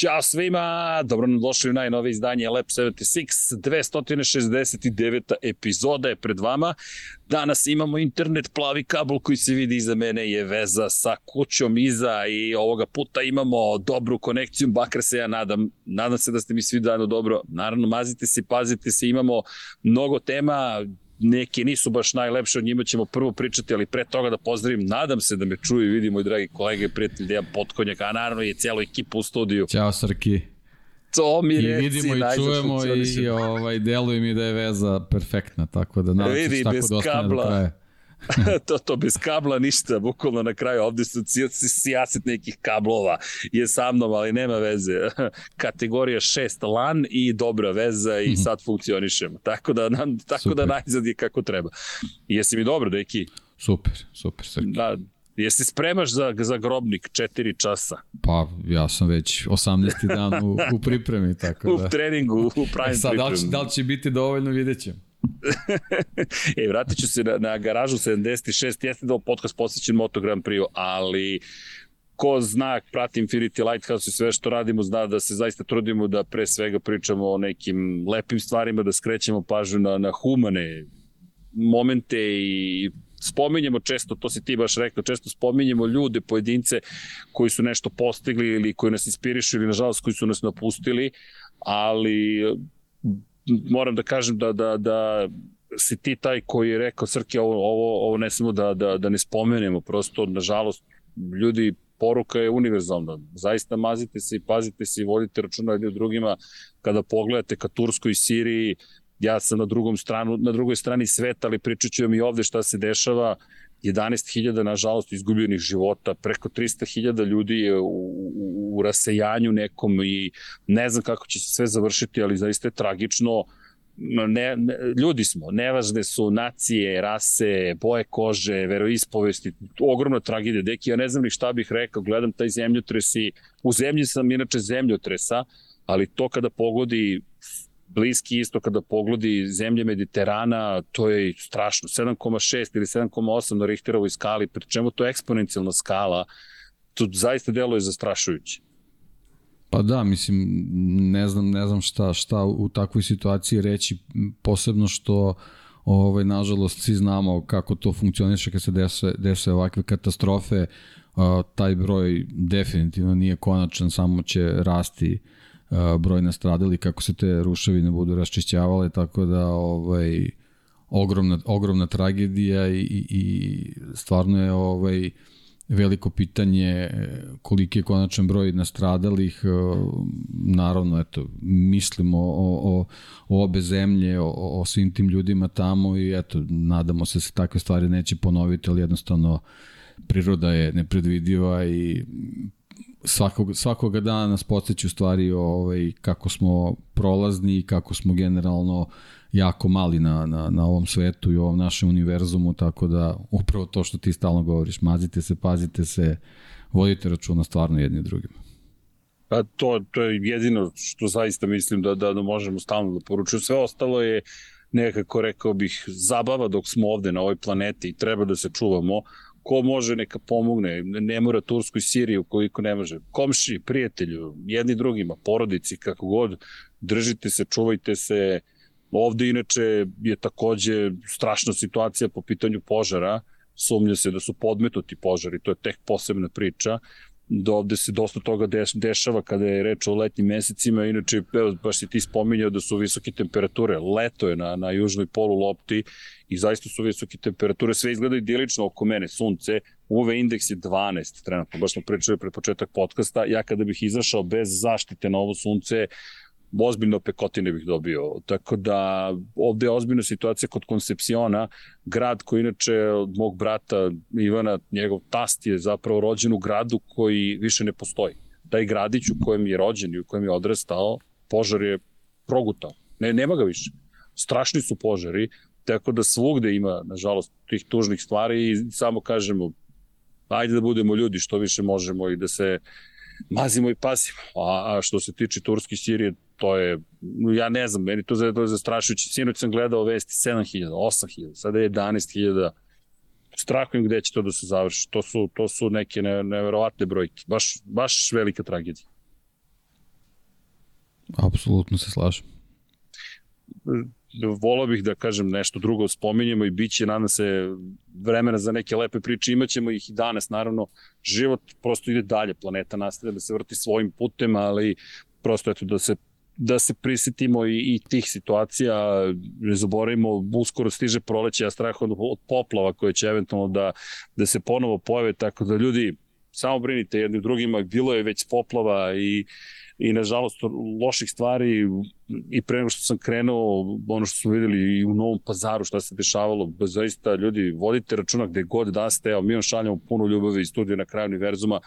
Ćao svima, dobro nam došli u najnove izdanje Lab 76, 269. epizoda je pred vama. Danas imamo internet, plavi kabel koji se vidi iza mene je veza sa kućom iza i ovoga puta imamo dobru konekciju, bakar se ja nadam, nadam se da ste mi svi dano dobro. Naravno, mazite se, pazite se, imamo mnogo tema, neke nisu baš najlepše, o njima ćemo prvo pričati, ali pre toga da pozdravim, nadam se da me čuju i vidi moj dragi kolega i prijatelj Dejan Potkonjak, a naravno i cijelu ekipu u studiju. Ćao Srki. To mi I reci, vidimo i čujemo i, i ovaj, deluje mi da je veza perfektna, tako da nadam se da tako da ostane do kraja. to, to bez kabla ništa, bukvalno na kraju ovde su sijaset nekih kablova je sa mnom, ali nema veze. Kategorija 6 LAN i dobra veza i mhm. sad funkcionišemo. Tako da, nam, tako da super. da najzad je kako treba. Jesi mi dobro, deki? Super, super. Srki. Da, Jesi spremaš za, za grobnik 4 časa? Pa, ja sam već 18. dan u, u pripremi, tako da. u treningu, u pravim e sad, da li, će, da li će biti dovoljno, vidjet ćemo. e, vratit ću se na, na garažu 76, jeste da podcast posvećen Moto Grand Prix, ali ko zna, prati Infinity Lighthouse i sve što radimo, zna da se zaista trudimo da pre svega pričamo o nekim lepim stvarima, da skrećemo pažnju na, na humane momente i spominjemo često, to si ti baš rekao, često spominjemo ljude, pojedince koji su nešto postigli ili koji nas inspirišu ili nažalost koji su nas napustili, ali moram da kažem da, da, da si ti taj koji je rekao Srke, ovo, ovo, ovo ne samo da, da, da ne spomenemo, prosto, nažalost, ljudi, poruka je univerzalna. Zaista mazite se i pazite se i vodite računa jedni drugima. Kada pogledate ka Turskoj i Siriji, ja sam na, drugom stranu, na drugoj strani sveta, ali pričat ću vam i ovde šta se dešava. 11.000, nažalost, izgubljenih života, preko 300.000 ljudi je u, u, u rasejanju nekom i ne znam kako će se sve završiti, ali zaista je tragično. Ne, ne, ljudi smo, nevažne su nacije, rase, boje kože, veroispovesti, ogromna tragedija. Deki, ja ne znam ni šta bih rekao, gledam taj zemljotres i u zemlji sam inače zemljotresa, ali to kada pogodi Bliski isto kada pogledi zemlje Mediterana, to je strašno, 7,6 ili 7,8 na Richterovoj skali, pri čemu to je eksponencijalna skala, to zaista deluje zastrašujuće. Pa da, mislim, ne znam, ne znam šta, šta u takvoj situaciji reći, posebno što ovaj, nažalost svi znamo kako to funkcioniše kad se dese, dese ovakve katastrofe, taj broj definitivno nije konačan, samo će rasti uh, broj nastradali kako se te ruševine budu raščišćavale, tako da ovaj, ogromna, ogromna tragedija i, i, i stvarno je ovaj, veliko pitanje koliki je konačan broj nastradalih. Naravno, eto, mislimo o, o, o obe zemlje, o, o svim tim ljudima tamo i eto, nadamo se da se takve stvari neće ponoviti, ali jednostavno priroda je nepredvidiva i svakog, svakoga dana nas podsjeću stvari ovaj, kako smo prolazni i kako smo generalno jako mali na, na, na ovom svetu i ovom našem univerzumu, tako da upravo to što ti stalno govoriš, mazite se, pazite se, vodite računa stvarno jedni drugima. Pa to, to je jedino što zaista mislim da, da, da možemo stalno da poručujemo. Sve ostalo je nekako, rekao bih, zabava dok smo ovde na ovoj planeti i treba da se čuvamo, ko može neka pomogne, ne mora Tursku i Siriju koliko ne može, komši, prijatelju, jedni drugima, porodici, kako god, držite se, čuvajte se, ovde inače je takođe strašna situacija po pitanju požara, sumnja se da su podmetuti požari, to je tek posebna priča, da ovde se dosta toga deš, dešava kada je reč o letnjim mesecima, inače, baš si ti spominjao da su visoke temperature, leto je na, na južnoj polu lopti i zaista su visoke temperature, sve izgleda idilično oko mene, sunce, UV indeks je 12 trenutno, baš smo pričali pred početak podcasta, ja kada bih izašao bez zaštite na ovo sunce, ozbiljno pekotine bih dobio. Tako da ovde je ozbiljna situacija kod Koncepciona, grad koji inače od mog brata Ivana, njegov tast je zapravo rođen u gradu koji više ne postoji. Taj gradić u kojem je rođen i u kojem je odrastao, požar je progutao. Ne, nema ga više. Strašni su požari, tako da svugde ima, nažalost, tih tužnih stvari i samo kažemo, ajde da budemo ljudi što više možemo i da se mazimo i pazimo. A, a što se tiče Turske Sirije, to je, ja ne znam, meni to, je, to je zastrašujuće. Sinoć sam gledao vesti 7000, 8000, sada je 11000. Strahujem gde će to da se završi. To su, to su neke ne, neverovatne brojke. Baš, baš velika tragedija. Apsolutno se slažem. Volao bih da kažem nešto drugo spominjemo i bit će, nadam se, vremena za neke lepe priče, imaćemo ih i danas, naravno, život prosto ide dalje, planeta nastavlja da se vrti svojim putem, ali prosto eto da se da se prisetimo i, i tih situacija, ne zaboravimo, uskoro stiže proleće, a strah od, od poplava koje će eventualno da, da se ponovo pojave, tako da ljudi, samo brinite jedni drugima, bilo je već poplava i i nažalost loših stvari i pre nego što sam krenuo ono što smo videli i u Novom pazaru šta se dešavalo, zaista ljudi vodite računa gde god da ste, evo mi vam šaljamo puno ljubavi iz studija na kraju univerzuma,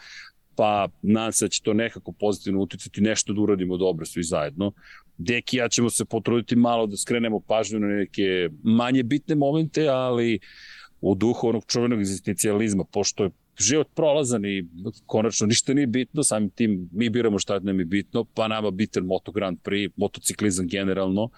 pa nadam se da će to nekako pozitivno uticati nešto da uradimo dobro svi zajedno. Deki ja ćemo se potruditi malo da skrenemo pažnju na neke manje bitne momente, ali u duhu onog čuvenog existencijalizma, pošto je život prolazan i konačno ništa nije bitno, samim tim mi biramo šta nam je bitno, pa nama bitan Moto Grand Prix, motociklizam generalno,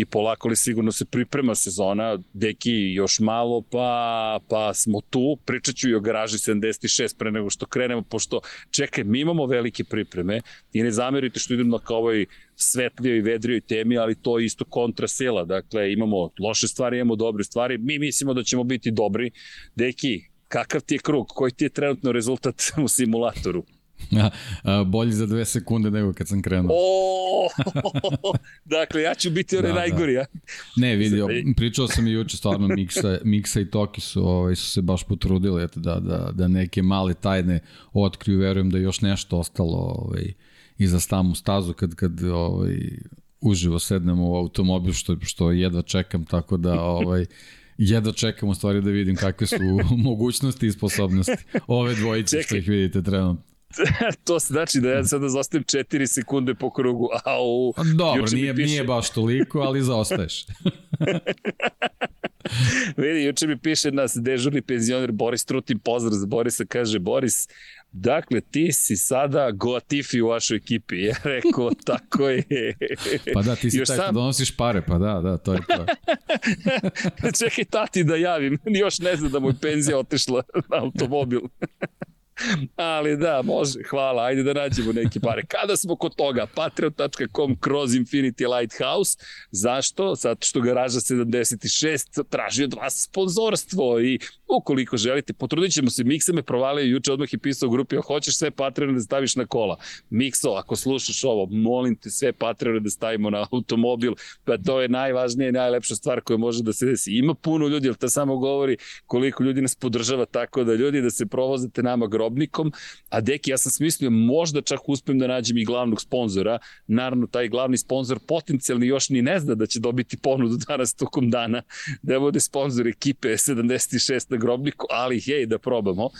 i polako li sigurno se priprema sezona, deki još malo, pa, pa smo tu, pričat ću i o garaži 76 pre nego što krenemo, pošto čekaj, mi imamo velike pripreme i ne zamerite što idemo ka ovoj svetlijoj i vedrijoj temi, ali to je isto kontrasela, dakle imamo loše stvari, imamo dobre stvari, mi mislimo da ćemo biti dobri, deki, kakav ti je krug, koji ti je trenutno rezultat u simulatoru? Bolji za dve sekunde nego kad sam krenuo. O, dakle, ja ću biti onaj da, da. najgori, ja? Ne, vidio, pričao sam i juče, stvarno, Miksa, Miksa i Toki su, ovaj, su se baš potrudili eto, da, da, da neke male tajne otkriju, verujem da je još nešto ostalo ovaj, i za stamu stazu kad, kad ovaj, uživo sednemo u automobil, što, što jedva čekam, tako da ovaj, jedva čekam u stvari da vidim kakve su mogućnosti i sposobnosti ove dvojice Čekaj. što ih vidite trenutno. to znači da ja sada zostajem 4 sekunde po krugu. Au, Dobro, nije, piše... nije baš toliko, ali zaostaješ. Vidi, juče mi piše nas dežurni penzioner Boris Trutin, pozdrav za Borisa, kaže Boris, Dakle, ti si sada Goatifi u vašoj ekipi. Ja rekao, tako je. Pa da, ti si Još taj sam... donosiš pare, pa da, da, to je to. Čekaj, tati da javim. Još ne zna da mu je penzija otišla na automobil. Ali da, može, hvala, ajde da nađemo neke pare. Kada smo kod toga, patreon.com kroz Infinity Lighthouse, zašto? Zato što garaža 76 traži od vas sponzorstvo i ukoliko želite, potrudit ćemo se, Miksa me provalio juče odmah i pisao u grupi, hoćeš sve Patreon da staviš na kola. Mikso, ako slušaš ovo, molim te sve Patreon da stavimo na automobil, pa to je najvažnija i najlepša stvar koja može da se desi. Ima puno ljudi, ali to samo govori koliko ljudi nas podržava tako da ljudi da se provozate nama grob robnikom, a deki, ja sam smislio možda čak uspem da nađem i glavnog sponzora, naravno taj glavni sponzor potencijalni još ni ne zna da će dobiti ponudu danas tokom dana da bude sponzor ekipe 76 na grobniku, ali hej, da probamo.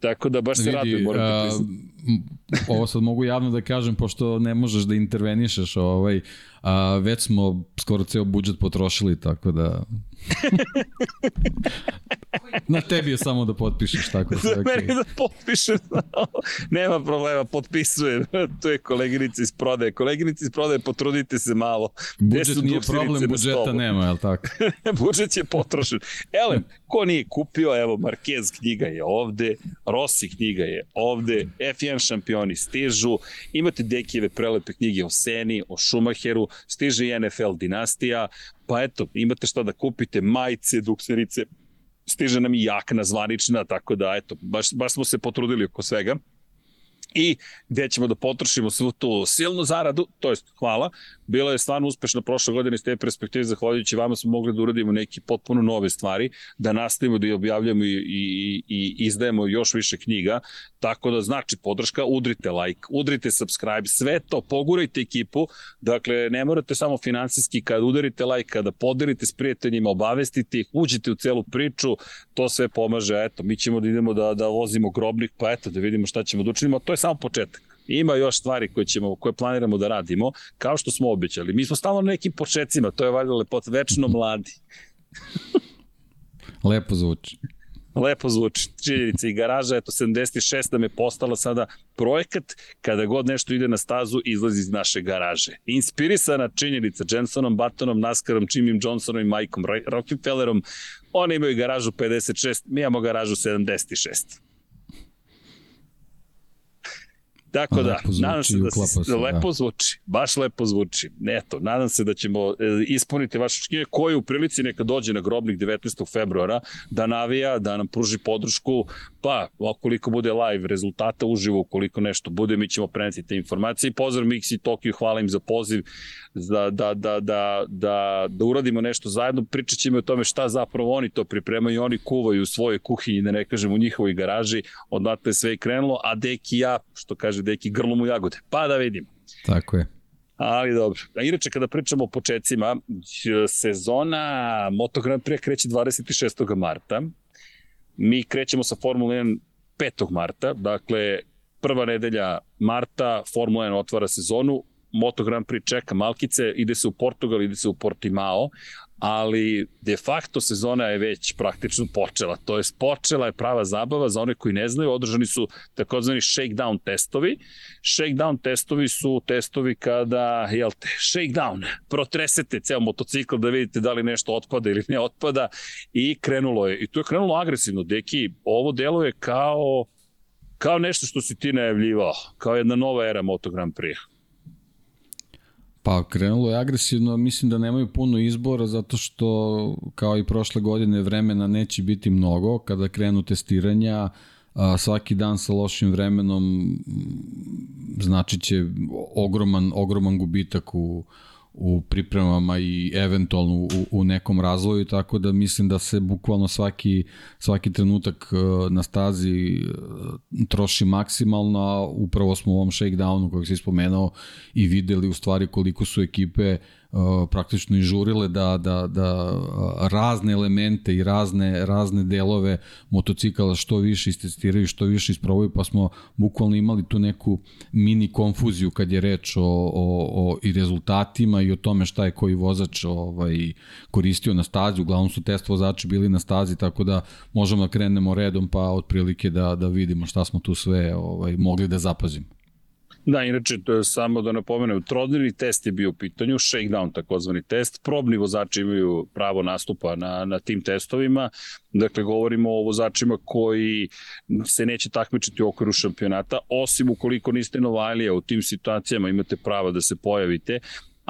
Tako da baš se radujem, moram da priznam. Ovo sad mogu javno da kažem, pošto ne možeš da intervenišeš, ovaj, a, već smo skoro ceo budžet potrošili, tako da... Na tebi je samo da potpišeš tako sve. Okay. Meni da potpišem. Nema problema, potpisujem. to je koleginica iz prodaje. Koleginica iz prodaje, potrudite se malo. Budžet nije problem, budžeta nema, je li tako? Budžet je potrošen. Elem, ko nije kupio, evo, Marquez knjiga je ovde, Rossi knjiga je ovde, F1 šampioni stižu, imate Dekijeve prelepe knjige o Seni, o Schumacheru, stiže i NFL dinastija, pa eto, imate šta da kupite, majice, dukserice, stiže nam i jakna zvanična, tako da eto, baš, baš smo se potrudili oko svega. I gde ćemo da potrošimo svu tu silnu zaradu, to jest hvala, bila je stvarno uspešna prošle godine iz te perspektive, zahvaljujući vama smo mogli da uradimo neke potpuno nove stvari, da nastavimo da objavljamo i, i, i izdajemo još više knjiga, tako da znači podrška, udrite like, udrite subscribe, sve to, pogurajte ekipu, dakle ne morate samo finansijski, kada udarite like, kada podelite s prijateljima, obavestite ih, uđite u celu priču, to sve pomaže, eto, mi ćemo da idemo da, da vozimo grobnik, pa eto, da vidimo šta ćemo da učinimo, to je samo početak. Ima još stvari koje ćemo koje planiramo da radimo, kao što smo obećali. Mi smo stalno na nekim početcima, to je valjda lepot, večno mladi. Lepo zvuči. Lepo zvuči. Činjenica i garaža, eto 76 nam je postala sada projekat, kada god nešto ide na stazu, izlazi iz naše garaže. Inspirisana činjenica Jensonom, Buttonom, Naskarom, Jimmy Johnsonom i Mikeom Rockefellerom, oni imaju garažu 56, mi imamo garažu 76. Tako da, nadam se da se, se lepo da. zvuči, baš lepo zvuči. Eto, nadam se da ćemo e, ispuniti vaše očekivanje koji u prilici neka dođe na grobnik 19. februara da navija, da nam pruži podršku, pa koliko bude live rezultata uživo, koliko nešto bude, mi ćemo preneti te informacije. Pozdrav Mixi Tokio, hvala im za poziv da, da, da, da, da, da uradimo nešto zajedno. Pričat ćemo o tome šta zapravo oni to pripremaju, oni kuvaju u svojoj kuhinji, da ne kažem u njihovoj garaži, odatle sve je krenulo, a Deki ja, što kaže Deki, grlom u jagode. Pa da vidimo. Tako je. Ali dobro. A inače, kada pričamo o početcima, sezona Moto Grand Prix kreće 26. marta. Mi krećemo sa Formula 1 5. marta, dakle prva nedelja marta Formula 1 otvara sezonu, Moto Grand Prix čeka Malkice, ide se u Portugal, ide se u Portimao, ali de facto sezona je već praktično počela. To je počela je prava zabava za one koji ne znaju, održani su takozvani shakedown testovi. Shakedown testovi su testovi kada, jel te, shakedown, protresete ceo motocikl da vidite da li nešto otpada ili ne otpada i krenulo je. I to je krenulo agresivno. Deki, ovo delo je kao kao nešto što si ti najavljivao, kao jedna nova era Moto Grand Prix. Pa krenulo je agresivno, mislim da nemaju puno izbora zato što kao i prošle godine vremena neće biti mnogo kada krenu testiranja, a, svaki dan sa lošim vremenom znači će ogroman, ogroman gubitak u, u pripremama i eventualno u, u nekom razvoju, tako da mislim da se bukvalno svaki, svaki trenutak e, na stazi e, troši maksimalno, a upravo smo u ovom shakedownu kojeg si spomenuo i videli u stvari koliko su ekipe uh, praktično i žurile da, da, da uh, razne elemente i razne, razne delove motocikala što više istestiraju, što više isprobaju, pa smo bukvalno imali tu neku mini konfuziju kad je reč o, o, o i rezultatima i o tome šta je koji vozač ovaj, koristio na stazi, uglavnom su test vozači bili na stazi, tako da možemo da krenemo redom pa otprilike da, da vidimo šta smo tu sve ovaj, mogli da zapazimo. Da, inače, to je samo da napomenem, trodnevni test je bio u pitanju, shakedown takozvani test, probni vozači imaju pravo nastupa na, na tim testovima, dakle govorimo o vozačima koji se neće takmičiti u okviru šampionata, osim ukoliko niste Novajlija. U tim situacijama imate prava da se pojavite,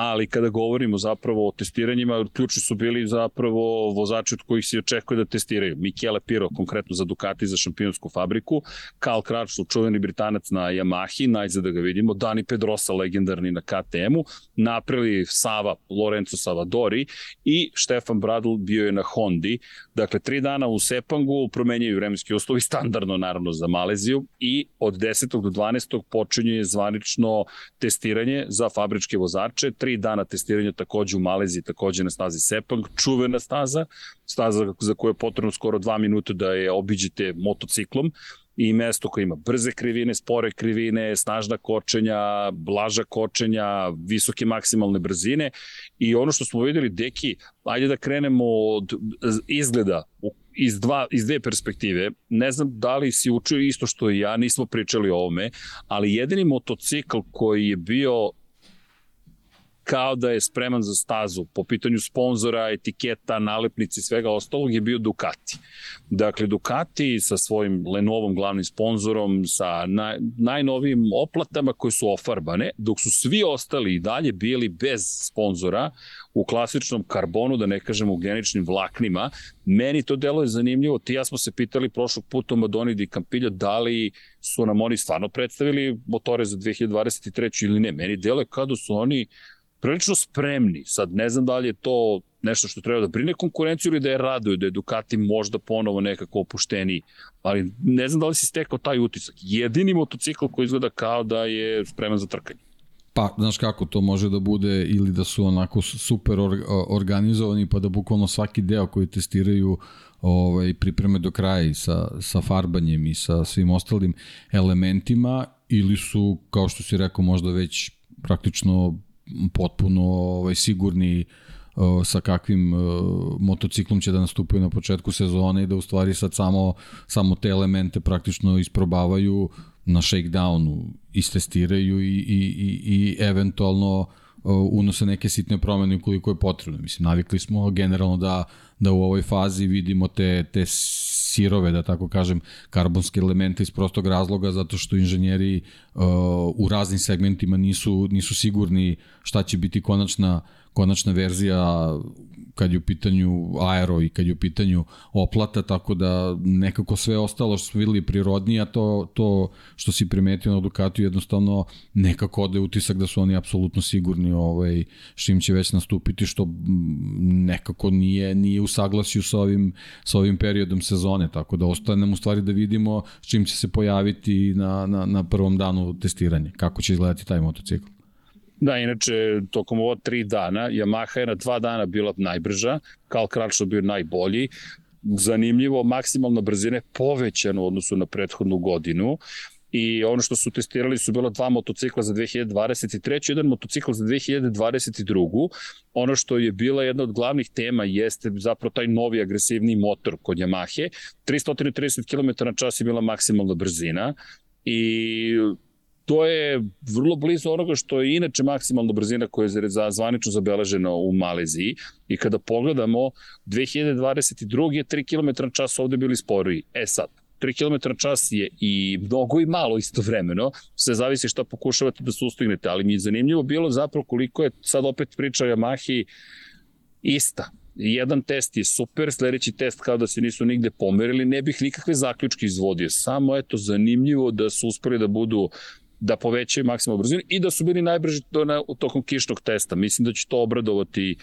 ali kada govorimo zapravo o testiranjima, ključni su bili zapravo vozači od kojih se očekuje da testiraju. Michele Piro, konkretno za Ducati za šampionsku fabriku, Karl Kračl, čuveni britanac na Yamahi, najzad da ga vidimo, Dani Pedrosa, legendarni na KTM-u, napravili Sava, Lorenzo Savadori i Štefan Bradl bio je na Hondi. Dakle, tri dana u Sepangu promenjaju vremenski uslovi, standardno naravno za Maleziju i od 10. do 12. počinje zvanično testiranje za fabričke vozače, tri dana testiranja takođe u Maleziji, takođe na stazi Sepang, čuvena staza, staza za koju je potrebno skoro dva minuta da je obiđete motociklom i mesto koje ima brze krivine, spore krivine, snažna kočenja, blaža kočenja, visoke maksimalne brzine i ono što smo videli, deki, ajde da krenemo od izgleda iz, dva, iz dve perspektive. Ne znam da li si učio isto što i ja, nismo pričali o ovome, ali jedini motocikl koji je bio kao da je spreman za stazu po pitanju sponzora, etiketa, nalepnici svega ostalog je bio Ducati. Dakle, Ducati sa svojim Lenovom glavnim sponzorom, sa naj, najnovijim oplatama koje su ofarbane, dok su svi ostali i dalje bili bez sponzora u klasičnom karbonu, da ne kažem u geničnim vlaknima. Meni to delo je zanimljivo. Ti ja smo se pitali prošlog puta u Madoni di Campillo da li su nam oni stvarno predstavili motore za 2023. ili ne. Meni delo je kada su oni prilično spremni. Sad ne znam da li je to nešto što treba da brine konkurenciju ili da je raduju, da je Ducati možda ponovo nekako opušteniji. Ali ne znam da li si stekao taj utisak. Jedini motocikl koji izgleda kao da je spreman za trkanje. Pa, znaš kako to može da bude ili da su onako super organizovani pa da bukvalno svaki deo koji testiraju ovaj, pripreme do kraja i sa, sa farbanjem i sa svim ostalim elementima ili su, kao što si rekao, možda već praktično potpuno ovaj, sigurni sa kakvim motociklom će da nastupaju na početku sezone i da u stvari sad samo, samo te elemente praktično isprobavaju na shakedownu, istestiraju i, i, i, i eventualno unose neke sitne promene ukoliko je potrebno. Mislim, navikli smo generalno da, da u ovoj fazi vidimo te, te sirove, da tako kažem, karbonske elemente iz prostog razloga, zato što inženjeri u raznim segmentima nisu, nisu sigurni šta će biti konačna, konačna verzija kad je u pitanju aero i kad je u pitanju oplata, tako da nekako sve ostalo što su videli prirodnije, a to, to što si primetio na Ducatu jednostavno nekako ode utisak da su oni apsolutno sigurni ovaj, s čim će već nastupiti, što nekako nije, nije u saglasju sa ovim, sa ovim periodom sezone, tako da ostaje nam u stvari da vidimo s čim će se pojaviti na, na, na prvom danu testiranja, kako će izgledati taj motocikl. Da, inače, tokom ova tri dana, Yamaha je na dva dana bila najbrža, Karl Crutchlow bio najbolji, zanimljivo, maksimalna brzina je povećana u odnosu na prethodnu godinu i ono što su testirali su bila dva motocikla za 2023. jedan motocikl za 2022. Ono što je bila jedna od glavnih tema jeste zapravo taj novi agresivni motor kod Yamahe. 330 km na čas je bila maksimalna brzina i to je vrlo blizu onoga što je inače maksimalna brzina koja je zvanično zabeležena u Maleziji i kada pogledamo 2022. je 3 km na čas ovde bili sporiji. E sad, 3 km na čas je i mnogo i malo istovremeno, sve zavisi šta pokušavate da sustignete, ali mi je zanimljivo bilo zapravo koliko je sad opet priča Yamahi ista. Jedan test je super, sledeći test kao da se nisu nigde pomerili, ne bih nikakve zaključke izvodio, samo eto zanimljivo da su uspeli da budu da povećaju maksimalnu brzinu i da su bili najbrži to na, tokom kišnog testa. Mislim da će to obradovati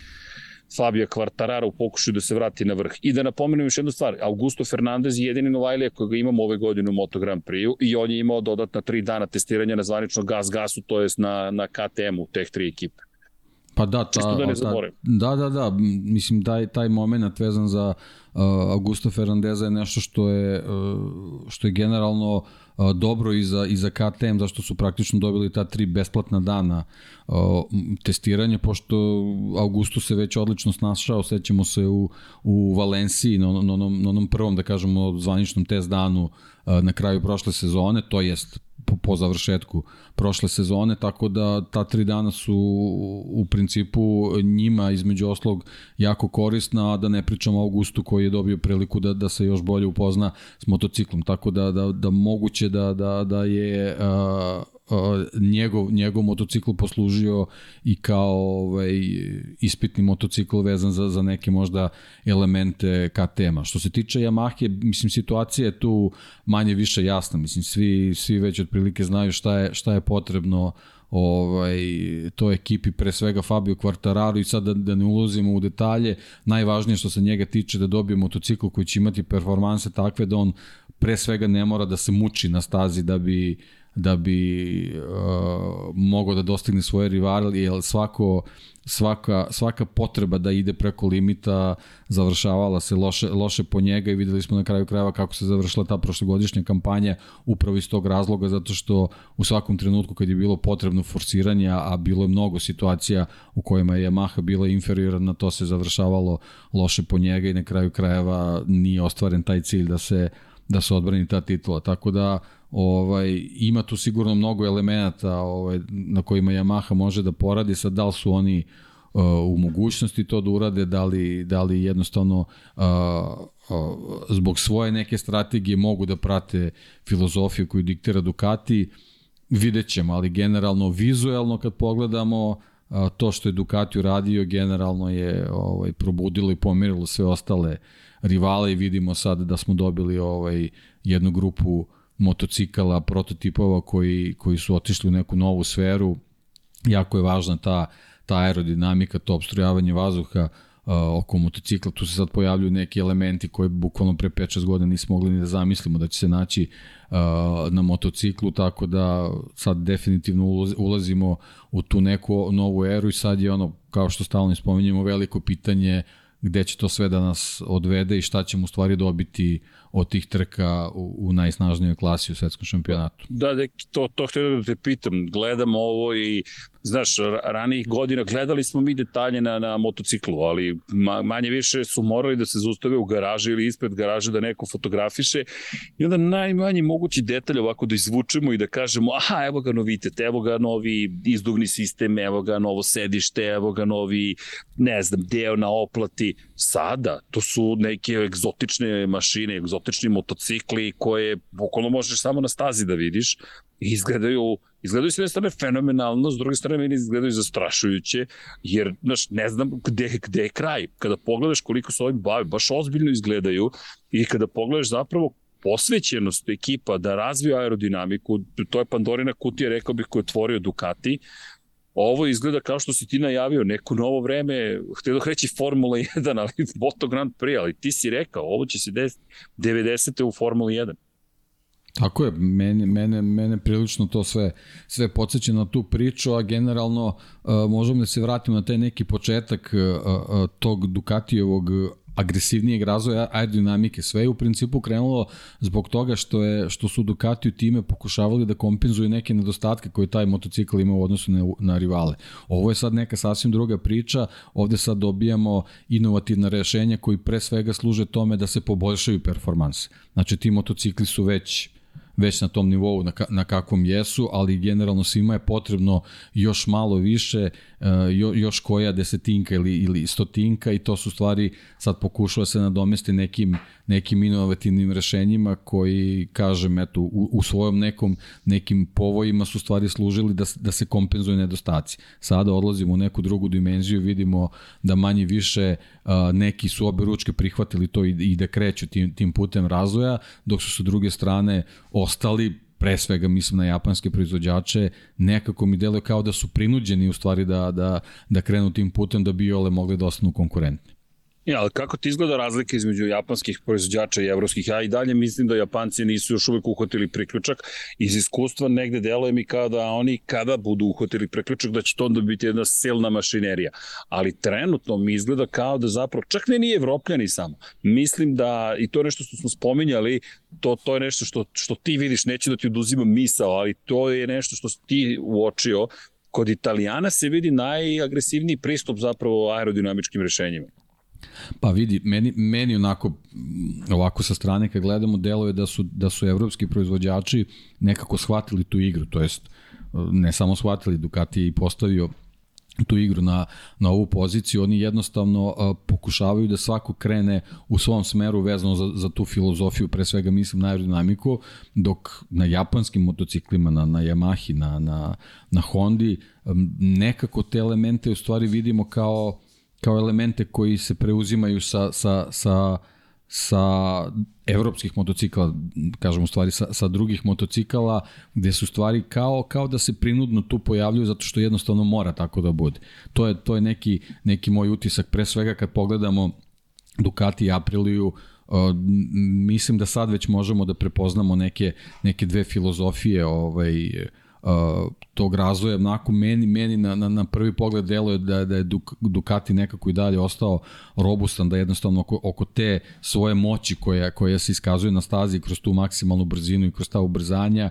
Fabio Quartarara u pokušaju da se vrati na vrh. I da napomenem još jednu stvar, Augusto Fernandez je jedini Novajlija kojeg imamo ove godine u Moto Grand Prix-u i on je imao dodatna tri dana testiranja na zvanično gas-gasu, to jest na, na KTM-u, teh tri ekipe. Pa da, ta, da, ne da, da, da, mislim taj, taj moment vezan za uh, Augusto Fernandeza je nešto što je, uh, što je generalno uh, dobro i za, i za KTM, zašto su praktično dobili ta tri besplatna dana testiranja, pošto Augusto se već odlično snašao, sećamo se u, u Valenciji, na, na, na, na onom prvom, da kažemo, zvaničnom test danu na kraju prošle sezone, to jest po, po završetku prošle sezone, tako da ta tri dana su u principu njima između oslog jako korisna, a da ne pričamo o Augustu koji je dobio priliku da, da se još bolje upozna s motociklom, tako da, da, da moguće da, da, da je a, njegov, njegov motocikl poslužio i kao ovaj, ispitni motocikl vezan za, za neke možda elemente KTM-a. Što se tiče Yamahe, mislim, situacija je tu manje više jasna. Mislim, svi, svi već otprilike znaju šta je, šta je potrebno ovaj, to ekipi, pre svega Fabio Quartararo i sad da, da ne ulazimo u detalje, najvažnije što se njega tiče da dobije motocikl koji će imati performanse takve da on pre svega ne mora da se muči na stazi da bi da bi uh, mogao da dostigne svoje rivali, jer svako, svaka, svaka potreba da ide preko limita završavala se loše, loše po njega i videli smo na kraju krajeva kako se završila ta prošlogodišnja kampanja upravo iz tog razloga, zato što u svakom trenutku kad je bilo potrebno forsiranje, a bilo je mnogo situacija u kojima je Yamaha bila inferiorna, to se završavalo loše po njega i na kraju krajeva nije ostvaren taj cilj da se da se odbrani ta titula. Tako da ovaj, ima tu sigurno mnogo elemenata ovaj, na kojima Yamaha može da poradi, sad da li su oni uh, u mogućnosti to da urade, da li, da li jednostavno uh, uh, zbog svoje neke strategije mogu da prate filozofiju koju diktira Ducati, vidjet ćemo, ali generalno vizuelno kad pogledamo uh, to što je Ducati uradio generalno je ovaj, probudilo i pomirilo sve ostale rivale i vidimo sad da smo dobili ovaj jednu grupu motocikala, prototipova koji, koji su otišli u neku novu sferu. Jako je važna ta, ta aerodinamika, to obstrojavanje vazduha uh, oko motocikla. Tu se sad pojavljuju neki elementi koje bukvalno pre 5-6 godina nismo mogli ni da zamislimo da će se naći uh, na motociklu, tako da sad definitivno ulazimo u tu neku novu eru i sad je ono, kao što stalno spominjemo, veliko pitanje gde će to sve da nas odvede i šta ćemo u stvari dobiti od tih trka u, u najsnažnijoj klasi u svetskom šampionatu. Da, da to, to htio da te pitam. Gledam ovo i, znaš, ranijih godina gledali smo mi detalje na, na motociklu, ali ma, manje više su morali da se zaustave u garaži ili ispred garaže da neko fotografiše i onda najmanji mogući detalj ovako da izvučemo i da kažemo, aha, evo ga novitet, evo ga novi izduvni sistem, evo ga novo sedište, evo ga novi, ne znam, deo na oplati. Sada, to su neke egzotične mašine, egzotični motocikli koje bukvalno možeš samo na stazi da vidiš i izgledaju izgledaju s jedne strane fenomenalno, s druge strane meni izgledaju zastrašujuće, jer, znaš, ne znam gde, gde je kraj. Kada pogledaš koliko se ovim bave, baš ozbiljno izgledaju i kada pogledaš zapravo posvećenost ekipa da razviju aerodinamiku, to je Pandorina kutija, rekao bih, koju je otvorio Ducati, ovo izgleda kao što si ti najavio, neko novo vreme, htio da reći Formula 1, ali Moto Grand Prix, ali ti si rekao, ovo će se desiti 90. u Formula 1. Tako je, mene, mene, mene prilično to sve, sve podsjeća na tu priču, a generalno uh, možemo da se vratimo na taj neki početak uh, uh, tog Ducatijevog agresivnijeg razvoja aerodinamike. Sve je u principu krenulo zbog toga što je što su Ducati u time pokušavali da kompenzuju neke nedostatke koje taj motocikl ima u odnosu na, na rivale. Ovo je sad neka sasvim druga priča. Ovde sad dobijamo inovativna rešenja koji pre svega služe tome da se poboljšaju performanse. Znači ti motocikli su već već na tom nivou na, na kakvom jesu, ali generalno svima je potrebno još malo više, uh, još koja desetinka ili, ili stotinka i to su stvari sad pokušava se nadomesti nekim nekim inovativnim rešenjima koji, kažem, eto, u, u svojom nekom, nekim povojima su stvari služili da, da se kompenzuju nedostaci. Sada odlazimo u neku drugu dimenziju, vidimo da manje više a, neki su obe ručke prihvatili to i, i da kreću tim, tim putem razvoja, dok su sa druge strane ostali pre svega mislim na japanske proizvođače, nekako mi deluje kao da su prinuđeni u stvari da, da, da krenu tim putem da bi ole mogli da ostanu konkurentni. Ja, ali kako ti izgleda razlika između japanskih proizvođača i evropskih? Ja i dalje mislim da Japanci nisu još uvek uhvatili priključak. Iz iskustva negde deluje mi kao da oni kada budu uhvatili priključak da će to onda biti jedna silna mašinerija. Ali trenutno mi izgleda kao da zapravo, čak ne nije evropljani samo. Mislim da, i to je nešto što smo spominjali, to, to je nešto što, što ti vidiš, neću da ti oduzimam misao, ali to je nešto što ti uočio. Kod Italijana se vidi najagresivniji pristup zapravo aerodinamičkim rešenjima. Pa vidi, meni, meni onako, ovako sa strane kad gledamo, deluje da su, da su evropski proizvođači nekako shvatili tu igru, to jest ne samo shvatili, Ducati je i postavio tu igru na, na ovu poziciju, oni jednostavno a, pokušavaju da svako krene u svom smeru vezano za, za tu filozofiju, pre svega mislim na aerodinamiku, dok na japanskim motociklima, na, na Yamahi, na, na, na Hondi, nekako te elemente u stvari vidimo kao kao elemente koji se preuzimaju sa, sa, sa, sa evropskih motocikla, kažem u stvari sa, sa drugih motocikala, gde su stvari kao, kao da se prinudno tu pojavljuju zato što jednostavno mora tako da bude. To je, to je neki, neki moj utisak, pre svega kad pogledamo Ducati i Apriliju, Uh, mislim da sad već možemo da prepoznamo neke, neke dve filozofije ovaj, uh, uh, tog razvoja, onako meni, meni na, na, na prvi pogled deluje da, da je Ducati nekako i dalje ostao robustan, da jednostavno oko, oko te svoje moći koja, koja se iskazuje na stazi kroz tu maksimalnu brzinu i kroz ta ubrzanja,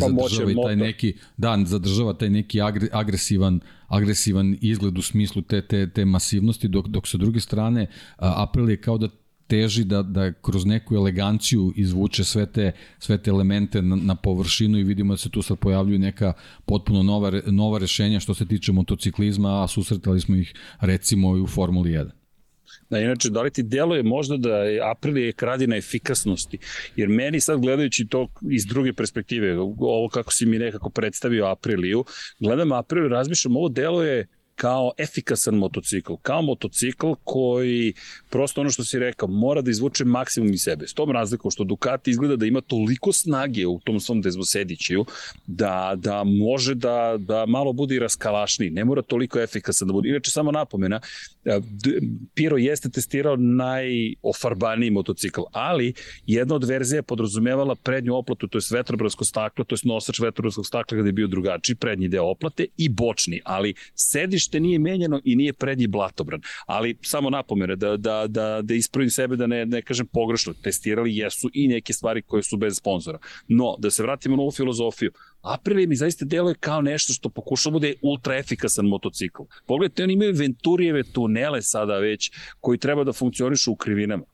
pa zadržava i taj neki, da, zadržava taj neki agre, agresivan agresivan izgled u smislu te, te, te masivnosti, dok, dok sa druge strane Aprilia je kao da teži da, da kroz neku eleganciju izvuče sve te, sve te elemente na, na površinu i vidimo da se tu sad pojavljuju neka potpuno nova, nova rešenja što se tiče motociklizma, a susretali smo ih recimo i u Formuli 1. Da, inače, da li ti deluje možda da je Aprilia kradi na efikasnosti? Jer meni sad gledajući to iz druge perspektive, ovo kako si mi nekako predstavio Apriliju, gledam Apriliju, razmišljam, ovo deluje kao efikasan motocikl, kao motocikl koji, prosto ono što si rekao, mora da izvuče maksimum iz sebe. S tom razlikom što Ducati izgleda da ima toliko snage u tom svom dezvosedićiju, da, da može da, da malo bude i raskalašniji, ne mora toliko efikasan da bude. Inače, samo napomena, e, Piro jeste testirao najofarbaniji motocikl, ali jedna od verzija je podrazumevala prednju oplatu, to je vetrobransko staklo, to je nosač vetrobranskog stakla kada je bio drugačiji, prednji deo oplate i bočni, ali sediš ništa nije menjano i nije prednji blatobran. Ali samo napomene da, da, da, da ispravim sebe da ne, ne kažem pogrešno. Testirali jesu i neke stvari koje su bez sponzora. No, da se vratimo na ovu filozofiju. Aprilia mi zaista deluje kao nešto što pokušava da bude ultra efikasan motocikl. Pogledajte, oni imaju Venturijeve tunele sada već koji treba da funkcionišu u krivinama.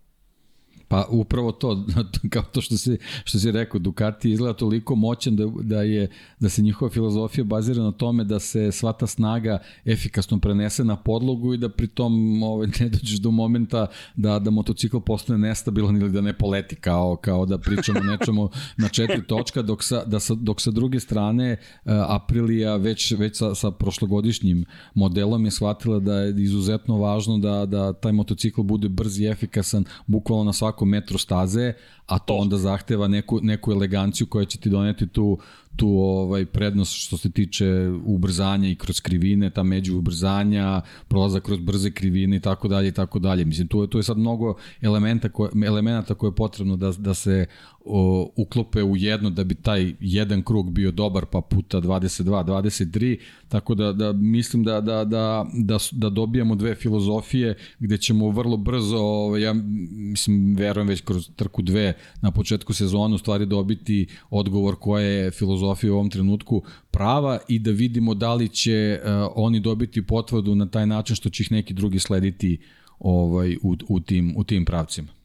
Pa upravo to, kao to što si, što si rekao, Ducati izgleda toliko moćan da, da, je, da se njihova filozofija bazira na tome da se sva ta snaga efikasno prenese na podlogu i da pritom ovaj, ne dođeš do momenta da, da motocikl postane nestabilan ili da ne poleti, kao, kao da pričamo nečemu na četiri točka, dok sa, da sa, dok sa druge strane uh, Aprilia već, već sa, sa prošlogodišnjim modelom je shvatila da je izuzetno važno da, da taj motocikl bude brz i efikasan bukvalno na svakom svakom metru staze, a to onda zahteva neku, neku eleganciju koja će ti doneti tu, tu ovaj prednost što se tiče ubrzanja i kroz krivine, ta među ubrzanja, prolazak kroz brze krivine i tako dalje i tako dalje. Mislim, tu je, tu je sad mnogo elementa koje, elemenata koje je potrebno da, da se o, uklope u jedno da bi taj jedan krug bio dobar pa puta 22, 23, tako da, da mislim da, da, da, da, da dobijamo dve filozofije gde ćemo vrlo brzo, ovaj, ja mislim, verujem već kroz trku dve na početku sezona u stvari dobiti odgovor koja je filozofija u ovom trenutku prava i da vidimo da li će uh, oni dobiti potvrdu na taj način što će ih neki drugi slediti ovaj, u, u, tim, u tim pravcima.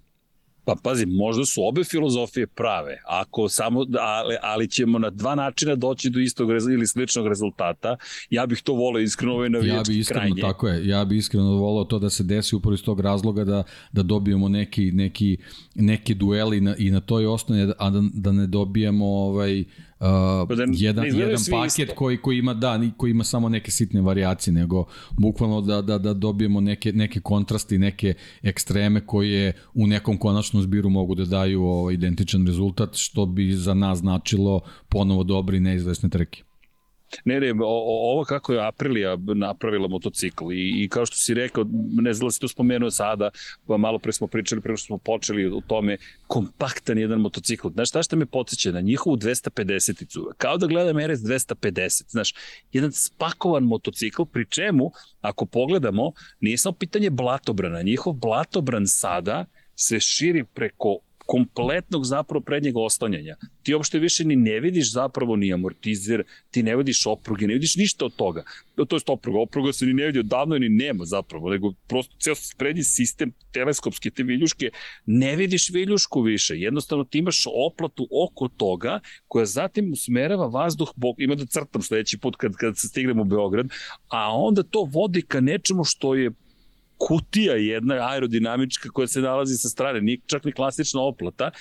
Pa pazi, možda su obe filozofije prave, ako samo, ali, ali ćemo na dva načina doći do istog ili sličnog rezultata. Ja bih to volio iskreno ovaj navijački ja bi iskreno, krajnje. Tako je, ja bih iskreno volio to da se desi upravo iz tog razloga da, da dobijemo neki, neki, neki dueli na, i na toj osnovi, a da, da ne dobijemo ovaj, uh, da, jedan, jedan paket isto. koji, koji ima da, koji ima samo neke sitne varijacije, nego bukvalno da, da, da dobijemo neke, neke kontrasti, neke ekstreme koje u nekom konačnom zbiru mogu da daju ovaj, identičan rezultat, što bi za nas značilo ponovo dobri i neizvesne trke. Ne, ne, ovo kako je Aprilia napravila motocikl i, i kao što si rekao, ne znam da si to spomenuo sada, pa malo pre smo pričali, pre smo počeli o tome, kompaktan jedan motocikl. Znaš šta što me podsjeća na njihovu 250-icu? Kao da gledam RS 250, znaš, jedan spakovan motocikl, pri čemu, ako pogledamo, nije samo pitanje blatobrana, njihov blatobran sada se širi preko kompletnog zapravo prednjeg oslanjanja. Ti uopšte više ni ne vidiš zapravo ni amortizer, ti ne vidiš opruge, ne vidiš ništa od toga. To je opruga, opruga se ni ne vidi odavno ni nema zapravo, nego prosto ceo prednji sistem teleskopske te viljuške, ne vidiš viljušku više. Jednostavno ti imaš oplatu oko toga koja zatim usmerava vazduh, bok, ima da crtam sledeći put kad, kad se stignemo u Beograd, a onda to vodi ka nečemu što je kutija jedna aerodinamička koja se nalazi sa strane, nije čak ni klasična oplata,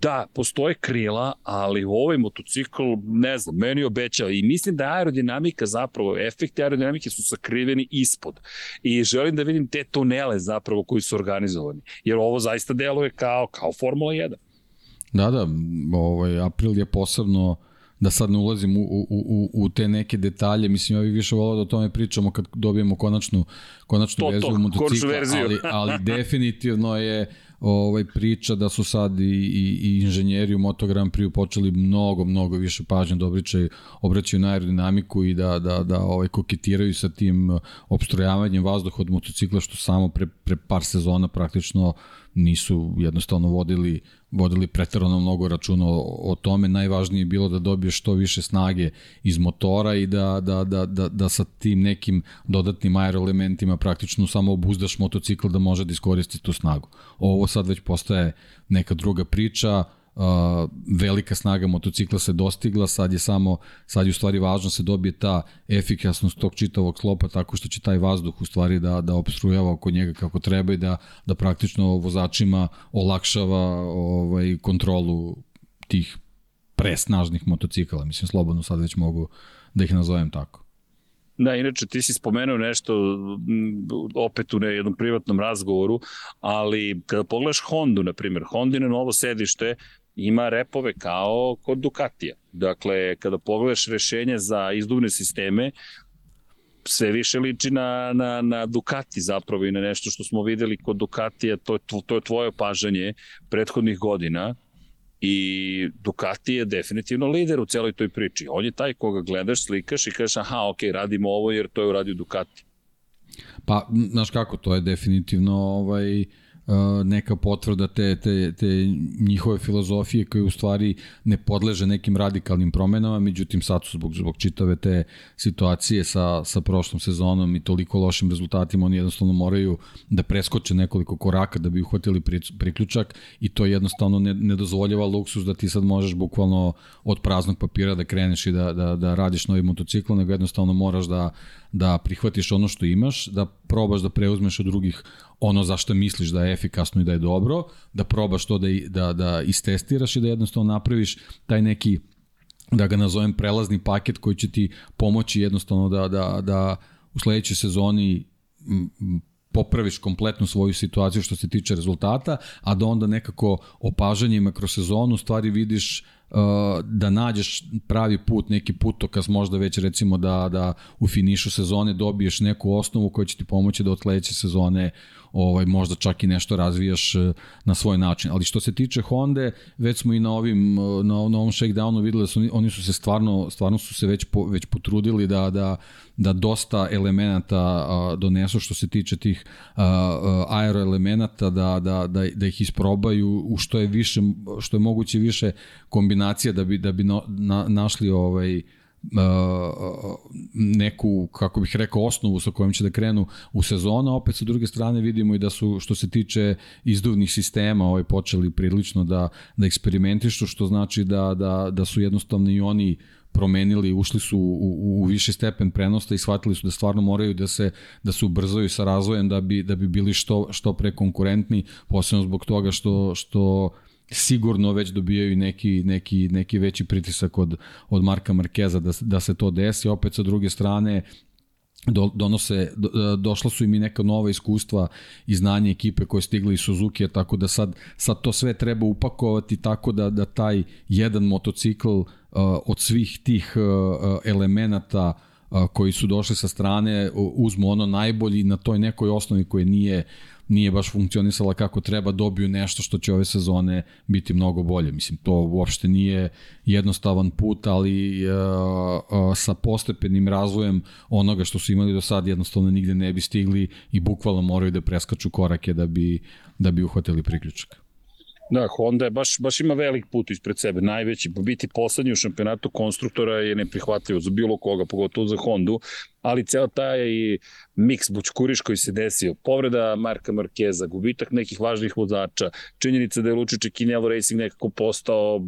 Da, postoje krila, ali ovaj motocikl, ne znam, meni obećao i mislim da aerodinamika zapravo, efekti aerodinamike su sakriveni ispod. I želim da vidim te tunele zapravo koji su organizovani, jer ovo zaista deluje kao, kao Formula 1. Da, da, ovaj, April je posebno da sad ne ulazim u, u, u, u te neke detalje, mislim ja bih više volao da o tome pričamo kad dobijemo konačnu, konačnu to, verziju to, motocikla, ali, ali definitivno je ovaj priča da su sad i, i, i inženjeri u Moto Grand Prix počeli mnogo, mnogo više pažnje da obraćaju, obraćaju na aerodinamiku i da, da, da ovaj, koketiraju sa tim obstrojavanjem vazduha od motocikla što samo pre, pre par sezona praktično nisu jednostavno vodili vodili pretarano mnogo računa o, o tome. Najvažnije je bilo da dobiješ što više snage iz motora i da, da, da, da, da sa tim nekim dodatnim aeroelementima praktično samo obuzdaš motocikl da može da iskoristi tu snagu. Ovo sad već postaje neka druga priča, velika snaga motocikla se dostigla, sad je samo, sad je u stvari važno da se dobije ta efikasnost tog čitavog slopa tako što će taj vazduh u stvari da, da obstrujava oko njega kako treba i da, da praktično vozačima olakšava ovaj, kontrolu tih presnažnih motocikala. Mislim, slobodno sad već mogu da ih nazovem tako. Da, inače ti si spomenuo nešto opet u ne, jednom privatnom razgovoru, ali kada pogledaš Hondu, na primjer, Hondine novo sedište ima repove kao kod Ducatija. Dakle, kada pogledaš rešenje za izduvne sisteme, sve više liči na, na, na Ducati zapravo i na nešto što smo videli kod Ducatija, to je, to je tvoje opažanje prethodnih godina i Ducati je definitivno lider u celoj toj priči. On je taj koga gledaš, slikaš i kažeš aha, ok, radimo ovo jer to je uradio Ducati. Pa, znaš kako, to je definitivno ovaj, neka potvrda te, te, te njihove filozofije koje u stvari ne podleže nekim radikalnim promenama, međutim sad su zbog, zbog čitave te situacije sa, sa prošlom sezonom i toliko lošim rezultatima, oni jednostavno moraju da preskoče nekoliko koraka da bi uhvatili priključak i to jednostavno ne, ne dozvoljava luksus da ti sad možeš bukvalno od praznog papira da kreneš i da, da, da radiš novi motocikl, nego jednostavno moraš da, da prihvatiš ono što imaš, da probaš da preuzmeš od drugih ono za što misliš da je efikasno i da je dobro, da probaš to da, da, da istestiraš i da jednostavno napraviš taj neki da ga nazovem prelazni paket koji će ti pomoći jednostavno da, da, da u sledećoj sezoni popraviš kompletnu svoju situaciju što se tiče rezultata, a da onda nekako opažanjima kroz sezonu stvari vidiš da nađeš pravi put, neki putokaz možda već recimo da, da u finišu sezone dobiješ neku osnovu koja će ti pomoći da od sledeće sezone ovaj, možda čak i nešto razvijaš uh, na svoj način. Ali što se tiče Honda, već smo i na ovim uh, na, na ovom shakedownu videli da su oni su se stvarno stvarno su se već po, već potrudili da da da dosta elemenata donesu što se tiče tih aeroelemenata da, da, da, da ih isprobaju u što je više što je moguće više kombinacija da bi da bi no, na, našli ovaj neku, kako bih rekao, osnovu sa kojom će da krenu u sezonu, opet sa druge strane vidimo i da su, što se tiče izduvnih sistema, ovaj, počeli prilično da, da eksperimentišu, što znači da, da, da su jednostavno i oni promenili, ušli su u, u viši stepen prenosta i shvatili su da stvarno moraju da se da se ubrzaju sa razvojem da bi da bi bili što što pre konkurentni, posebno zbog toga što što sigurno već dobijaju neki, neki, neki veći pritisak od, od Marka Markeza da, da se to desi. Opet sa druge strane, do, donose, do, došla su im i neka nova iskustva i znanje ekipe koje stigli iz Suzuki, tako da sad, sad to sve treba upakovati tako da, da taj jedan motocikl uh, od svih tih uh, uh elemenata uh, koji su došli sa strane uzmu ono najbolji na toj nekoj osnovi koje nije nije baš funkcionisala kako treba, dobiju nešto što će ove sezone biti mnogo bolje. Mislim, to uopšte nije jednostavan put, ali uh, uh, sa postepenim razvojem onoga što su imali do sad jednostavno nigde ne bi stigli i bukvalno moraju da preskaču korake da bi, da bi uhvatili priključak. Da, Honda je baš, baš ima velik put ispred sebe, najveći, pa biti poslednji u šampionatu konstruktora je neprihvatljivo za bilo koga, pogotovo za Hondu, ali ceo taj miks bučkuriš koji se desio, povreda Marka Markeza, gubitak nekih važnih vozača, činjenica da je Lučiće Kinello Racing nekako postao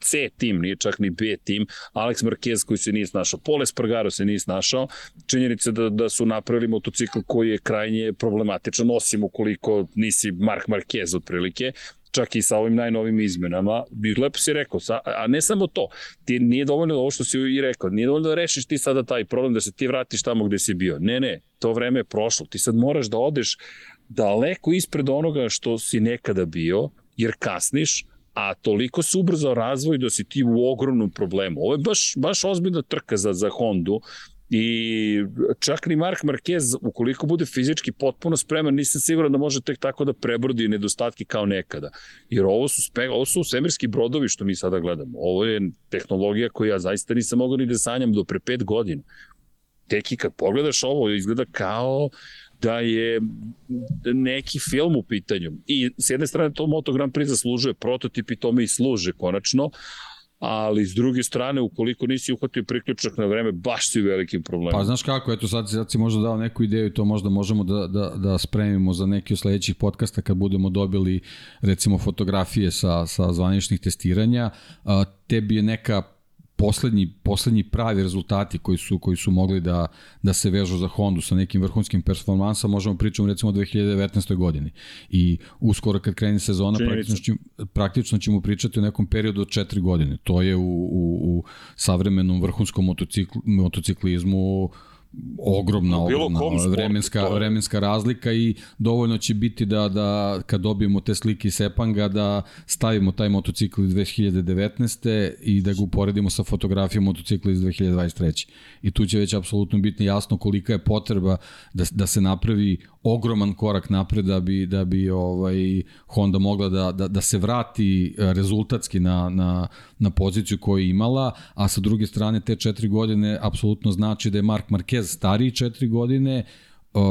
C tim, nije čak ni B tim, Alex Marquez koji se nije snašao, Pole Spargaro se nije snašao, činjenica da, da su napravili motocikl koji je krajnje problematičan, osim ukoliko nisi Mark Marquez otprilike, čak i sa ovim najnovim izmenama, bi lepo si rekao, sa, a ne samo to, ti nije dovoljno ovo što si i rekao, nije dovoljno da rešiš ti sada taj problem da se ti vratiš tamo gde si bio. Ne, ne, to vreme je prošlo, ti sad moraš da odeš daleko ispred onoga što si nekada bio, jer kasniš, a toliko se ubrzao razvoj da si ti u ogromnom problemu. Ovo je baš, baš ozbiljna trka za, za Hondu, I čak ni Mark Marquez, ukoliko bude fizički potpuno spreman, nisam siguran da može tek tako da prebrodi nedostatke kao nekada. Jer ovo su, spe, ovo su svemirski brodovi što mi sada gledamo. Ovo je tehnologija koju ja zaista nisam mogao ni da sanjam do pre pet godina. Tek i kad pogledaš ovo, izgleda kao da je neki film u pitanju. I s jedne strane to Moto Grand Prix zaslužuje, prototipi tome i služe konačno, ali s druge strane, ukoliko nisi uhvatio priključak na vreme, baš si u velikim problemima. Pa znaš kako, eto sad, sad si možda dao neku ideju i to možda možemo da, da, da spremimo za neki od sledećih podcasta kad budemo dobili recimo fotografije sa, sa zvaničnih testiranja. tebi je neka poslednji, poslednji pravi rezultati koji su, koji su mogli da, da se vežu za Hondu sa nekim vrhunskim performansama, možemo pričati recimo o 2019. godini. I uskoro kad krene sezona, praktično, ćemo, praktično ćemo pričati o nekom periodu od četiri godine. To je u, u, u savremenom vrhunskom motocikl, motociklizmu ogromna, ogromna vremenska, je... vremenska razlika i dovoljno će biti da, da kad dobijemo te slike iz Sepanga da stavimo taj motocikl iz 2019. i da ga uporedimo sa fotografijom motocikla iz 2023. I tu će već apsolutno biti jasno kolika je potreba da, da se napravi ogroman korak napred da bi da bi ovaj Honda mogla da da da se vrati e, rezultatski na na na poziciju koju je imala, a sa druge strane te 4 godine apsolutno znači da je Mark Marquez stariji 4 godine. Uh,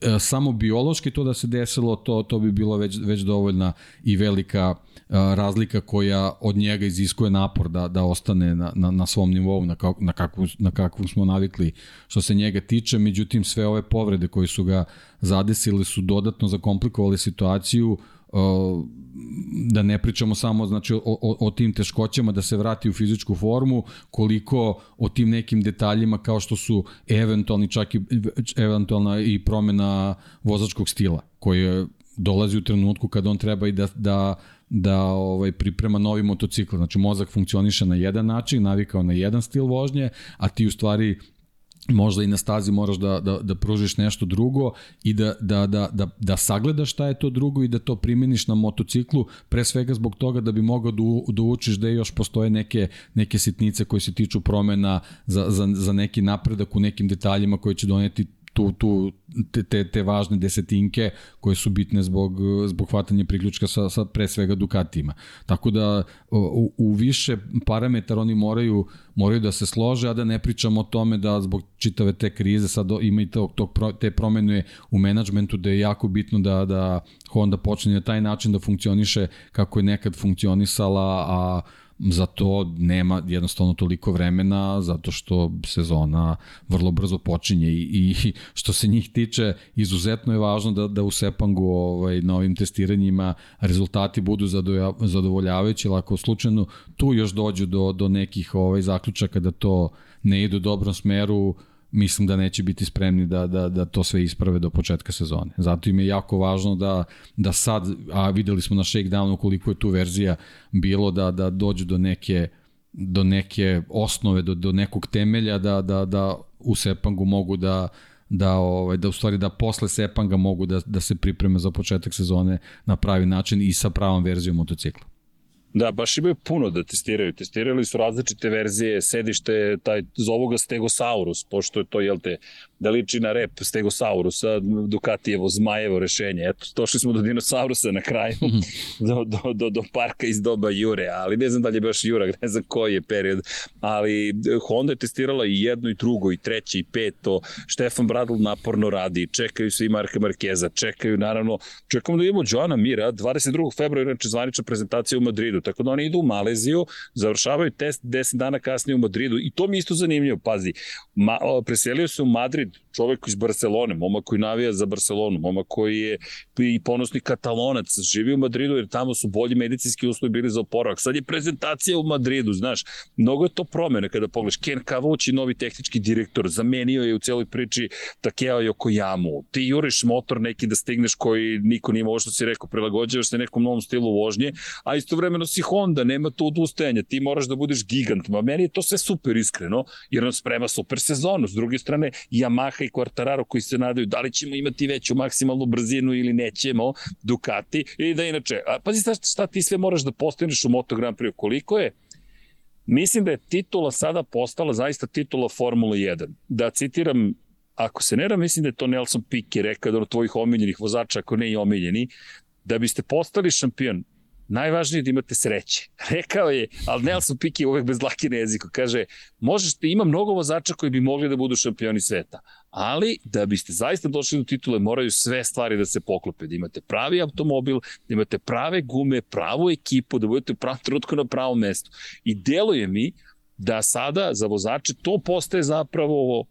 E, samo biološki to da se desilo, to, to bi bilo već, već dovoljna i velika e, razlika koja od njega iziskuje napor da, da ostane na, na, na svom nivou, na, kak, na, kakvu, na kakvu smo navikli što se njega tiče, međutim sve ove povrede koje su ga zadesile su dodatno zakomplikovali situaciju, da ne pričamo samo znači, o, o, o tim teškoćama da se vrati u fizičku formu, koliko o tim nekim detaljima kao što su eventualni čak i eventualna i promena vozačkog stila koji dolazi u trenutku kada on treba i da, da da ovaj priprema novi motocikl. Znači mozak funkcioniše na jedan način, navikao na jedan stil vožnje, a ti u stvari možda i na stazi moraš da, da, da pružiš nešto drugo i da, da, da, da, da sagledaš šta je to drugo i da to primeniš na motociklu, pre svega zbog toga da bi mogao da, da učiš da još postoje neke, neke sitnice koje se tiču promena za, za, za neki napredak u nekim detaljima koje će doneti tu, tu te, te, važne desetinke koje su bitne zbog, zbog hvatanja priključka sa, sa pre svega Dukatima. Tako da u, u više parametara oni moraju, moraju da se slože, a da ne pričamo o tome da zbog čitave te krize sad ima i tog, tog, te promene u menadžmentu da je jako bitno da, da Honda počne na taj način da funkcioniše kako je nekad funkcionisala, a za to nema jednostavno toliko vremena zato što sezona vrlo brzo počinje i, i što se njih tiče izuzetno je važno da, da u Sepangu ovaj, na ovim testiranjima rezultati budu zadovoljavajući, ali ako slučajno tu još dođu do, do nekih ovaj, zaključaka da to ne ide u dobrom smeru, mislim da neće biti spremni da, da, da to sve isprave do početka sezone. Zato im je jako važno da, da sad, a videli smo na shakedownu koliko je tu verzija bilo da, da dođu do neke do neke osnove, do, do nekog temelja da, da, da u Sepangu mogu da da ovaj da u stvari da posle Sepanga mogu da da se pripreme za početak sezone na pravi način i sa pravom verzijom motocikla. Da, baš imaju puno da testiraju. Testirali su različite verzije, sedište, taj, zovu ga Stegosaurus, pošto je to, jel te, da liči na rep Stegosaurusa, Ducatijevo, Zmajevo rešenje. Eto, došli smo do dinosaurusa na kraju, mhm. do, do, do, do parka iz doba Jure, ali ne znam da li je baš Jura, ne znam koji je period, ali Honda je testirala i jedno i drugo i treće i peto, Štefan Bradl naporno radi, čekaju se i Marka Markeza, čekaju naravno, čekamo da imamo Joana Mira, 22. februara, inače zvanična prezentacija u Madridu, tako da oni idu u Maleziju, završavaju test 10 dana kasnije u Madridu i to mi isto zanimljivo, pazi, ma, preselio se u Madrid čovek iz Barcelone, momak koji navija za Barcelonu, momak koji je i ponosni katalonac, živi u Madridu jer tamo su bolji medicinski uslovi bili za oporavak. Sad je prezentacija u Madridu, znaš, mnogo je to promene kada pogledaš. Ken Kavući, novi tehnički direktor, zamenio je u celoj priči Takeo Yokoyamu. Ti juriš motor neki da stigneš koji niko nima, ovo što si rekao, prilagođavaš se nekom novom stilu vožnje, a istovremeno si Honda, nema tu odustajanja, ti moraš da budeš gigant. Ma meni je to sve super iskreno, jer on sprema super sezonu. S druge strane, Yamaha i Quartararo koji se nadaju da li ćemo imati veću maksimalnu brzinu ili nećemo, Ducati, i da inače, a pazi šta, šta ti sve moraš da postaneš u Moto Grand Prix, koliko je? Mislim da je titula sada postala zaista titula Formula 1. Da citiram ako se ne da, mislim da je to Nelson Piquet rekao da od tvojih omiljenih vozača, ako ne i omiljeni, da biste postali šampion, najvažnije je da imate sreće. Rekao je, ali Nelson Piquet uvek bez laki na jeziku, kaže, možeš ima mnogo vozača koji bi mogli da budu šampioni sveta, ali da biste zaista došli do titule moraju sve stvari da se poklope, da imate pravi automobil, da imate prave gume, pravu ekipu, da budete u pravom trenutku na pravom mestu. I deluje mi da sada za vozače to postaje zapravo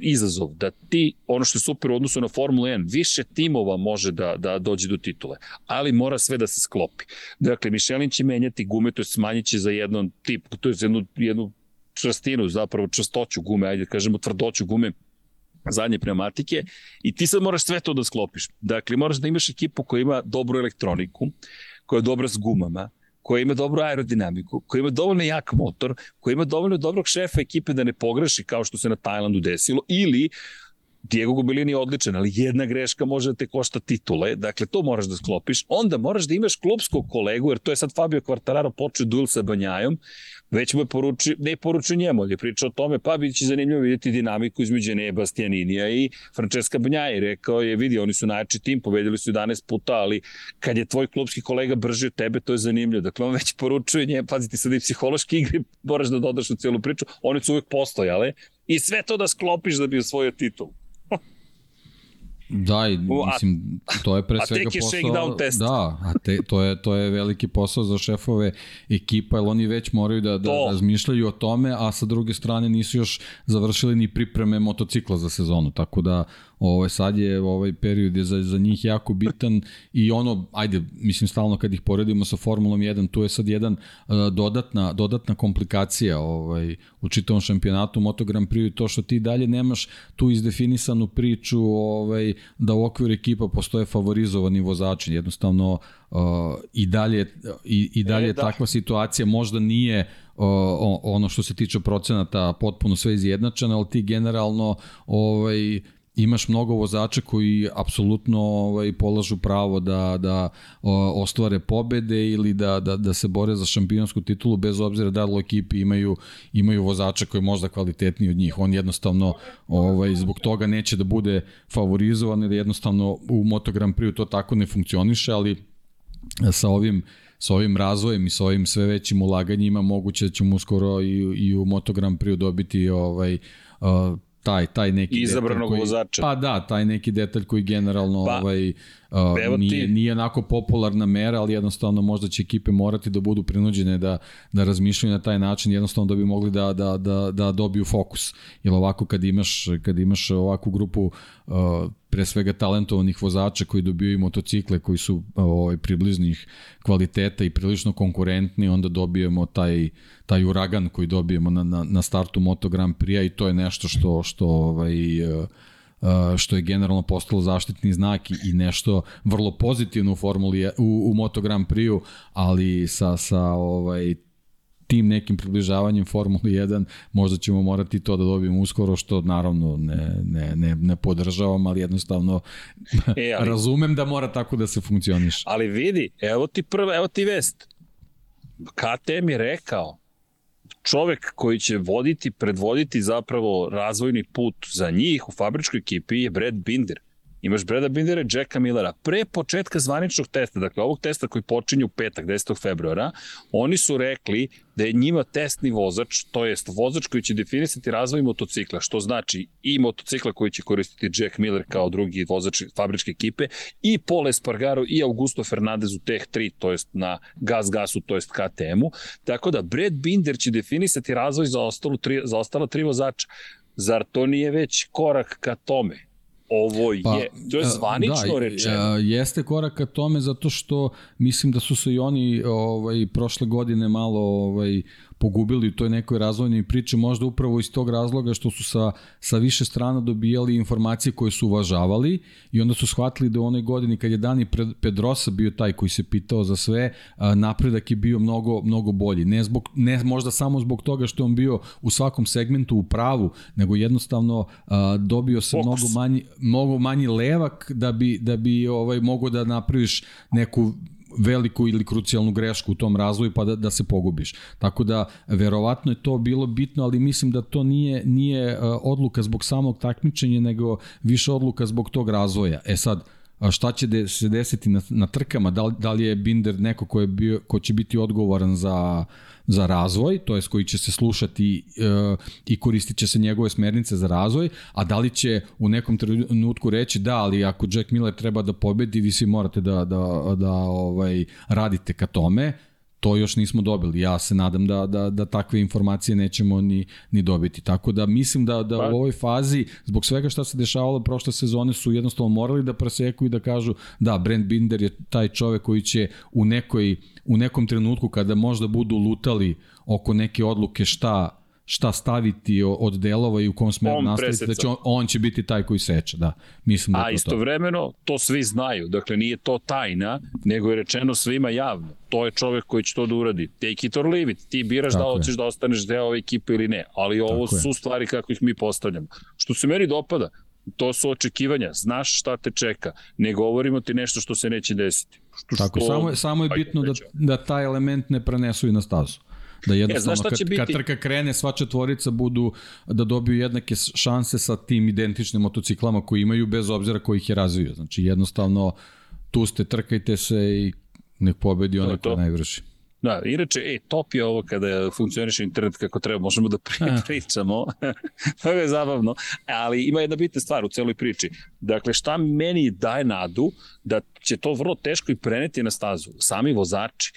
izazov, da ti, ono što je super u odnosu na Formula 1, više timova može da, da dođe do titule, ali mora sve da se sklopi. Dakle, Michelin će menjati gume, to je smanjit će za jedan tip, to je jednu, jednu čvrstinu, zapravo čvrstoću gume, ajde da kažemo tvrdoću gume, zadnje pneumatike i ti sad moraš sve to da sklopiš. Dakle, moraš da imaš ekipu koja ima dobru elektroniku, koja je dobra s gumama, koja ima dobru aerodinamiku, koja ima dovoljno jak motor, koja ima dovoljno dobrog šefa ekipe da ne pogreši kao što se na Tajlandu desilo, ili Diego Gubelini je odličan, ali jedna greška može da te košta titule, dakle to moraš da sklopiš, onda moraš da imaš klubskog kolegu, jer to je sad Fabio Quartararo počeo duel sa Banjajom, već mu je poručio, ne poručio njemu, ali je pričao o tome, pa bit će zanimljivo vidjeti dinamiku između Neye Bastianinija i Francesca Banjaje. Rekao je, vidi, oni su najjači tim, pobedili su 11 puta, ali kad je tvoj klubski kolega brži od tebe, to je zanimljivo. Dakle, on već poručuje nje, pazite, sad i psihološki igri, moraš da dodaš u celu priču, oni su uvek postojale, i sve to da sklopiš da bi osvojio titul. Da, i, mislim, to je pre svega posao... A tek je shakedown test. Da, a te, to, je, to je veliki posao za šefove ekipa, jer oni već moraju da, da to. razmišljaju o tome, a sa druge strane nisu još završili ni pripreme motocikla za sezonu, tako da Ovaj, sad je ovaj period je za, za njih jako bitan i ono, ajde, mislim stalno kad ih poredimo sa Formulom 1, tu je sad jedan uh, dodatna, dodatna komplikacija ovaj, u čitavom šampionatu Moto Grand Prix to što ti dalje nemaš tu izdefinisanu priču ovaj, da u okviru ekipa postoje favorizovani vozači, jednostavno uh, i dalje, i, i dalje e, da. takva situacija možda nije uh, ono što se tiče procenata potpuno sve izjednačeno, ali ti generalno ovaj, imaš mnogo vozača koji apsolutno ovaj, polažu pravo da, da o, ostvare pobede ili da, da, da se bore za šampionsku titulu bez obzira da li ekipi imaju, imaju vozača koji je možda kvalitetniji od njih. On jednostavno ovaj, zbog toga neće da bude favorizovan ili jednostavno u Moto Grand Prix to tako ne funkcioniše, ali sa ovim sa ovim razvojem i sa ovim sve većim ulaganjima moguće da ćemo uskoro i, i u Moto Grand Prix dobiti ovaj uh, taj taj neki izabranog koji, vozača. Pa da, taj neki detalj koji generalno pa, ovaj uh, nije ti... nije onako popularna mera, ali jednostavno možda će ekipe morati da budu prinuđene da da razmišljaju na taj način, jednostavno da bi mogli da da da da dobiju fokus. Jer ovako kad imaš kad imaš ovakvu grupu uh, pre svega talentovanih vozača koji dobijaju motocikle koji su ovaj približnih kvaliteta i prilično konkurentni, onda dobijemo taj taj uragan koji dobijemo na, na, na startu Moto Grand Prix i to je nešto što što ovaj uh, što je generalno postalo zaštitni znak i nešto vrlo pozitivno u formuli u, u Moto Grand Prix, ali sa sa ovaj tim nekim približavanjem Formuli 1 možda ćemo morati to da dobijemo uskoro što naravno ne, ne, ne, ne podržavam ali jednostavno e, ali, razumem da mora tako da se funkcioniše. Ali vidi, evo ti prva, evo ti vest. KTM je rekao čovek koji će voditi, predvoditi zapravo razvojni put za njih u fabričkoj ekipi je Brad Binder. Imaš Breda Bindera i Jacka Millera. Pre početka zvaničnog testa, dakle ovog testa koji počinje u petak, 10. februara, oni su rekli da je njima testni vozač, to jest vozač koji će definisati razvoj motocikla, što znači i motocikla koji će koristiti Jack Miller kao drugi vozač fabričke ekipe, i Paul Espargaro i Augusto Fernandez u Tech 3, to jest na Gas Gasu, to jest KTM-u. Tako da Brad Binder će definisati razvoj za, ostalo tri, za ostala tri vozača. Zar to nije već korak ka tome? Ovo pa, je, to je zvanično da, rečeno. Jeste korak ka tome zato što mislim da su se i oni ovaj, prošle godine malo ovaj, pogubili u toj nekoj razvojnoj priči, možda upravo iz tog razloga što su sa, sa više strana dobijali informacije koje su uvažavali i onda su shvatili da u onoj godini kad je Dani Pedrosa bio taj koji se pitao za sve, napredak je bio mnogo, mnogo bolji. Ne, zbog, ne možda samo zbog toga što on bio u svakom segmentu u pravu, nego jednostavno dobio se mnogo manji, mnogo manji levak da bi, da bi ovaj, mogo da napraviš neku veliku ili krucijalnu grešku u tom razvoju pa da, da se pogubiš. Tako da verovatno je to bilo bitno, ali mislim da to nije nije odluka zbog samog takmičenja, nego više odluka zbog tog razvoja. E sad, šta će de, se desiti na, na trkama, da li, da li je Binder neko ko, je bio, ko će biti odgovoran za, za razvoj, to jest koji će se slušati e, i koristit će se njegove smernice za razvoj, a da li će u nekom trenutku reći da, ali ako Jack Miller treba da pobedi, vi svi morate da, da, da ovaj, radite ka tome, to još nismo dobili. Ja se nadam da, da, da takve informacije nećemo ni, ni dobiti. Tako da mislim da, da u pa- ovoj fazi, zbog svega šta se dešavalo prošle sezone, su jednostavno morali da preseku i da kažu da, Brent Binder je taj čovek koji će u, nekoj, u nekom trenutku kada možda budu lutali oko neke odluke šta šta staviti od delova i u kom smeru nastaviti, da će on, on će biti taj koji seče, da. Mislim da A istovremeno, to. to svi znaju, dakle nije to tajna, nego je rečeno svima javno. To je čovek koji će to da uradi. Take it or leave it. Ti biraš da Tako da hoćeš da ostaneš deo ove ekipe ili ne, ali ovo Tako su je. stvari kako ih mi postavljamo. Što se meni dopada, to su očekivanja, znaš šta te čeka, ne govorimo ti nešto što se neće desiti. Što, Tako, što, samo, samo je bitno da, da taj element ne prenesu i na stazu. Da e, jednostavno e, kad, biti? kad trka krene sva četvorica budu da dobiju jednake šanse sa tim identičnim motociklama koji imaju bez obzira ko ih je razvio. Znači jednostavno tu ste, trkajte se i nek pobedi onaj ko najvrši. Da, inače, e, top je ovo kada funkcioniš internet kako treba, možemo da pri, pričamo. to je zabavno, ali ima jedna bitna stvar u celoj priči. Dakle, šta meni daje nadu da će to vrlo teško i preneti na stazu? Sami vozači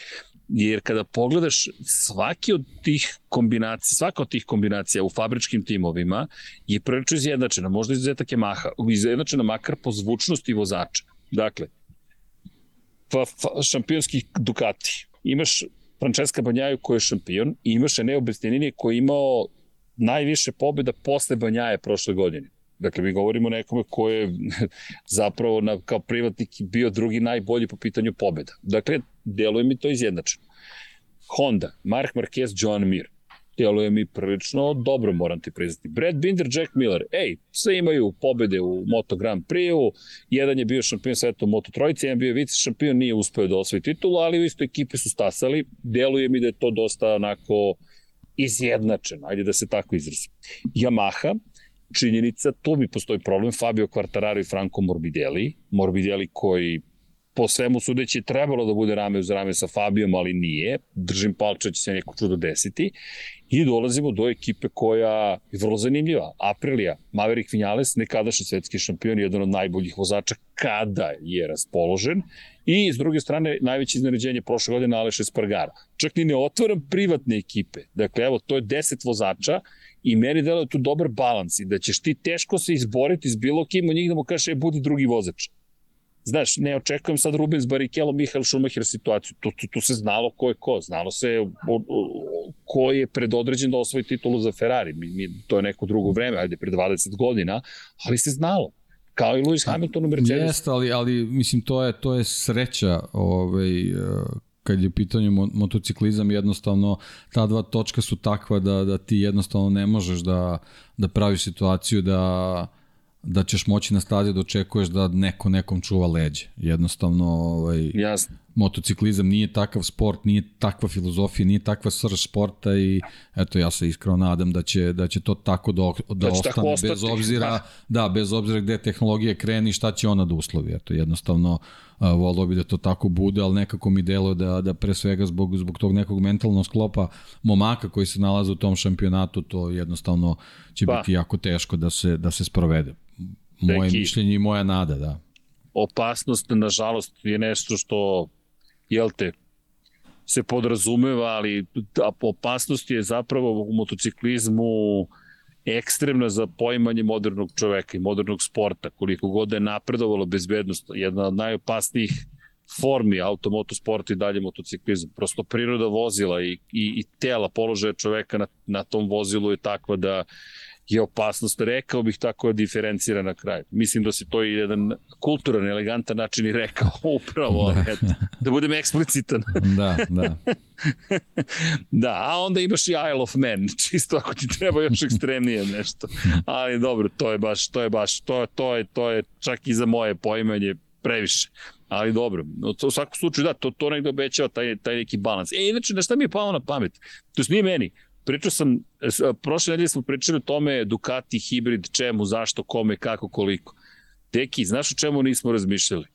jer kada pogledaš svaki od tih kombinacija, svaka od tih kombinacija u fabričkim timovima je prilično izjednačena, možda izuzetak je maha, izjednačena makar po zvučnosti vozača. Dakle, pa, fa, šampionski Ducati, imaš Francesca Banjaju koji je šampion i imaš Eneo Bestinini koji je imao najviše pobjeda posle Banjaje prošle godine. Dakle, mi govorimo o nekome ko je zapravo na, kao privatnik bio drugi najbolji po pitanju pobjeda. Dakle, deluje mi to izjednačeno. Honda, Mark Marquez, John Mir. Deluje mi prilično dobro, moram ti priznati. Brad Binder, Jack Miller. Ej, sve imaju pobede u Moto Grand Prix-u. Jedan je bio šampion sveta u Moto Trojici, jedan bio vice šampion, nije uspeo da osvoji titulu, ali u istoj ekipi su stasali. Deluje mi da je to dosta onako izjednačeno, ajde da se tako izrazim. Yamaha, činjenica, tu mi postoji problem, Fabio Quartararo i Franco Morbidelli, Morbidelli koji po svemu sudeći trebalo da bude rame uz rame sa Fabijom, ali nije. Držim palče, će se neko čudo desiti. I dolazimo do ekipe koja je vrlo zanimljiva. Aprilia, Maverick Vinales, nekadašnji svetski šampion, jedan od najboljih vozača kada je raspoložen. I s druge strane, najveće iznenađenje prošle godine Aleš Espargaro. Čak ni ne otvoram privatne ekipe. Dakle, evo, to je 10 vozača i meni delo tu dobar balans i da ćeš ti teško se izboriti s bilo kim od njih da mu kaže, e, budi drugi vozač znaš, ne očekujem sad Rubens Barrichello, Michael Schumacher situaciju. Tu, tu, tu se znalo ko je ko, znalo se o, o, ko je predodređen da osvoji titulu za Ferrari. Mi, mi, to je neko drugo vreme, ajde, pre 20 godina, ali se znalo kao i Lewis Hamilton u Mercedes. Jeste, ali, ali mislim to je to je sreća ovaj kad je pitanje motociklizam jednostavno ta dva točka su takva da da ti jednostavno ne možeš da da praviš situaciju da da ćeš moći na stazi da očekuješ da neko nekom čuva leđe. Jednostavno, ovaj, Jasno. Motociklizam nije takav sport, nije takva filozofija, nije takva srž sporta i eto ja se iskreno nadam da će da će to tako da, da, da ostane bez obzira da. da bez obzira gde tehnologija kreni šta će ona da uslovi. Eto jednostavno volio bi da to tako bude, ali nekako mi delo da, da pre svega zbog, zbog tog nekog mentalnog sklopa momaka koji se nalaze u tom šampionatu, to jednostavno će pa. biti jako teško da se, da se sprovede moje Deki, mišljenje i moja nada, da. Opasnost, nažalost, je nešto što, jel te, se podrazumeva, ali opasnost je zapravo u motociklizmu ekstremna za poimanje modernog čoveka i modernog sporta. Koliko god je napredovalo bezbednost, jedna od najopasnijih formi automotosporta i dalje motociklizam. Prosto priroda vozila i, i, i tela položaja čoveka na, na tom vozilu je takva da je opasnost, rekao bih tako diferencira na kraju. Mislim da se to i jedan kulturan, elegantan način i rekao upravo, da, eto, da budem eksplicitan. da, da. da, a onda imaš i Isle of Man, čisto ako ti treba još ekstremnije nešto. Ali dobro, to je baš, to je baš, to, to je, to je čak i za moje poimanje previše. Ali dobro, u svakom slučaju da, to, to negde obećava taj, taj neki balans. E, inače, na šta mi je palo na pamet? To je meni, Pričao sam, prošle nedelje smo pričali o tome Ducati, hibrid, čemu, zašto, kome, kako, koliko. Deki, znaš o čemu nismo razmišljali?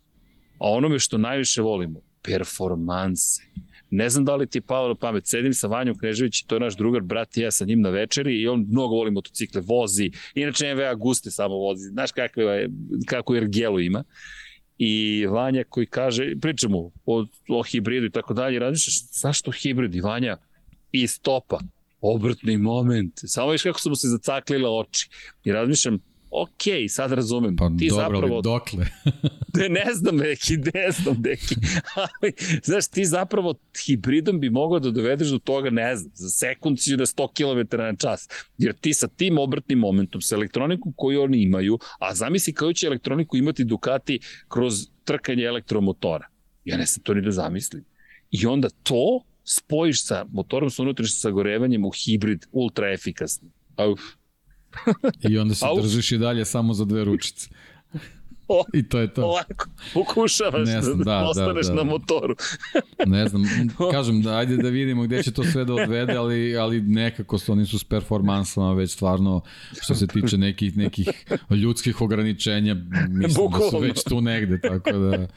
A onome što najviše volimo, performanse. Ne znam da li ti je palo na pamet, sedim sa Vanjom Knežević, to je naš drugar, brat i ja sa njim na večeri i on mnogo voli motocikle, vozi, inače MV Aguste samo vozi, znaš kakve, kako Ergelu ima. I Vanja koji kaže, pričamo o, o hibridu i tako dalje, razmišljaš, zašto hibrid? I Vanja, i stopa obrtni moment. Samo viš kako su mu se zacaklile oči. I razmišljam, ok, sad razumem. Pa ti dobro, zapravo, ali dokle? ne, ne znam, neki, ne znam, neki. Ali, znaš, ti zapravo hibridom bi mogao da dovedeš do toga, ne znam, za sekund si na 100 km na čas. Jer ti sa tim obrtnim momentom, sa elektronikom koju oni imaju, a zamisli kao će elektroniku imati Ducati kroz trkanje elektromotora. Ja ne znam to ni da zamislim. I onda to spojiš sa motorom sa unutrašnjim sagorevanjem u hibrid ultra efikasni. Uf. I onda se Uf. držiš i dalje samo za dve ručice. I to je to. Ovako, pokušavaš ne znam, da, da, ostaneš da, da. na motoru. ne znam, kažem da ajde da vidimo gde će to sve da odvede, ali, ali nekako su oni su s performansama već stvarno što se tiče nekih, nekih ljudskih ograničenja, mislim Bukovno. da su već tu negde, tako da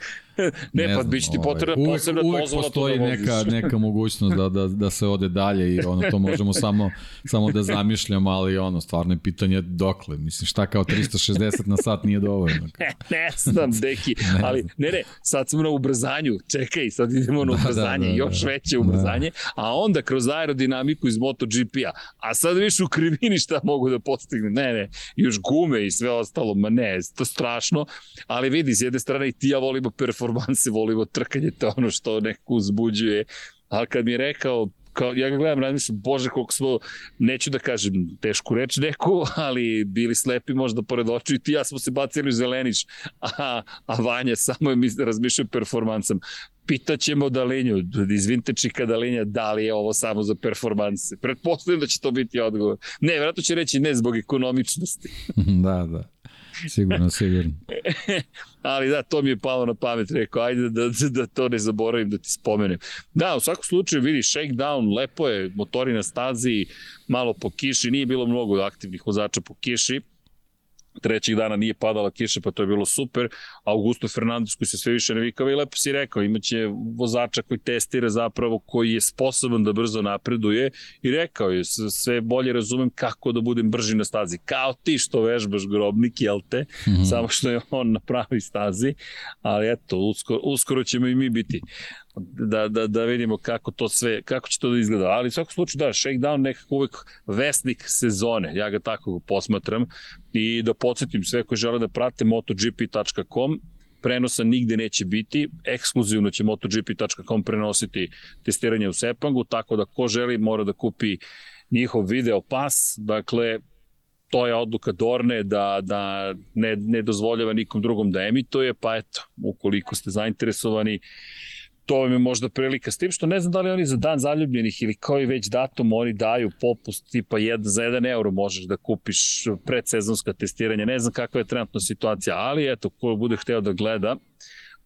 ne, ne pa biće ti ovaj, potrebna uvek, posebna uvek dozvola postoji da neka, neka mogućnost da, da, da se ode dalje i ono, to možemo samo, samo da zamišljamo, ali ono, stvarno je pitanje dokle. Mislim, šta kao 360 na sat nije dovoljno. ne, ne znam, deki, ali ne, ne, sad smo na ubrzanju, čekaj, sad idemo na da, da ubrzanje, da, da, još veće ubrzanje, da. a onda kroz aerodinamiku iz MotoGP-a, a sad više u krivini šta mogu da postigne, ne, ne, još gume i sve ostalo, ma ne, to strašno, ali vidi, s jedne strane i ti ja volimo performanse, volimo trkanje, to ono što neko uzbuđuje, ali kad mi je rekao kao, ja ga gledam, razmišljam, bože, koliko smo, neću da kažem tešku reč neku, ali bili slepi možda pored očiju i ti ja smo se bacili u zeleniš, a, a Vanja samo je razmišljao performansam. Pitaćemo Dalinju, iz Vintečika Dalinja, da li je ovo samo za performanse. Pretpostavljam da će to biti odgovor. Ne, vratno će reći ne zbog ekonomičnosti. da, da. Sigurno, sigurno. Ali da, to mi je palo na pamet, rekao, ajde da, da, da to ne zaboravim, da ti spomenem. Da, u svakom slučaju vidi, shakedown, lepo je, motori na stazi, malo po kiši, nije bilo mnogo aktivnih vozača po kiši, trećeg dana nije padala kiša, pa to je bilo super. Augusto Fernandez koji se sve više navikava i lepo si rekao, imaće vozača koji testira zapravo, koji je sposoban da brzo napreduje i rekao je, sve bolje razumem kako da budem brži na stazi. Kao ti što vežbaš grobnik, jel te? Mm -hmm. Samo što je on na pravi stazi, ali eto, uskoro, uskoro ćemo i mi biti da, da, da vidimo kako to sve, kako će to da izgleda. Ali u svakom slučaju da, Shakedown nekako uvek vesnik sezone, ja ga tako posmatram. I da podsjetim sve koji žele da prate motogp.com, prenosa nigde neće biti, ekskluzivno će motogp.com prenositi testiranje u Sepangu, tako da ko želi mora da kupi njihov video pas, dakle to je odluka Dorne da, da ne, ne dozvoljava nikom drugom da emituje, pa eto, ukoliko ste zainteresovani, to vam je možda prilika. S tim što ne znam da li oni za dan zaljubljenih ili koji već datum oni daju popust tipa jed, za 1 euro možeš da kupiš predsezonska testiranja. Ne znam kakva je trenutna situacija, ali eto, ko bude hteo da gleda,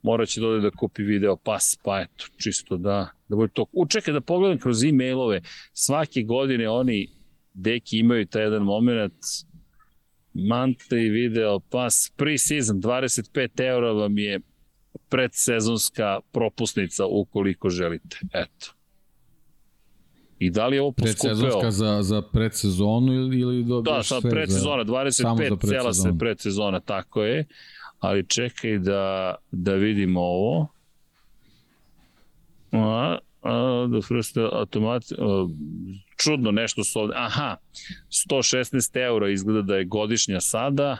morat će da da kupi video pas, pa eto, čisto da, da bude to. Učekaj da pogledam kroz e-mailove, svake godine oni deki imaju taj jedan moment, monthly video pas, pre-season, 25 eura vam je predsezonska propusnica ukoliko želite. Eto. I da li je ovo poskupeo? Predsezonska za, za predsezonu ili, ili dobiješ da, sad sve predsezona, 25 cela se predsezona, tako je. Ali čekaj da, da vidimo ovo. A, a, da first automat, a, čudno nešto su ovde. Aha, 116 eura izgleda da je godišnja sada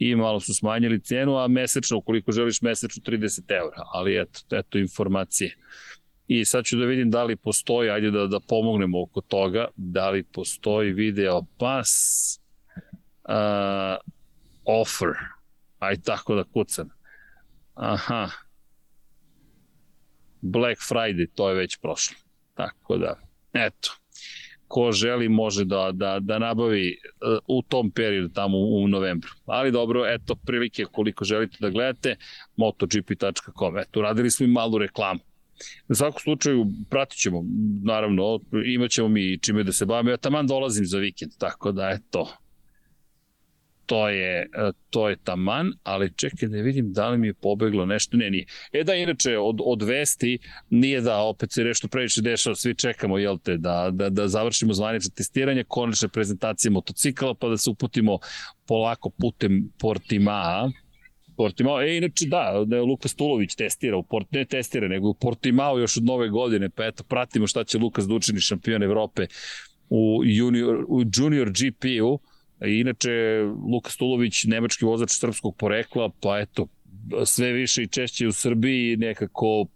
i malo su smanjili cenu, a mesečno, ukoliko želiš mesečno 30 eura, ali eto, eto informacije. I sad ću da vidim da li postoji, ajde da, da pomognemo oko toga, da li postoji video pas uh, offer. Aj tako da kucam. Aha. Black Friday, to je već prošlo. Tako da, eto ko želi može da, da, da nabavi uh, u tom periodu tamo u, u novembru. Ali dobro, eto prilike koliko želite da gledate, motogp.com. Eto, radili smo i malu reklamu. Na svakom slučaju pratit ćemo, naravno, imat ćemo mi čime da se bavimo. Ja taman dolazim za vikend, tako da eto, to je, e, to je taman, ali čekaj da vidim da li mi je pobeglo nešto, ne, nije. E da, inače, od, od vesti nije da opet se nešto previše dešava, svi čekamo, jel te, da, da, da završimo zvanično testiranje, konačne prezentacije motocikala, pa da se uputimo polako putem Portimaa, Portimao, e, inače da, da Lukas Tulović testira, u Port, ne testira, nego u Portimao još od nove godine, pa eto, pratimo šta će Lukas da učini šampion Evrope u junior, u junior GP-u, Inače, Luka Stulović, nemački vozač srpskog porekla, pa eto, sve više i češće u Srbiji nekako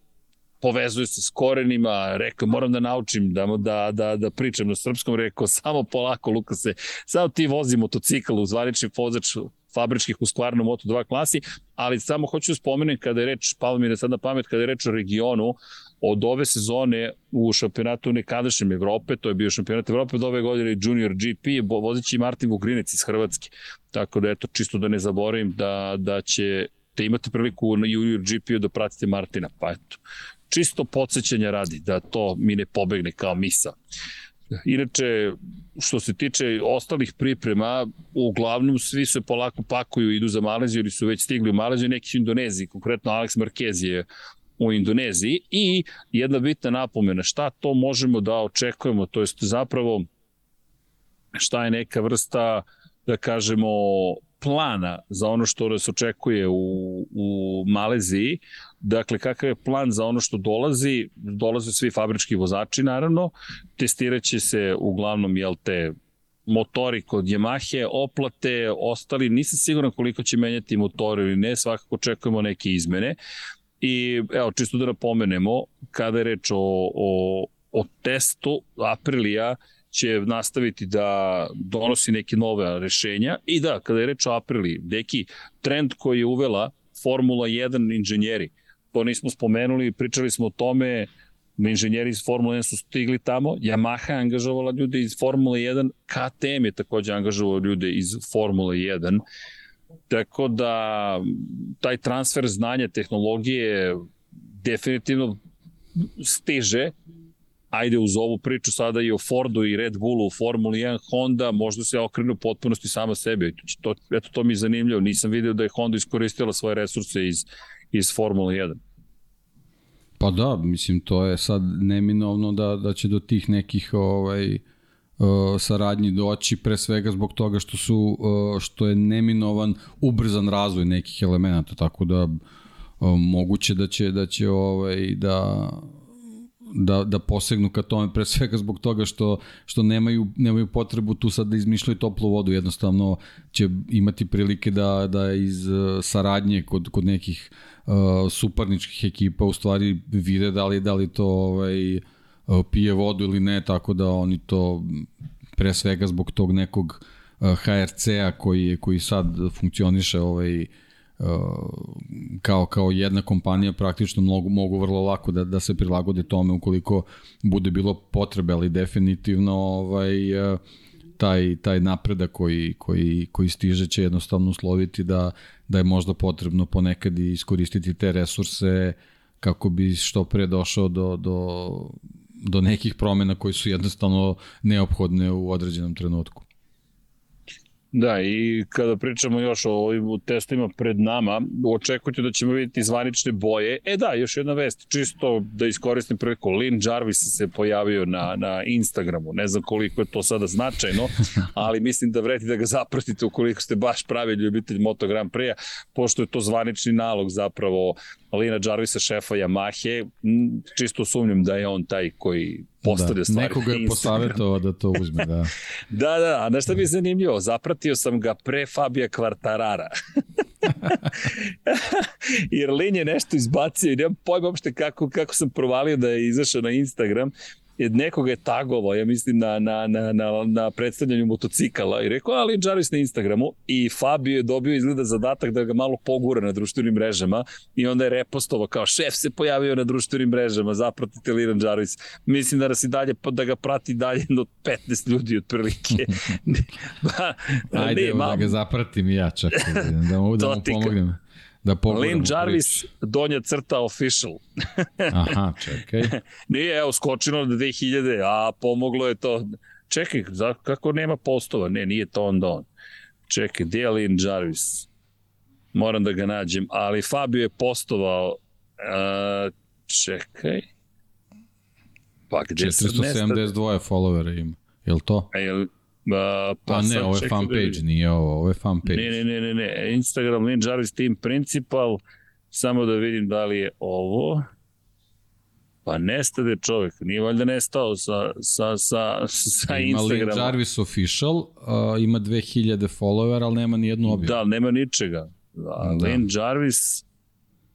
povezuje se s korenima, rekao moram da naučim da, da, da, da pričam na srpskom, rekao samo polako Luka se, samo ti vozi motocikl u zvanični vozač fabričkih u skvarnom Moto2 klasi, ali samo hoću da spomenem kada je reč, palo mi je sad na pamet, kada je reč o regionu, od ove sezone u šampionatu nekadašnjem Evrope, to je bio šampionat Evrope od ove godine Junior GP, vozići Martin Vugrinec iz Hrvatske. Tako da eto, čisto da ne zaboravim da, da će te imate priliku na Junior GP-u da pratite Martina, pa eto. Čisto podsjećanja radi, da to mi ne pobegne kao misa. Inače, što se tiče ostalih priprema, uglavnom svi se polako pakuju, idu za Maleziju ili su već stigli u Maleziju, neki su Indoneziji, konkretno Alex Marquez je u Indoneziji i jedna bitna napomena, šta to možemo da očekujemo, to jest zapravo šta je neka vrsta, da kažemo, plana za ono što nas očekuje u, u Maleziji, dakle kakav je plan za ono što dolazi, dolaze svi fabrički vozači naravno, testiraće se uglavnom jel te motori kod Yamahe, oplate, ostali, nisam siguran koliko će menjati motori ili ne, svakako očekujemo neke izmene. I evo, čisto da napomenemo, kada je reč o, o, o testu Aprilija, će nastaviti da donosi neke nove rešenja. I da, kada je reč o Aprili, deki, trend koji je uvela Formula 1 inženjeri, to nismo spomenuli, pričali smo o tome, inženjeri iz Formula 1 su stigli tamo, Yamaha je angažovala ljude iz Formula 1, KTM je takođe angažovao ljude iz Formula 1, tako da taj transfer znanja, tehnologije definitivno stiže, ajde uz ovu priču sada i o Fordu i Red Bullu u Formuli 1, Honda možda se okrenu potpunosti sama sebe. To, eto, to mi je zanimljivo. Nisam video da je Honda iskoristila svoje resurse iz, iz Formule 1. Pa da, mislim, to je sad neminovno da, da će do tih nekih ovaj, uh, saradnji doći pre svega zbog toga što su uh, što je neminovan ubrzan razvoj nekih elemenata tako da uh, moguće da će da će ovaj da da, da posegnu ka tome pre svega zbog toga što, što nemaju, nemaju potrebu tu sad da izmišljaju toplu vodu, jednostavno će imati prilike da, da iz saradnje kod, kod nekih uh, suparničkih ekipa u stvari vide da li, da li to ovaj, uh, pije vodu ili ne, tako da oni to pre svega zbog tog nekog uh, HRC-a koji, koji sad funkcioniše ovaj, uh, kao kao jedna kompanija praktično mogu mogu vrlo lako da da se prilagode tome ukoliko bude bilo potrebe ali definitivno ovaj taj taj napredak koji koji koji stiže će jednostavno usloviti da da je možda potrebno ponekad iskoristiti te resurse kako bi što pre došao do do do nekih promena koji su jednostavno neophodne u određenom trenutku. Da, i kada pričamo još o ovim testima pred nama, očekujte da ćemo vidjeti zvanične boje. E da, još jedna vest, čisto da iskoristim priliku. Lin Jarvis se pojavio na, na Instagramu, ne znam koliko je to sada značajno, ali mislim da vredi da ga zapratite ukoliko ste baš pravi ljubitelj Moto Grand Prix-a, pošto je to zvanični nalog zapravo Lina Jarvisa, šefa Yamahe, čisto sumnjam da je on taj koji postavlja da, stvari. Nekoga je posavjetovao da to uzme, da. da, da, a nešto mi je zanimljivo, zapratio sam ga pre Fabija Kvartarara. Jer Lin je nešto izbacio i nemam pojma uopšte kako, kako sam provalio da je izašao na Instagram nekoga je tagovao, ja mislim, na, na, na, na, na predstavljanju motocikala i rekao, ali Jarvis na Instagramu i Fabio je dobio izgleda zadatak da ga malo pogura na društvenim mrežama i onda je repostovao kao šef se pojavio na društvenim mrežama, zapratite Liran Jarvis. Mislim da nas i dalje, da ga prati dalje do 15 ljudi otprilike. ba, Ajde, ne, evo da ga zapratim i ja čak, da mogu da mu pomognem. Da Lin Jarvis, donja crta official. Aha, čekaj. Nije, evo, skočilo na 2000, a pomoglo je to. Čekaj, za, kako nema postova? Ne, nije to onda on. Čekaj, gdje je Lin Jarvis? Moram da ga nađem, ali Fabio je postovao. Uh, čekaj. Pa gde 472 followera ima. Je li to? A je Uh, pa, pa ne, ovo je fan da page, da nije ovo, ovo je fan page. Ne, ne, ne, ne, ne. Instagram Lin Jarvis Team Principal, samo da vidim da li je ovo. Pa nestade čovjek, nije valjda nestao sa, sa, sa, sa ima Instagrama. Ima Lin Jarvis Official, uh, ima 2000 follower, ali nema ni jednu objavu. Da, nema ničega. Da. Lin Jarvis,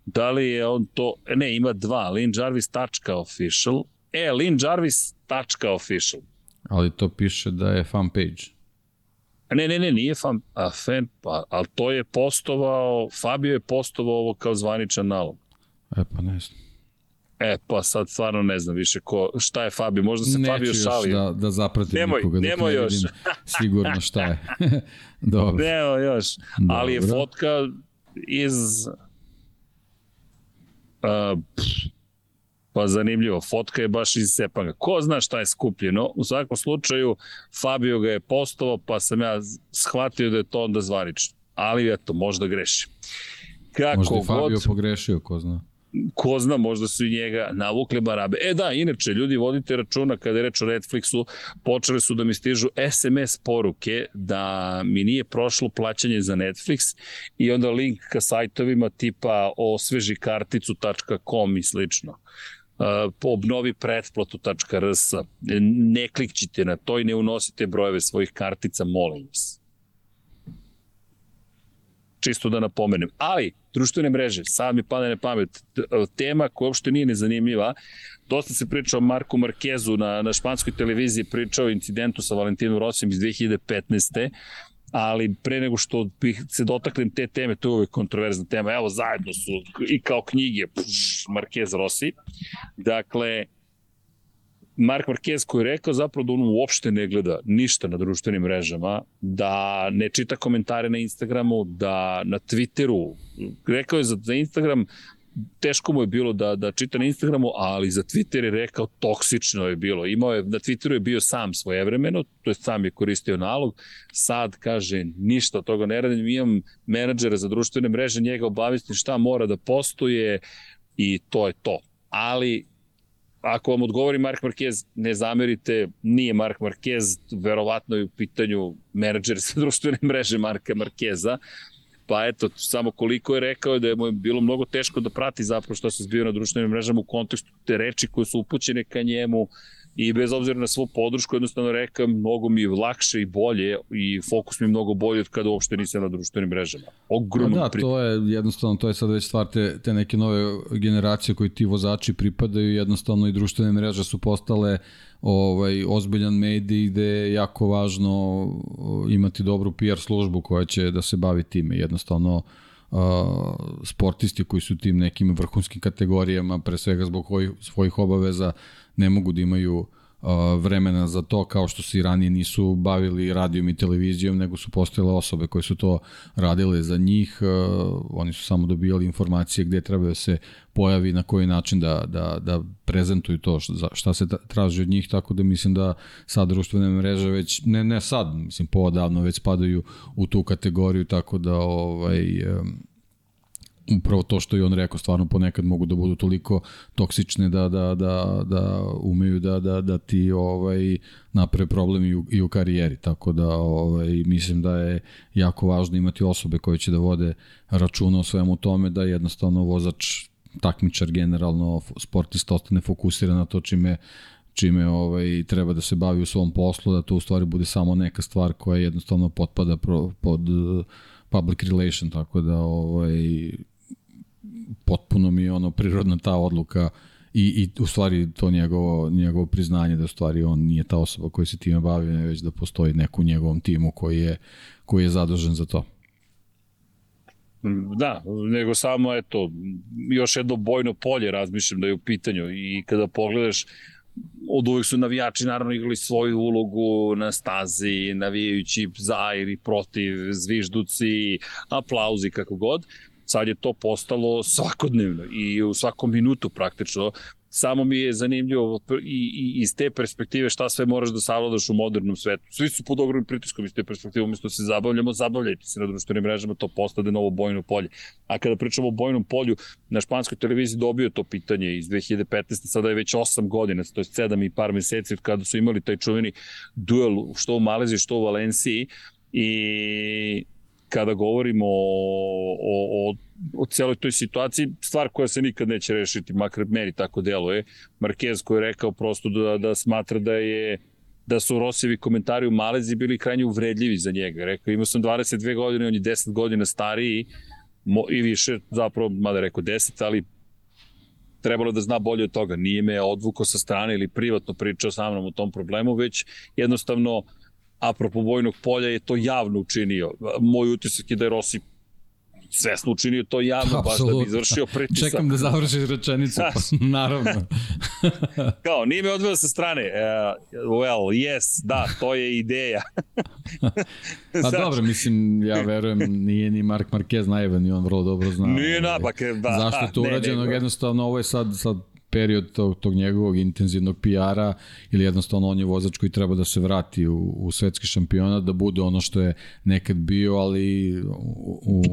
da li je on to, ne, ima dva, Lin Jarvis tačka official, e, Lin Jarvis tačka official. Ali to piše da je fan page. Ne, ne, ne, nije fan, a fan, pa, ali to je postovao, Fabio je postovao ovo kao zvaničan nalog. E, pa ne znam. E, pa sad stvarno ne znam više ko, šta je Fabio, možda se Neću Fabio šalio. Neću još da, da zapratim nemoj, nikoga, nemoj ne još. vidim sigurno šta je. Dobro. Nemo još, Dobro. ali je fotka iz... Uh, pff, Pa zanimljivo, fotka je baš iz Sepanga. Ko zna šta je skupljeno? U svakom slučaju, Fabio ga je postovao, pa sam ja shvatio da je to onda zvanično. Ali eto, možda greši. Kako možda je Fabio god, pogrešio, ko zna ko zna, možda su i njega navukli barabe. E da, inače, ljudi vodite računa kada je reč o Netflixu, počeli su da mi stižu SMS poruke da mi nije prošlo plaćanje za Netflix i onda link ka sajtovima tipa osveži karticu.com i slično. Obnovi pretplatu.rs. Ne klikćite na to i ne unosite brojeve svojih kartica, molim vas čisto da napomenem. Ali, društvene mreže, sad mi pada na pamet, tema koja uopšte nije nezanimljiva, dosta se priča o Marku Markezu na, na španskoj televiziji, pričao o incidentu sa Valentinom Rosijem iz 2015 ali pre nego što bih se dotaknem te teme, to je uvek kontroverzna tema, evo zajedno su i kao knjige pš, Marquez Rossi. Dakle, Mark Marquez koji je rekao zapravo da on uopšte ne gleda ništa na društvenim mrežama, da ne čita komentare na Instagramu, da na Twitteru, rekao je za, za Instagram teško mu je bilo da, da čita na Instagramu, ali za Twitter je rekao toksično je bilo. Imao je, na Twitteru je bio sam svojevremeno, to je sam je koristio nalog, sad kaže ništa od toga ne radim, imam menadžera za društvene mreže, njega obavistim šta mora da postoje i to je to. Ali ako vam odgovori Mark Marquez, ne zamerite, nije Mark Marquez, verovatno je u pitanju menadžer sa društvene mreže Marka Markeza, pa eto, samo koliko je rekao da je mu je bilo mnogo teško da prati zapravo što se zbio na društvenim mrežama u kontekstu te reči koje su upućene ka njemu, i bez obzira na svu podršku jednostavno rekao mnogo mi je lakše i bolje i fokus mi je mnogo bolje od kada uopšte nisam na društvenim mrežama. Ogromno da, pri... to je jednostavno, to je sad već stvar te, te neke nove generacije koji ti vozači pripadaju, jednostavno i društvene mreže su postale ovaj, ozbiljan medij gde je jako važno imati dobru PR službu koja će da se bavi time. Jednostavno, uh, sportisti koji su tim nekim vrhunskim kategorijama, pre svega zbog svojih obaveza, ne mogu da imaju vremena za to kao što se i ranije nisu bavili radijom i televizijom nego su postojale osobe koje su to radile za njih oni su samo dobijali informacije gde treba da se pojavi na koji način da, da, da prezentuju to šta, se traži od njih tako da mislim da sad društvene mreže već ne, ne sad mislim poodavno već spadaju u tu kategoriju tako da ovaj upravo to što je on rekao, stvarno ponekad mogu da budu toliko toksične da, da, da, da umeju da, da, da ti ovaj, naprave problem i u, i u karijeri, tako da ovaj, mislim da je jako važno imati osobe koje će da vode računa o svemu tome, da jednostavno vozač takmičar generalno sportista ostane fokusiran na to čime čime ovaj treba da se bavi u svom poslu, da to u stvari bude samo neka stvar koja jednostavno potpada pro, pod uh, public relation, tako da ovaj potpuno mi je ono prirodna ta odluka i, i u stvari to njegovo, njegovo priznanje da u stvari on nije ta osoba koja se time bavi, već da postoji neko u njegovom timu koji je, koji je zadužen za to. Da, nego samo eto, još jedno bojno polje razmišljam da je u pitanju i kada pogledaš od uvek su navijači naravno igrali svoju ulogu na stazi, navijajući za ili protiv, zvižduci, aplauzi, kako god sad je to postalo svakodnevno i u svakom minutu praktično. Samo mi je zanimljivo i, i iz te perspektive šta sve moraš da savladaš u modernom svetu. Svi su pod ogromnim pritiskom iz te perspektive, umjesto da se zabavljamo, zabavljajte se na društvenim mrežama, to postade novo bojno polje. A kada pričamo o bojnom polju, na španskoj televiziji dobio to pitanje iz 2015. Sada je već 8 godina, to je 7 i par meseci kada su imali taj čuveni duel što u Maleziji, što u Valenciji i kada govorimo o, o, o, o celoj toj situaciji, stvar koja se nikad neće rešiti, makar meni tako deluje. Marquez koji je rekao prosto da, da smatra da je da su Rosijevi komentari u Malezi bili krajnje uvredljivi za njega. Rekao, imao sam 22 godine, on je 10 godina stariji mo, i više, zapravo, mada rekao 10, ali trebalo da zna bolje od toga. Nije me odvuko sa strane ili privatno pričao sa mnom o tom problemu, već jednostavno uh, apropo vojnog polja je to javno učinio. Moj utisak je da je Rossi svesno učinio to javno, Absolut. baš da bi izvršio pritisak. Čekam da završiš rečenicu, pa, naravno. Kao, nije me odveo sa strane. Uh, well, yes, da, to je ideja. pa dobro, mislim, ja verujem, nije ni Mark Marquez naivan i on vrlo dobro zna. Nije napak, da. Zašto je to urađeno? Jednostavno, ovo je sad, sad period tog, tog njegovog intenzivnog PR-a ili jednostavno on je vozač koji treba da se vrati u, u svetski šampionat, da bude ono što je nekad bio, ali u, u,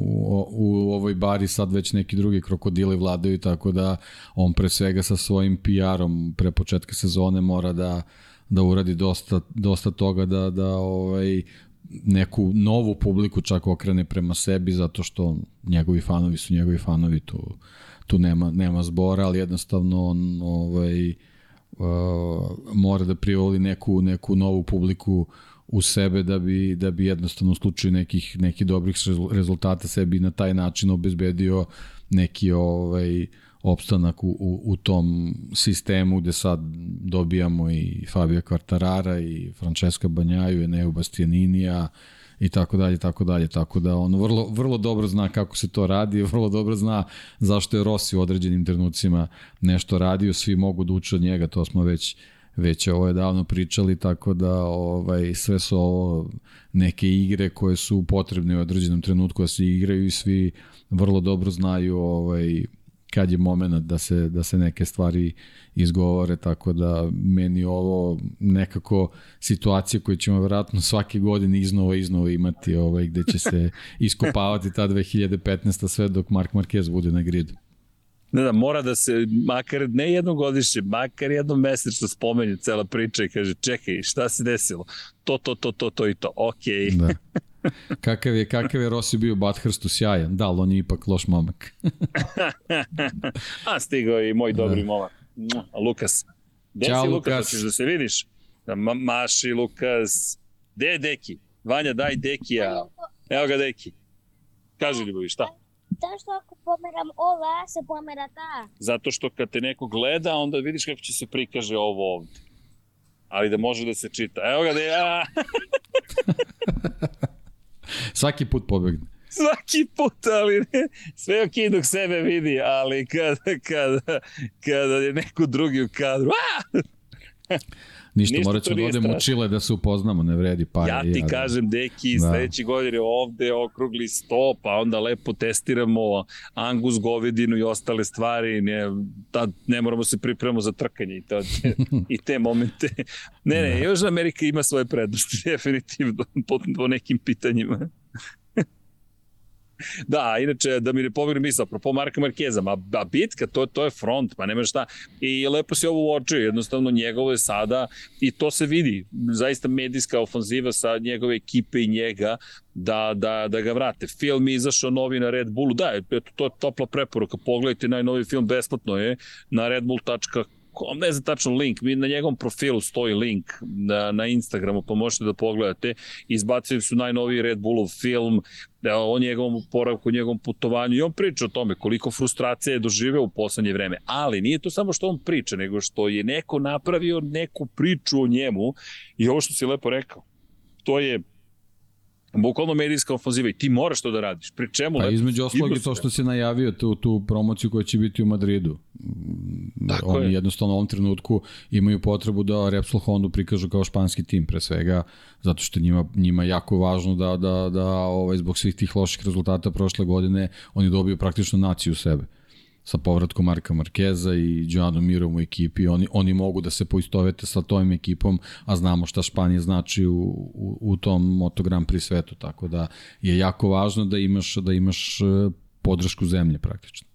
u ovoj bari sad već neki drugi krokodili vladaju, tako da on pre svega sa svojim PR-om pre početka sezone mora da da uradi dosta, dosta toga da, da ovaj, neku novu publiku čak okrene prema sebi zato što njegovi fanovi su njegovi fanovi tu, tu nema, nema zbora ali jednostavno on ovaj, uh, mora da privoli neku, neku novu publiku u sebe da bi, da bi jednostavno u slučaju nekih, nekih dobrih rezultata sebi na taj način obezbedio neki ovaj, uh, opstanak u, u, u tom sistemu gde sad dobijamo i Fabio Quartarara i Francesca Banjaju, Eneu Bastianinija i tako dalje, tako dalje, tako da on vrlo, vrlo dobro zna kako se to radi, vrlo dobro zna zašto je Rossi u određenim trenucima nešto radio, svi mogu da uče od njega, to smo već već ovo je davno pričali, tako da ovaj, sve su ovo neke igre koje su potrebne u određenom trenutku da se igraju i svi vrlo dobro znaju ovaj, kad je moment da se, da se neke stvari izgovore, tako da meni ovo nekako situacija koju ćemo vjerojatno svake godine iznova iznova imati, ovaj, gde će se iskopavati ta 2015. sve dok Mark Marquez bude na gridu. Ne da, mora da se, makar ne jednom godišnje, makar jednom mesečno spomeni cela priča i kaže, čekaj, šta se desilo? To, to, to, to, to i to, okej. Okay. Da. kakav je, kakav je Rossi bio Bathrstu sjajan, da, ali on je ipak loš momak. A stigao i moj dobri da. momak. Lukas. Gde Ćao, si Lukas, Lukas. hoćeš da se vidiš? Da ma maši Lukas. Gde je Deki? Vanja, daj Dekija. Evo ga Deki. Kaži Ljubovi, šta? Zašto ako pomeram ova, se pomera ta? Zato što kad te neko gleda, onda vidiš kako će se prikaže ovo ovde. Ali da može da se čita. Evo ga da ja... Svaki put pobegne. Svaki put, ali ne, sve ok dok sebe vidi, ali kada, kada, kada je neko drugi u kadru, a! Ništa, Ništa morat ću da odem u Čile da se upoznamo, ne vredi pa. Ja ti ja, kažem, deki, da. sledeći godine ovde okrugli sto, pa onda lepo testiramo angus, govedinu i ostale stvari, ne, tad ne moramo se pripremamo za trkanje i, to, i te momente. Ne, ne, da. još Amerika ima svoje prednosti, definitivno, po, po nekim pitanjima. da, inače, da mi ne povijem misla, apropo Marka Markeza, ma, a bitka, to, to je front, pa nema šta. I lepo se ovo uočio, jednostavno njegovo je sada, i to se vidi, zaista medijska ofanziva sa njegove ekipe i njega, da, da, da ga vrate. Film je izašao novi na Red Bullu, da, eto, to je topla preporuka, pogledajte najnovi film, besplatno je, na redbull.com ne znam tačno link, mi na njegovom profilu stoji link na, na Instagramu, pa možete da pogledate. Izbacili su najnoviji Red Bullov film da, o njegovom poravku, o njegovom putovanju i on priča o tome koliko frustracije je doživeo u poslednje vreme. Ali nije to samo što on priča, nego što je neko napravio neku priču o njemu i ovo što si lepo rekao, to je bukvalno medijska ofanziva i ti moraš to da radiš. Pri čemu? Pa između ostalog je to što se najavio tu, tu promociju koja će biti u Madridu. Tako Oni je. jednostavno u ovom trenutku imaju potrebu da Repsol Honda prikažu kao španski tim pre svega, zato što njima, njima jako važno da, da, da ovaj, zbog svih tih loših rezultata prošle godine oni dobiju praktično naciju sebe sa povratkom Marka Markeza i Joanu Mirom u ekipi, oni, oni mogu da se poistovete sa tom ekipom, a znamo šta Španija znači u, u, u tom Moto Grand svetu, tako da je jako važno da imaš, da imaš e, podršku zemlje praktično.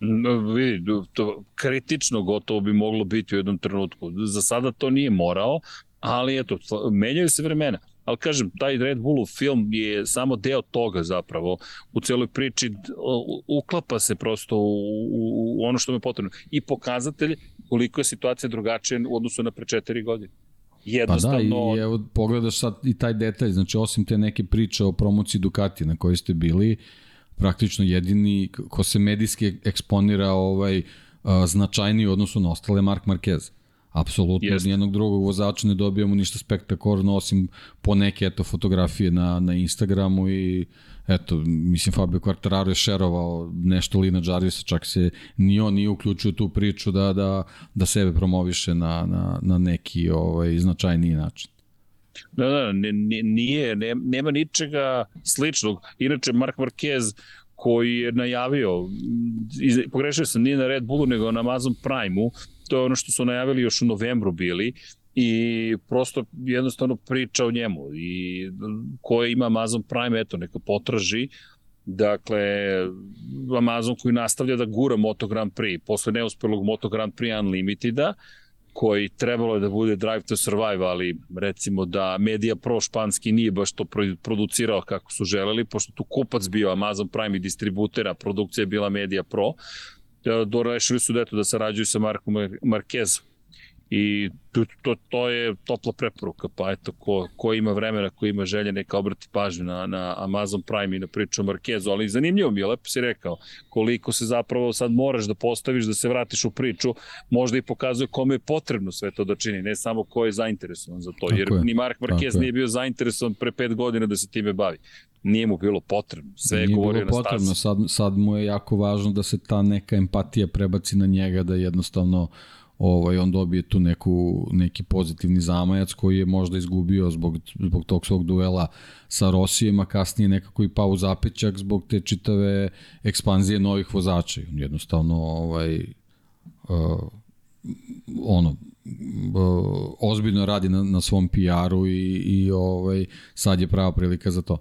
No, vidi, to kritično gotovo bi moglo biti u jednom trenutku. Za sada to nije morao, ali eto, menjaju se vremena ali kažem, taj Red Bullov film je samo deo toga zapravo u celoj priči, uklapa se prosto u, u, u ono što je potrebno. I pokazatelj koliko je situacija drugačija u odnosu na pre četiri godine. Jednostavno... Pa da, i evo, pogledaš sad i taj detalj, znači osim te neke priče o promociji Ducati na kojoj ste bili, praktično jedini ko se medijski eksponira ovaj, značajniji u odnosu na ostale Mark Marquez. Apsolutno, od nijednog drugog vozača ne dobijamo ništa spektakorno, osim po neke eto, fotografije na, na Instagramu i eto, mislim Fabio Quartararo je šerovao nešto Lina Jarvisa, čak se ni on nije uključio tu priču da, da, da sebe promoviše na, na, na neki ovaj, značajniji način. Da, da, nije, ne, nema ničega sličnog. Inače, Mark Marquez koji je najavio, pogrešio sam, nije na Red Bullu, nego na Amazon Prime-u, to je ono što su najavili još u novembru bili, i prosto jednostavno priča o njemu i ko ima Amazon Prime, eto, neka potraži, Dakle, Amazon koji nastavlja da gura Moto Grand Prix, posle neuspelog Moto Grand Prix Unlimiteda, koji trebalo je da bude Drive to Survive, ali recimo da Media Pro španski nije baš to producirao kako su želeli, pošto tu kupac bio Amazon Prime i distributera, produkcija je bila Media Pro, dorešili su da, eto, da sarađuju sa Markom Marquezom I to, to, to je topla preporuka, pa eto, ko, ko ima vremena, ko ima želje, neka obrati pažnju na, na Amazon Prime i na priču o Markezu, ali zanimljivo mi je, lepo si rekao, koliko se zapravo sad moraš da postaviš, da se vratiš u priču, možda i pokazuje kome je potrebno sve to da čini, ne samo ko je zainteresovan za to, jer ni Mark Marquez nije bio zainteresovan pre pet godina da se time bavi nije mu bilo potrebno. Sve je govorio bilo potrebno, sad, sad mu je jako važno da se ta neka empatija prebaci na njega, da jednostavno ovaj, on dobije tu neku, neki pozitivni zamajac koji je možda izgubio zbog, zbog tog svog duela sa Rosijem, a kasnije nekako i pao zapećak zbog te čitave ekspanzije novih vozača. Jednostavno ovaj, uh, ono, uh, ozbiljno radi na, na svom PR-u i, i ovaj, sad je prava prilika za to.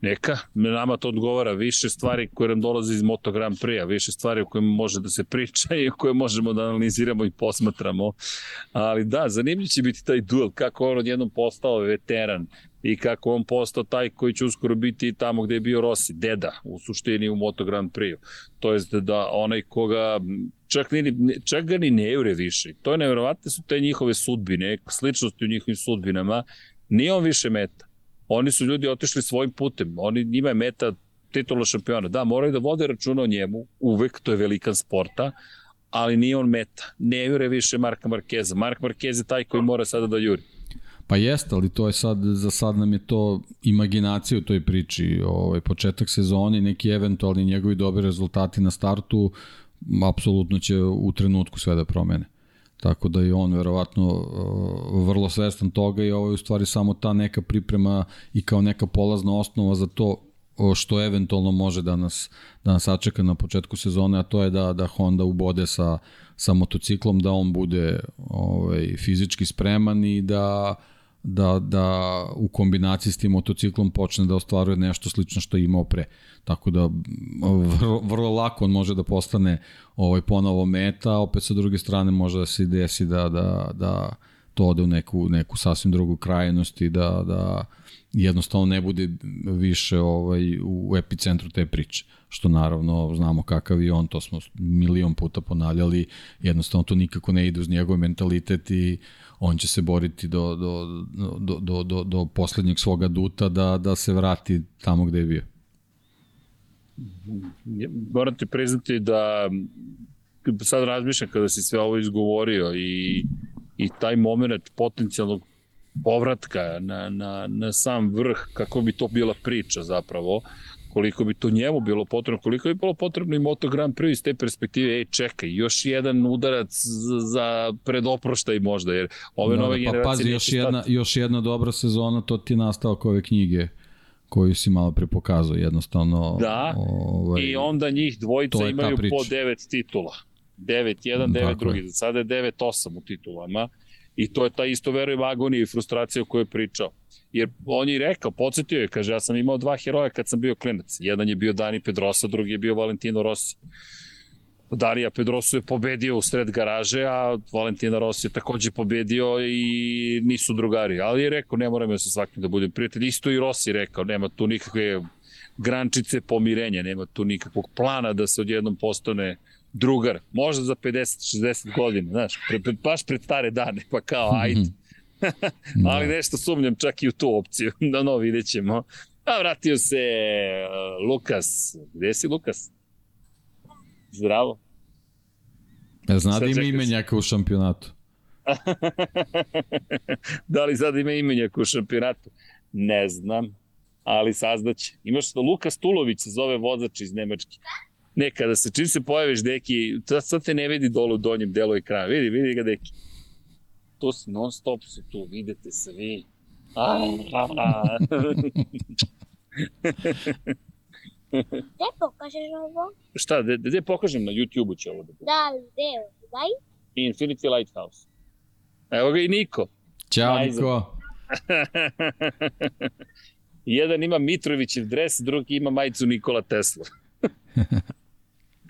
Neka, nama to odgovara više stvari koje nam dolaze iz Moto Grand Prix-a, više stvari o kojima može da se priča i koje možemo da analiziramo i posmatramo. Ali da, zanimljiv će biti taj duel, kako on odjednom postao veteran i kako on postao taj koji će uskoro biti tamo gde je bio Rossi, deda, u suštini u Moto Grand Prix-u. To je da onaj koga čak, ni, čak ga ni ne jure više. To je nevjerovatne su te njihove sudbine, sličnosti u njihovim sudbinama. Nije on više meta Oni su ljudi otišli svojim putem. Oni, njima je meta titula šampiona. Da, moraju da vode računa o njemu, uvek, to je velikan sporta, ali nije on meta. Ne jure više Marka Markeza. Mark Markez je taj koji mora sada da juri. Pa jeste, ali to je sad, za sad nam je to imaginacija u toj priči. Ovaj, početak sezoni, neki eventualni njegovi dobri rezultati na startu, apsolutno će u trenutku sve da promene. Tako da je on verovatno uh, vrlo svestan toga i ovo je u stvari samo ta neka priprema i kao neka polazna osnova za to što eventualno može da nas, da nas sačeka na početku sezone, a to je da, da Honda ubode sa, sa motociklom, da on bude ovaj, fizički spreman i da da, da u kombinaciji s tim motociklom počne da ostvaruje nešto slično što je imao pre. Tako da vrlo, vrlo lako on može da postane ovaj ponovo meta, opet sa druge strane može da se desi da, da, da to ode u neku, neku sasvim drugu krajnost i da, da jednostavno ne bude više ovaj, u epicentru te priče. Što naravno znamo kakav je on, to smo milion puta ponavljali, jednostavno to nikako ne ide uz njegov mentalitet i on će se boriti do, do, do, do, do, do poslednjeg svoga duta da, da se vrati tamo gde je bio. Moram ti priznati da sad razmišljam kada si sve ovo izgovorio i, i taj moment potencijalnog povratka na, na, na sam vrh, kako bi to bila priča zapravo, koliko bi to njemu bilo potrebno, koliko bi bilo potrebno i Moto Grand Prix iz te perspektive, ej čekaj, još jedan udarac za predoproštaj možda, jer ove da, nove da, pa generacije... Pazi, još jedna, stati... još jedna dobra sezona, to ti je nastavak ove knjige koju si malo pre pokazao, jednostavno... Da, ovaj, i onda njih dvojica imaju po devet titula. 9-1, 9 drugi. Za sada je 9-8 u titulama. I to je ta isto, verujem, agonija i frustracija o kojoj je pričao. Jer on je rekao, podsjetio je, kaže, ja sam imao dva heroja kad sam bio klinac. Jedan je bio Dani Pedrosa, drugi je bio Valentino Rossi. Darija Pedrosu je pobedio u sred garaže, a Valentina Rossi je takođe pobedio i nisu drugari. Ali je rekao, ne moram ja sa svakim da budem prijatelj. Isto i Rossi rekao, nema tu nikakve grančice pomirenja, nema tu nikakvog plana da se odjednom postane drugar. Možda za 50-60 godina, znaš, pre, pre, baš pred stare dane, pa kao, ajde. Ali nešto sumnjam čak i u tu opciju. Da no, vidjet ćemo. A vratio se uh, Lukas. Gde si Lukas? Zdravo. Ja zna da ima imenjaka u šampionatu. da li sad ima imenjaka u šampionatu? Ne znam, ali saznaće. Imaš to Lukas Tulović se zove vozač iz Nemačke. Nekada se, čim se pojaviš, deki, sad te ne vidi dole u donjem delu ekrana. Vidi, vidi ga, deki. To si non stop su tu, vidite svi. A, a, a. Gde pokažeš ovo? Šta, gde, gde pokažem na YouTube-u će ovo da bude? Da, gde? Ovaj? Infinity Lighthouse. Evo ga i Niko. Ćao, Najzad. Niko. Jedan ima Mitrovićev dres, drugi ima majicu Nikola Tesla.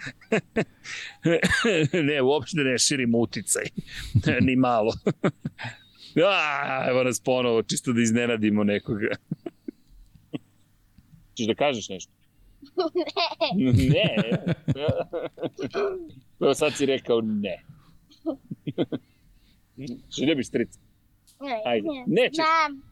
ne, uopšte ne širim uticaj. Ni malo. A, evo nas ponovo, čisto da iznenadimo nekoga. Češ da kažeš nešto? ne. Evo sad si rekao ne. Želio stric. Ne, Ajde. ne. Nećeš.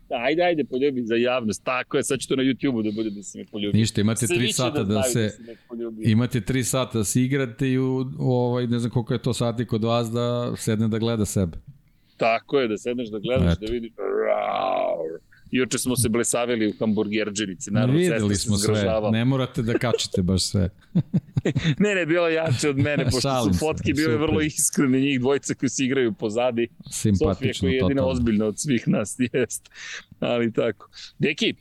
Da, Ajde, ajde, poljubi za javnost. Tako je, sad ću to na YouTube-u da bude da se me poljubi. Ništa, imate Svi 3 će sata da znaju se... poljubi. Imate 3 sata da se igrate i u, u ovaj, ne znam koliko je to sati kod vas da sedne da gleda sebe. Tako je, da sedneš da gledaš, Eto. da vidiš. Raur. Juče smo se blesavili u hamburgerđerici, naravno, Videli smo se sve, ne morate da kačite baš sve. ne, ne, bila jače od mene, pošto Šalim su se, fotke bile super. vrlo iskrene, njih dvojica koji se igraju pozadi. Sofija Simpatično koja je jedina totalno. ozbiljna od svih nas, jest. Ali tako. Deki,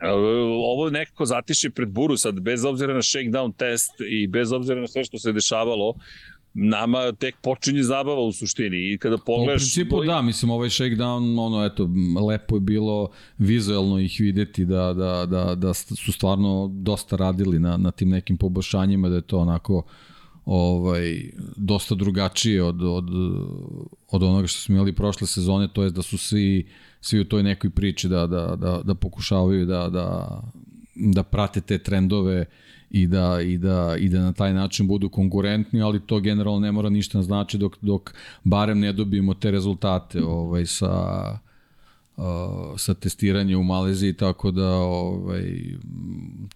e, ovo nekako zatiše pred buru sad, bez obzira na shakedown test i bez obzira na sve što se dešavalo, nama tek počinje zabava u suštini i kada U pogledaš... principu da, mislim ovaj shakedown, ono eto, lepo je bilo vizuelno ih videti da, da, da, da su stvarno dosta radili na, na tim nekim poboljšanjima, da je to onako ovaj dosta drugačije od, od, od onoga što smo imali prošle sezone, to je da su svi, svi u toj nekoj priči da, da, da, da pokušavaju da, da, da prate te trendove i da, i, da, i da na taj način budu konkurentni, ali to generalno ne mora ništa znači dok, dok barem ne dobijemo te rezultate ovaj, sa, sa testiranje u Maleziji, tako da ovaj,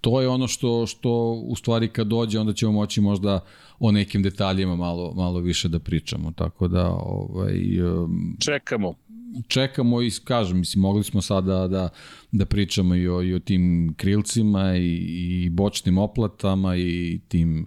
to je ono što, što u stvari kad dođe onda ćemo moći možda o nekim detaljima malo, malo više da pričamo, tako da ovaj, um, Čekamo. čekamo i kažem, mislim, mogli smo sada da, da pričamo i o, i o tim krilcima i, i bočnim oplatama i tim e,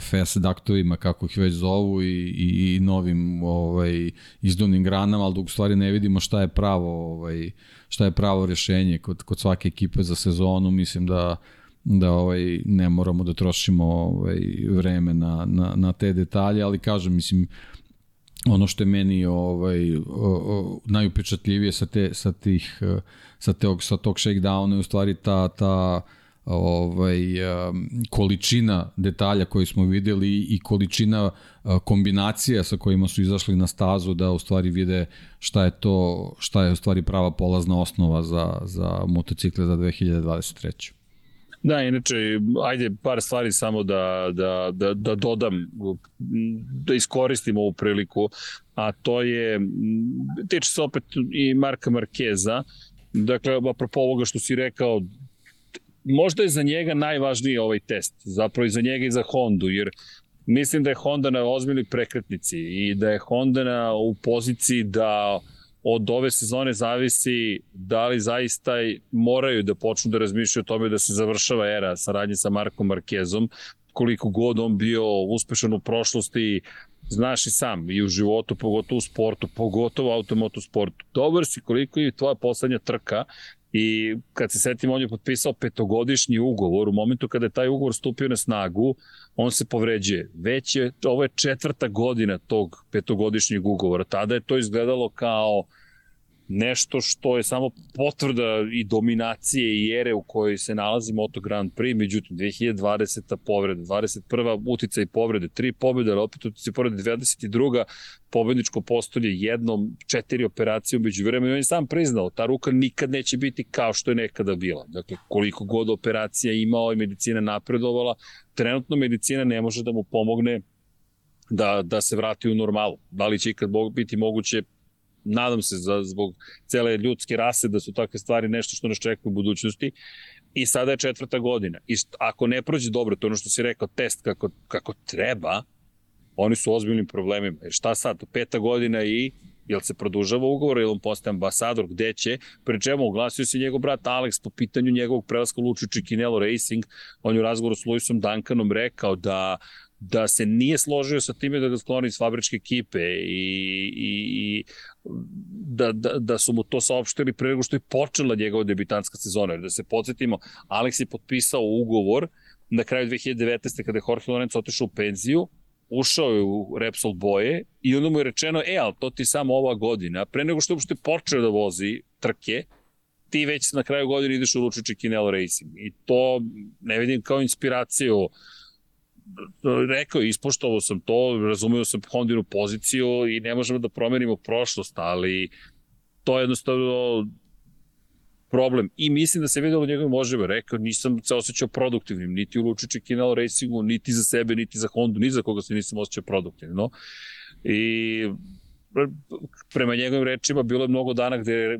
FS daktovima, kako ih već zovu, i, i, i novim ovaj, izduvnim granama, ali dok u stvari ne vidimo šta je pravo, ovaj, šta je pravo rešenje kod, kod svake ekipe za sezonu, mislim da da ovaj ne moramo da trošimo ovaj vreme na, na, na te detalje, ali kažem, mislim, ono što je meni ovaj o, o, najupečatljivije sa te sa tih sa tog sa tog shakedowna je u stvari ta ta ovaj količina detalja koje smo videli i količina kombinacija sa kojima su izašli na stazu da u stvari vide šta je to šta je u stvari prava polazna osnova za za motocikle za 2023. Da, inače, ajde par stvari samo da, da, da, da dodam, da iskoristim ovu priliku, a to je, tiče se opet i Marka Markeza, dakle, apropo ovoga što si rekao, možda je za njega najvažniji ovaj test, zapravo i za njega i za Hondu, jer mislim da je Honda na ozbiljnoj prekretnici i da je Honda na, u poziciji da od ove sezone zavisi da li zaista moraju da počnu da razmišljaju o tome da se završava era saradnje sa Markom Markezom, koliko god on bio uspešan u prošlosti, znaš i sam, i u životu, pogotovo u sportu, pogotovo u automotosportu. Dobar si koliko je tvoja poslednja trka i kad se setim, on je potpisao petogodišnji ugovor, u momentu kada je taj ugovor stupio na snagu, on se povređuje. Već je, ovo je četvrta godina tog petogodišnjeg ugovora. Tada je to izgledalo kao nešto što je samo potvrda i dominacije i ere u kojoj se nalazi Moto Grand Prix, međutim 2020. povreda, 21. utica i povrede, tri pobjede, ali opet utica i povrede, 22. pobedničko postolje jednom, četiri operacije umeđu vremena i on je sam priznao, ta ruka nikad neće biti kao što je nekada bila. Dakle, koliko god operacija imao i medicina napredovala, trenutno medicina ne može da mu pomogne da, da se vrati u normalu. Da li će ikad biti moguće nadam se za, zbog cele ljudske rase da su takve stvari nešto što nas čeka u budućnosti. I sada je četvrta godina. I ako ne prođe dobro, to ono što si rekao, test kako, kako treba, oni su ozbiljnim problemima. Jer šta sad, peta godina i jel se produžava ugovor, jel on postaje ambasador, gde će, pre čemu oglasio se njegov brat Alex po pitanju njegovog prelaska Luču Čikinelo Racing, on je u razgovoru s Luisom Duncanom rekao da da se nije složio sa time da ga skloni iz fabričke ekipe i, i, i da, da, da su mu to saopštili pre nego što je počela njegova debitanska sezona. Jer da se podsjetimo, Alex je potpisao ugovor na kraju 2019. kada je Jorge Lorenzo otišao u penziju, ušao je u Repsol boje i onda mu je rečeno, e, ali to ti samo ova godina, pre nego što je uopšte počeo da vozi trke, ti već na kraju godine ideš u Lučiće Kinelo Racing. I to ne vidim kao inspiraciju rekao, ispoštovao sam to, razumio sam Hondinu poziciju i ne možemo da promenimo prošlost, ali to je jednostavno problem. I mislim da se videlo njegovim oživima. Rekao, nisam se osjećao produktivnim, niti u Lučiće Kinelo Racingu, niti za sebe, niti za Hondu, ni za koga se nisam osjećao produktivno. I prema njegovim rečima bilo je mnogo dana gde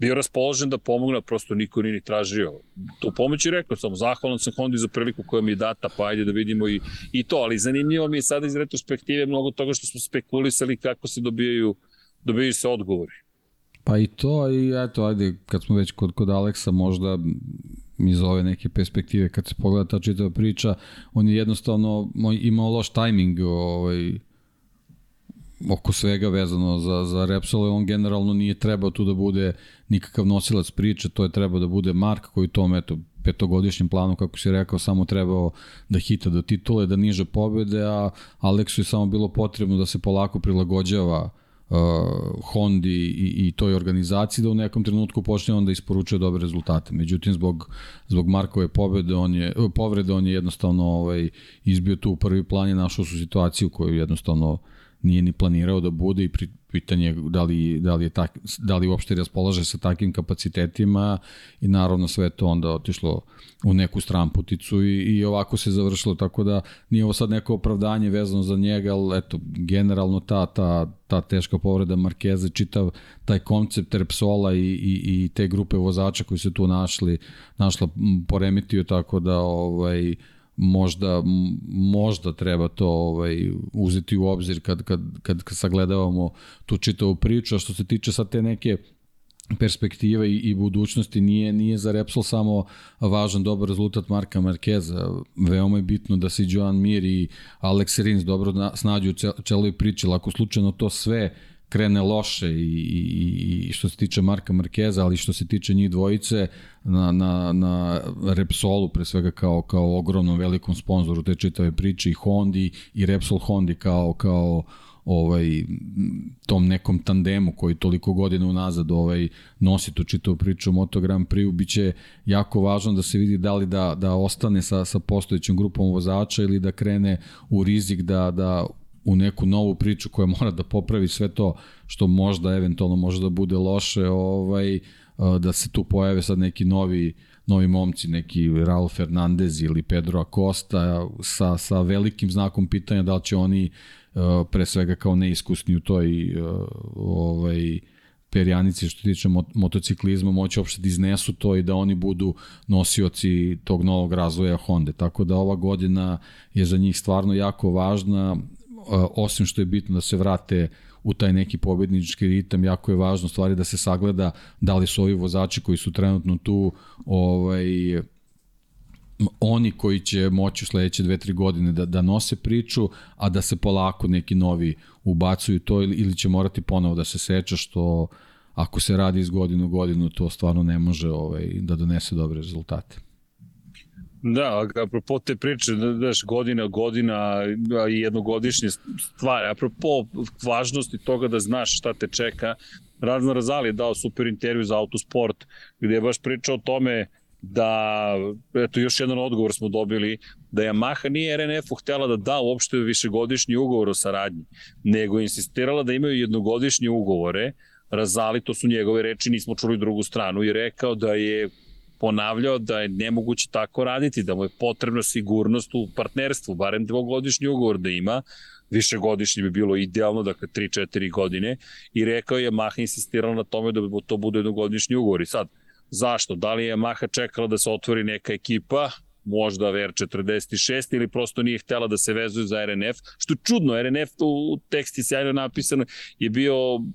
bio raspoložen da pomogne, prosto niko nije ni tražio. Tu pomoć je rekao sam, zahvalan sam Hondi za priliku koja mi je data, pa ajde da vidimo i, i to, ali zanimljivo mi je sada iz retrospektive mnogo toga što smo spekulisali kako se dobijaju, dobijaju se odgovori. Pa i to, i eto, ajde, kad smo već kod, kod Aleksa, možda iz ove neke perspektive, kad se pogleda ta čitava priča, on je jednostavno imao loš tajming ovaj, oko svega vezano za, za Repsol, on generalno nije trebao tu da bude nikakav nosilac priče, to je trebao da bude Mark koji tom, eto, petogodišnjem planu, kako si rekao, samo trebao da hita do titule, da niže pobede, a Aleksu je samo bilo potrebno da se polako prilagođava uh, Hondi i, i toj organizaciji da u nekom trenutku počne on da isporučuje dobre rezultate. Međutim, zbog, zbog Markove pobede, on je, povrede, on je jednostavno ovaj, izbio tu u prvi plan i našao su situaciju koju jednostavno uh, nije ni planirao da bude i pitanje da li, da li, je tak, da li uopšte raspolaže sa takvim kapacitetima i naravno sve to onda otišlo u neku stramputicu i, i ovako se završilo, tako da nije ovo sad neko opravdanje vezano za njega, ali eto, generalno ta, ta, ta teška povreda Markeza, čitav taj koncept Repsola i, i, i te grupe vozača koji se tu našli, našla poremetio, tako da ovaj, možda možda treba to ovaj uzeti u obzir kad kad kad, kad sagledavamo tu čitavu priču a što se tiče sa te neke perspektive i, i budućnosti nije nije za Repsol samo važan dobar rezultat Marka Markeza. Veoma je bitno da se Joan Mir i Alex Rins dobro snađu u celoj priči. Lako slučajno to sve krene loše i, i, i što se tiče Marka Markeza, ali što se tiče njih dvojice na, na, na Repsolu pre svega kao, kao ogromnom velikom sponzoru te čitave priče i Hondi i Repsol Hondi kao, kao ovaj tom nekom tandemu koji toliko godina unazad ovaj nosi tu čitavu priču Moto Grand Prix biće jako važno da se vidi da li da da ostane sa sa postojećom grupom vozača ili da krene u rizik da da u neku novu priču koja mora da popravi sve to što možda eventualno može da bude loše, ovaj da se tu pojave sad neki novi novi momci, neki Raul Fernandez ili Pedro Acosta sa, sa velikim znakom pitanja da li će oni pre svega kao neiskusni u toj ovaj perjanici što tiče motociklizma moći uopšte da iznesu to i da oni budu nosioci tog novog razvoja Honda. Tako da ova godina je za njih stvarno jako važna osim što je bitno da se vrate u taj neki pobednički ritam, jako je važno stvari da se sagleda da li su ovi vozači koji su trenutno tu ovaj, oni koji će moći u sledeće dve, tri godine da, da nose priču, a da se polako neki novi ubacuju to ili, ili će morati ponovo da se seća što ako se radi iz godinu u godinu to stvarno ne može ovaj, da donese dobre rezultate. Da, apropo te priče, znaš, godina, godina i jednogodišnje stvari, apropo važnosti toga da znaš šta te čeka, Razna Razali je dao super intervju za Autosport, gde je baš pričao o tome da, eto još jedan odgovor smo dobili, da Yamaha nije RNF-u htela da da uopšte višegodišnji ugovor o saradnji, nego je insistirala da imaju jednogodišnje ugovore, Razali, to su njegove reči, nismo čuli drugu stranu, i rekao da je ponavljao da je nemoguće tako raditi, da mu je potrebna sigurnost u partnerstvu, barem dvogodišnji ugovor da ima, višegodišnji bi bilo idealno, dakle 3-4 godine, i rekao je Yamaha insistirala na tome da bi to bude jednogodišnji ugovor. I sad, zašto? Da li je Yamaha čekala da se otvori neka ekipa, možda VR46 ili prosto nije htela da se vezuje za RNF, što je čudno, RNF u teksti sjajno napisano je bio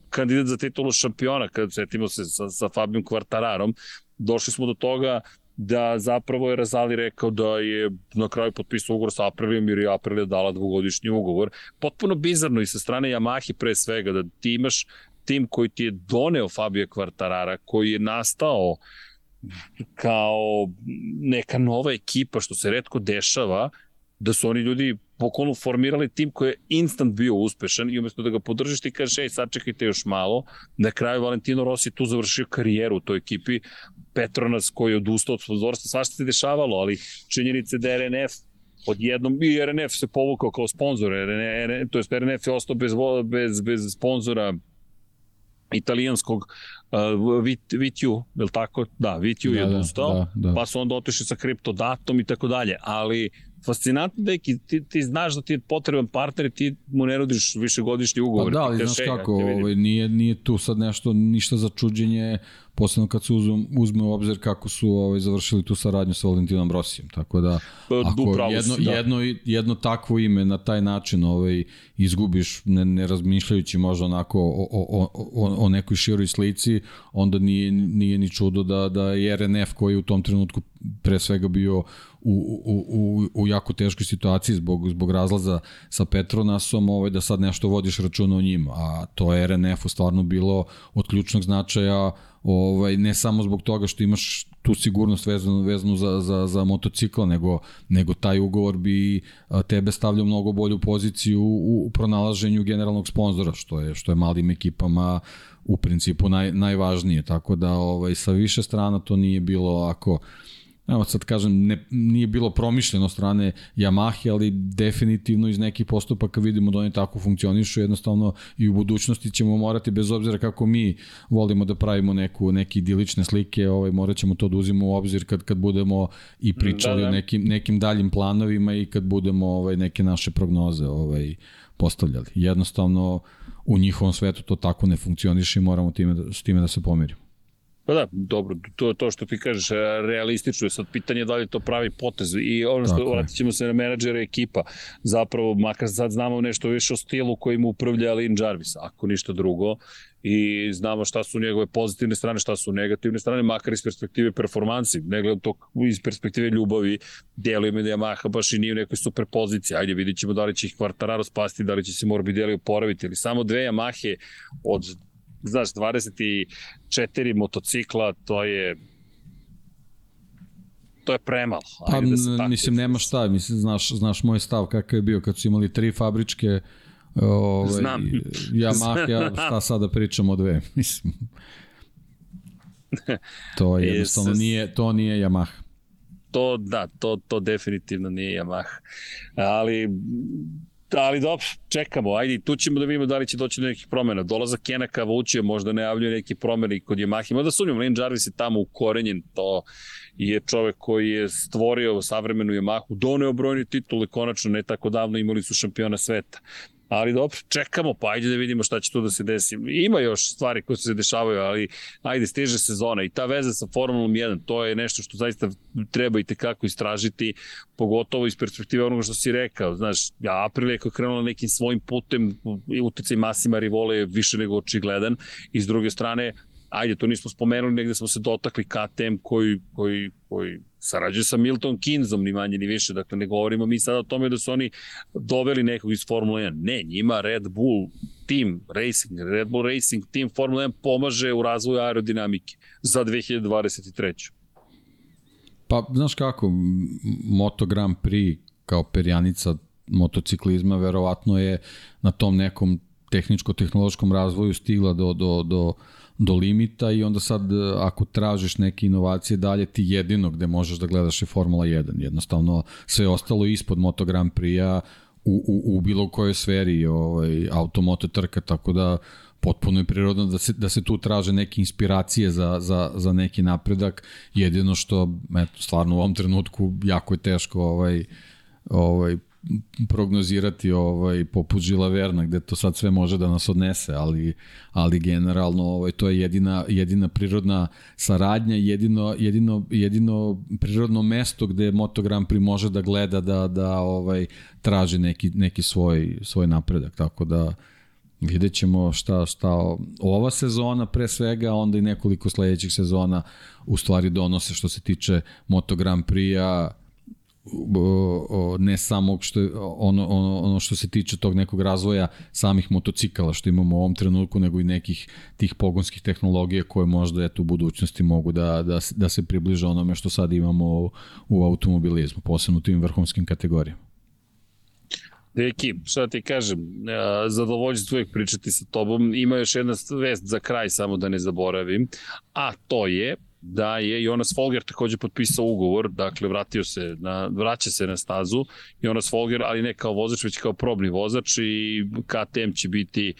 kandidat za titulu šampiona, kad setimo se sa, sa Fabijom Kvartararom, došli smo do toga da zapravo je Razali rekao da je na kraju potpisao ugovor sa Aprilijom jer je Aprilija dala dvogodišnji ugovor. Potpuno bizarno i sa strane Yamahi pre svega da ti imaš tim koji ti je doneo Fabio Quartarara, koji je nastao kao neka nova ekipa, što se redko dešava, da su oni ljudi pokolno formirali tim koji je instant bio uspešan i umesto da ga podržiš ti kažeš ej sačekajte još malo, na kraju Valentino Rossi tu završio karijeru u toj ekipi, Petronas koji je odustao od sponzorstva, svašta se dešavalo, ali činjenice da RNF odjednom i RNF se povukao kao sponsor, RNF, to je RNF je ostao bez, bez, bez sponzora italijanskog uh, Vitju, je li tako? Da, Vitju da, je da, odustao, da, da, da. pa su onda otišli sa kriptodatom i tako dalje, ali fascinantno da ti, ti znaš da ti je potreban partner i ti mu ne rodiš višegodišnji ugovor. Pa da, ali znaš kako, ovaj, nije, nije tu sad nešto, ništa za čuđenje, posebno kad se uzme, uzme u obzir kako su ovaj, završili tu saradnju sa Valentinom Rosijem. Tako da, pa, ako jedno, da. jedno, jedno takvo ime na taj način ovaj, izgubiš, ne, ne razmišljajući možda onako o, o, o, o nekoj široj slici, onda nije, nije ni čudo da, da je RNF koji u tom trenutku pre svega bio u, u, u, u jako teškoj situaciji zbog, zbog razlaza sa Petronasom, ovaj, da sad nešto vodiš računa o njima, a to je RNF-u stvarno bilo od ključnog značaja ovaj, ne samo zbog toga što imaš tu sigurnost vezanu, vezanu za, za, za motocikla, nego, nego taj ugovor bi tebe stavljao mnogo bolju poziciju u, u pronalaženju generalnog sponzora, što je, što je malim ekipama u principu naj, najvažnije, tako da ovaj, sa više strana to nije bilo ako evo sad kažem, ne, nije bilo promišljeno strane Yamahe, ali definitivno iz nekih postupaka vidimo da oni tako funkcionišu, jednostavno i u budućnosti ćemo morati, bez obzira kako mi volimo da pravimo neku, neke idilične slike, ovaj, morat ćemo to da uzimo u obzir kad, kad budemo i pričali da, da. o nekim, nekim daljim planovima i kad budemo ovaj, neke naše prognoze ovaj, postavljali. Jednostavno, u njihovom svetu to tako ne funkcioniše i moramo time, da, s time da se pomirimo. Pa da, dobro, to to što ti kažeš, realistično je sad pitanje da li to pravi potez i ono što vratit ćemo se na menadžere ekipa, zapravo makar sad znamo nešto više o stilu kojim upravlja Lin Jarvis, ako ništa drugo, i znamo šta su njegove pozitivne strane, šta su negativne strane, makar iz perspektive performansi, ne gledam to iz perspektive ljubavi, deluje me da Yamaha baš i nije u nekoj super poziciji, ajde vidit ćemo da li će ih Quartararo spasti, da li će se Morbidelli oporaviti, ali samo dve Yamahe od znaš, 24 motocikla, to je to je premalo. Pa, da mislim, nema šta, mislim, znaš, znaš moj stav kakav je bio kad su imali tri fabričke ovaj, Znam. Yamaha, ja, šta sada pričamo o dve, mislim. To je jednostavno nije, to nije Yamaha. To, da, to, to definitivno nije Yamaha. Ali ali dobro, čekamo, ajde, tu ćemo da vidimo da li će doći do nekih promena. Dolazak Kena Kavućija možda najavljuje neke promene i kod Yamaha. Ima da sumnjam, Lane Jarvis je tamo ukorenjen, to je čovek koji je stvorio savremenu Yamahu, doneo brojni titule, konačno ne tako davno imali su šampiona sveta. Ali dobro, čekamo, pa ajde da vidimo šta će tu da se desi. Ima još stvari koje se dešavaju, ali ajde, stiže sezona i ta veza sa Formulom 1, to je nešto što zaista treba i tekako istražiti, pogotovo iz perspektive onoga što si rekao. Znaš, April je krenula nekim svojim putem, uticaj Masima Rivole je više nego očigledan i s druge strane, ajde, to nismo spomenuli, negde smo se dotakli KTM koji, koji, koji sarađuje sa Milton Kinzom, ni manje ni više, dakle ne govorimo mi sada o tome da su oni doveli nekog iz Formule 1, ne, njima Red Bull Team Racing, Red Bull Racing Team Formula 1 pomaže u razvoju aerodinamike za 2023. Pa, znaš kako, Moto Grand Prix kao perjanica motociklizma verovatno je na tom nekom tehničko-tehnološkom razvoju stigla do, do, do do limita i onda sad e, ako tražiš neke inovacije dalje ti jedino gde možeš da gledaš je Formula 1. Jednostavno sve ostalo ispod Moto Grand Prix-a u, u, u bilo kojoj sferi ovaj, automoto trka, tako da potpuno je prirodno da se, da se tu traže neke inspiracije za, za, za neki napredak. Jedino što, eto, stvarno u ovom trenutku jako je teško ovaj, ovaj, prognozirati ovaj poput Žila Verna gde to sad sve može da nas odnese, ali ali generalno ovaj to je jedina jedina prirodna saradnja, jedino jedino jedino prirodno mesto gde Moto Grand Prix može da gleda da da ovaj traži neki neki svoj svoj napredak, tako da vidjet ćemo šta, šta ova sezona pre svega, onda i nekoliko sledećih sezona u stvari donose što se tiče Moto Grand Prix-a, ne samo što ono, ono, ono što se tiče tog nekog razvoja samih motocikala što imamo u ovom trenutku, nego i nekih tih pogonskih tehnologija koje možda eto, u budućnosti mogu da, da, da se približe onome što sad imamo u, automobilizmu, posebno u tim vrhunskim kategorijama. Deki, šta ti kažem, zadovoljstvo uvijek pričati sa tobom. Ima još jedna vest za kraj, samo da ne zaboravim, a to je da je Jonas Folger takođe potpisao ugovor, dakle vratio se na, vraća se na stazu. Jonas Folger, ali ne kao vozač, već kao probni vozač i KTM će biti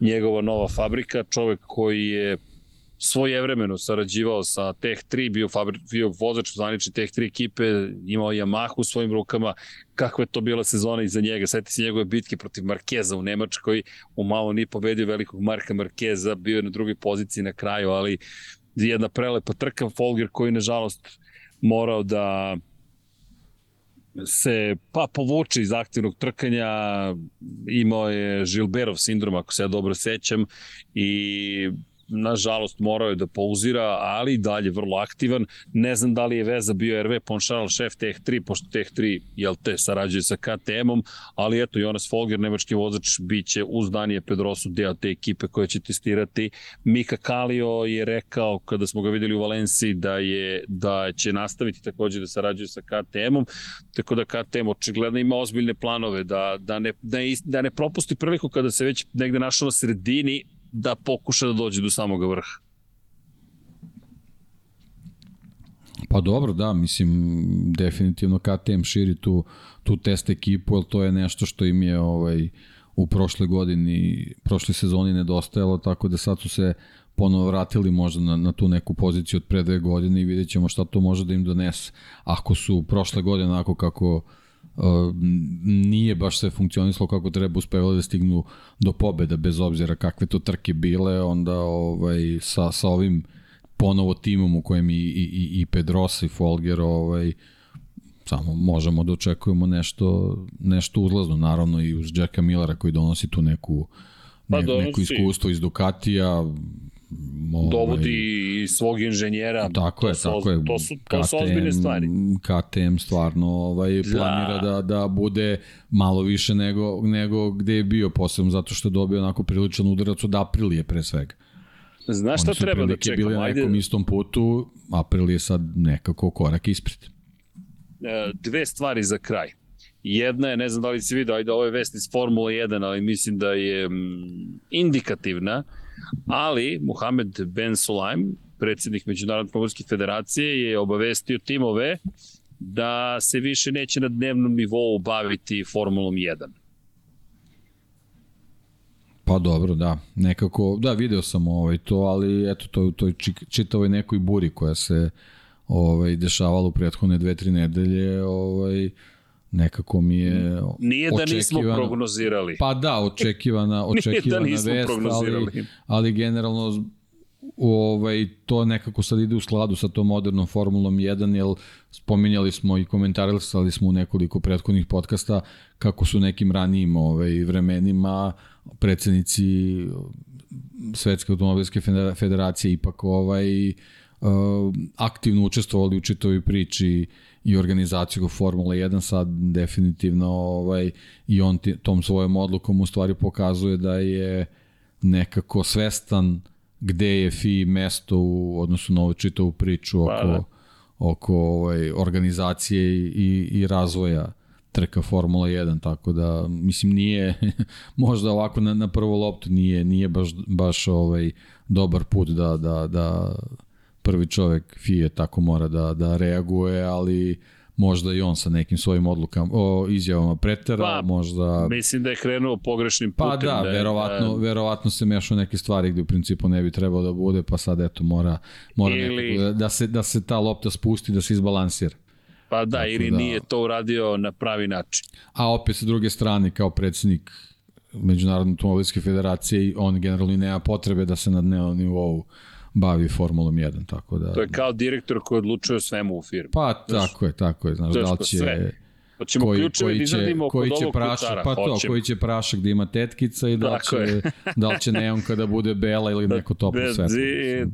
njegova nova fabrika, čovek koji je svojevremeno sarađivao sa Tech 3, bio, fabri, bio vozač u zvanične Tech 3 ekipe, imao Yamaha u svojim rukama, kakva je to bila sezona iza njega, sveti se njegove bitke protiv Markeza u Nemačkoj, u malo ni pobedio velikog Marka Markeza, bio je na drugoj poziciji na kraju, ali jedna prelepa trka, Folger koji nažalost morao da se pa povuče iz aktivnog trkanja, imao je Žilberov sindrom, ako se ja dobro sećam, i nažalost morao je da pauzira, ali dalje vrlo aktivan. Ne znam da li je veza bio RV Ponšaral šef Teh 3, pošto Teh 3, jel te, sarađuje sa KTM-om, ali eto, Jonas Folger, nemački vozač, biće uz Danije Pedrosu deo te ekipe koja će testirati. Mika Kalio je rekao, kada smo ga videli u Valenciji, da, je, da će nastaviti takođe da sarađuje sa KTM-om, tako da KTM očigledno ima ozbiljne planove da, da, ne, da, da ne propusti priliku kada se već negde našao na sredini, da pokuša da dođe do samog vrha. Pa dobro, da, mislim, definitivno KTM širi tu, tu test ekipu, ali to je nešto što im je ovaj, u prošle godini, prošle sezoni nedostajalo, tako da sad su se ponovo vratili možda na, na tu neku poziciju od pre dve godine i vidjet ćemo šta to može da im donese. Ako su prošle godine onako kako nije baš sve funkcionisalo kako treba uspevali da stignu do pobeda bez obzira kakve to trke bile onda ovaj sa sa ovim ponovo timom u kojem i i i Pedrosa i Folger ovaj samo možemo da očekujemo nešto nešto uzlazno naravno i uz Jacka Millera koji donosi tu neku pa ne, donosi. neko iskustvo iz Ducatija ovaj, dovodi svog inženjera. Tako je, tako je. To su, to su ozbiljne stvari. KTM stvarno ovaj, planira da. da, da bude malo više nego, nego gde je bio posebno, zato što je dobio onako priličan udarac od Aprilije pre svega. Znaš šta treba da čekamo? bili na nekom istom putu, April je sad nekako korak ispred. E, dve stvari za kraj. Jedna je, ne znam da li si vidio, ajde ovo je vest iz Formula 1, ali mislim da je indikativna ali Mohamed Ben Sulaim, predsednik Međunarodne pomorske federacije, je obavestio timove da se više neće na dnevnom nivou baviti Formulom 1. Pa dobro, da. Nekako, da, video sam ovaj to, ali eto, to, je čitavoj nekoj buri koja se ovaj, dešavala u prethodne dve, tri nedelje, ovaj, nekako mi je Nije da nismo prognozirali. Pa da, očekivana, očekivana da vest, ali, ali generalno ovaj, to nekako sad ide u skladu sa tom modernom Formulom 1, jer spominjali smo i komentarisali smo u nekoliko prethodnih podcasta kako su nekim ranijim ovaj, vremenima predsednici Svetske automobilske federacije ipak ovaj, uh, aktivno učestvovali u čitovi priči uh, i organizaciju Formula 1 sad definitivno ovaj, i on tom svojom odlukom u stvari pokazuje da je nekako svestan gde je FI mesto u odnosu na ovu čitavu priču oko, pa, da. oko ovaj, organizacije i, i razvoja trka Formula 1, tako da mislim nije možda ovako na, na prvu loptu nije nije baš baš ovaj dobar put da da da prvi čovek FIE tako mora da, da reaguje, ali možda i on sa nekim svojim odlukama, o izjavama pretera, pa, možda... Mislim da je krenuo pogrešnim pa putem. Pa da, da verovatno, da... verovatno se mešao neke stvari gde u principu ne bi trebalo da bude, pa sad eto mora, mora ili... nekako, da, se, da se ta lopta spusti, da se izbalansira. Pa da, Tako ili da... nije to uradio na pravi način. A opet sa druge strane, kao predsednik Međunarodne automobilske federacije, on generalno nema potrebe da se na dnevnom nivou bavi Formulom 1, tako da... To je kao direktor koji odlučuje o svemu u firmi. Pa, znaš, tako je, tako je, znaš, da li će... Sve. Hoćemo koji, koji da će, koji će prašak, pa to, koji će prašak da ima tetkica i da li će, da li će neonka da bude bela ili neko toplo svetlo.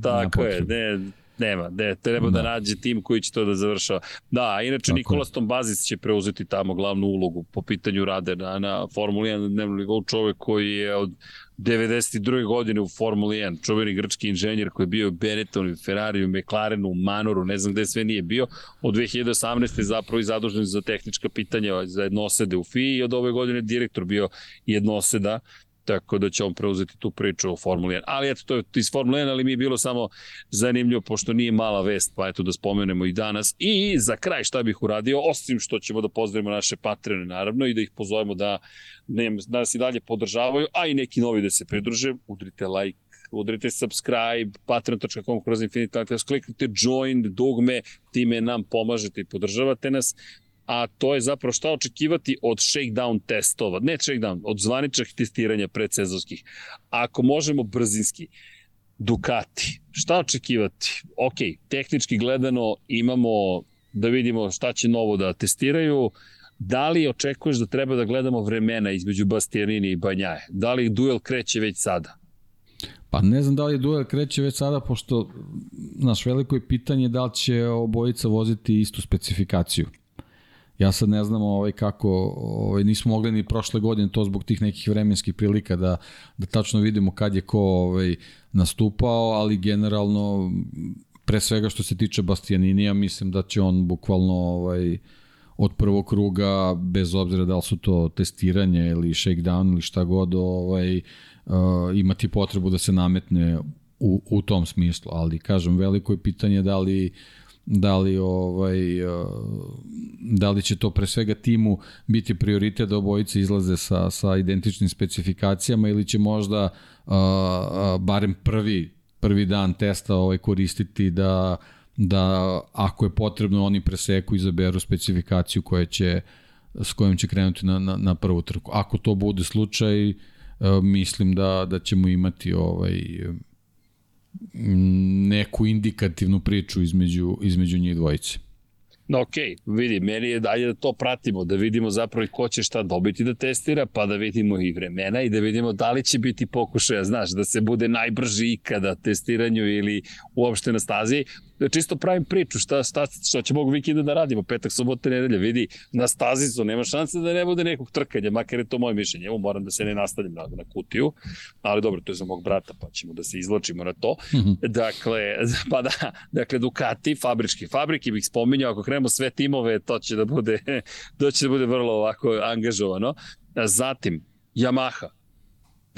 Tako je, ne, nema, ne, treba da. da nađe tim koji će to da završava. Da, inače Tako Nikola Stombazis će preuzeti tamo glavnu ulogu po pitanju rade na, na Formuli 1 dnevnog čovek koji je od 92. godine u Formuli 1, čuveni grčki inženjer koji je bio u Benettonu, Ferrariju, McLarenu, Manoru, ne znam gde sve nije bio, od 2018. zapravo i zadužen za tehnička pitanja za jednosede u FII i od ove godine direktor bio jednoseda tako da će on preuzeti tu priču o Formuli 1. Ali eto, to je iz Formule 1, ali mi je bilo samo zanimljivo, pošto nije mala vest, pa eto da spomenemo i danas. I za kraj šta bih uradio, osim što ćemo da pozdravimo naše patrone, naravno, i da ih pozovemo da, da nas i dalje podržavaju, a i neki novi da se pridruže, udrite like, udrite subscribe, patreon.com kroz Infinite kliknite join, dugme, time nam pomažete i podržavate nas a to je zapravo šta očekivati od shakedown testova, ne shakedown, od zvaničnih testiranja predsezonskih. Ako možemo brzinski, Ducati, šta očekivati? Ok, tehnički gledano imamo da vidimo šta će novo da testiraju, Da li očekuješ da treba da gledamo vremena između Bastianini i Banjaje? Da li duel kreće već sada? Pa ne znam da li duel kreće već sada, pošto naš veliko je pitanje da li će obojica voziti istu specifikaciju. Ja sad ne znam ovaj, kako, ovaj, nismo mogli ni prošle godine to zbog tih nekih vremenskih prilika da, da tačno vidimo kad je ko ovaj, nastupao, ali generalno pre svega što se tiče Bastianinija, mislim da će on bukvalno ovaj, od prvog kruga, bez obzira da li su to testiranje ili shakedown ili šta god, ovaj, uh, imati potrebu da se nametne u, u tom smislu, ali kažem, veliko je pitanje da li uh, da li ovaj uh, da li će to pre svega timu biti prioritet da obojice izlaze sa sa identičnim specifikacijama ili će možda uh, uh, barem prvi prvi dan testa ovaj koristiti da da ako je potrebno oni preseku izaberu specifikaciju koja će s kojom će krenuti na, na, na prvu trku. Ako to bude slučaj, mislim da da ćemo imati ovaj neku indikativnu priču između, između njih dvojice. No okay, vidi, meni je dalje da to pratimo, da vidimo zapravo ko će šta dobiti da testira, pa da vidimo i vremena i da vidimo da li će biti pokušaja, znaš, da se bude najbrži ikada testiranju ili uopšte na stazi, čisto pravim priču, šta, šta, šta ćemo ovog vikenda da radimo, petak, subota, nedelja, vidi, na stazi su, nema šanse da ne bude nekog trkanja, makar je to moje mišljenje, evo moram da se ne nastavim na, na kutiju, ali dobro, to je za mog brata, pa ćemo da se izločimo na to. Mm -hmm. Dakle, pa da, dakle, Ducati, fabrički, fabrike bih spominjao, ako krenemo sve timove, to će da bude, to će da bude vrlo ovako angažovano. Zatim, Yamaha,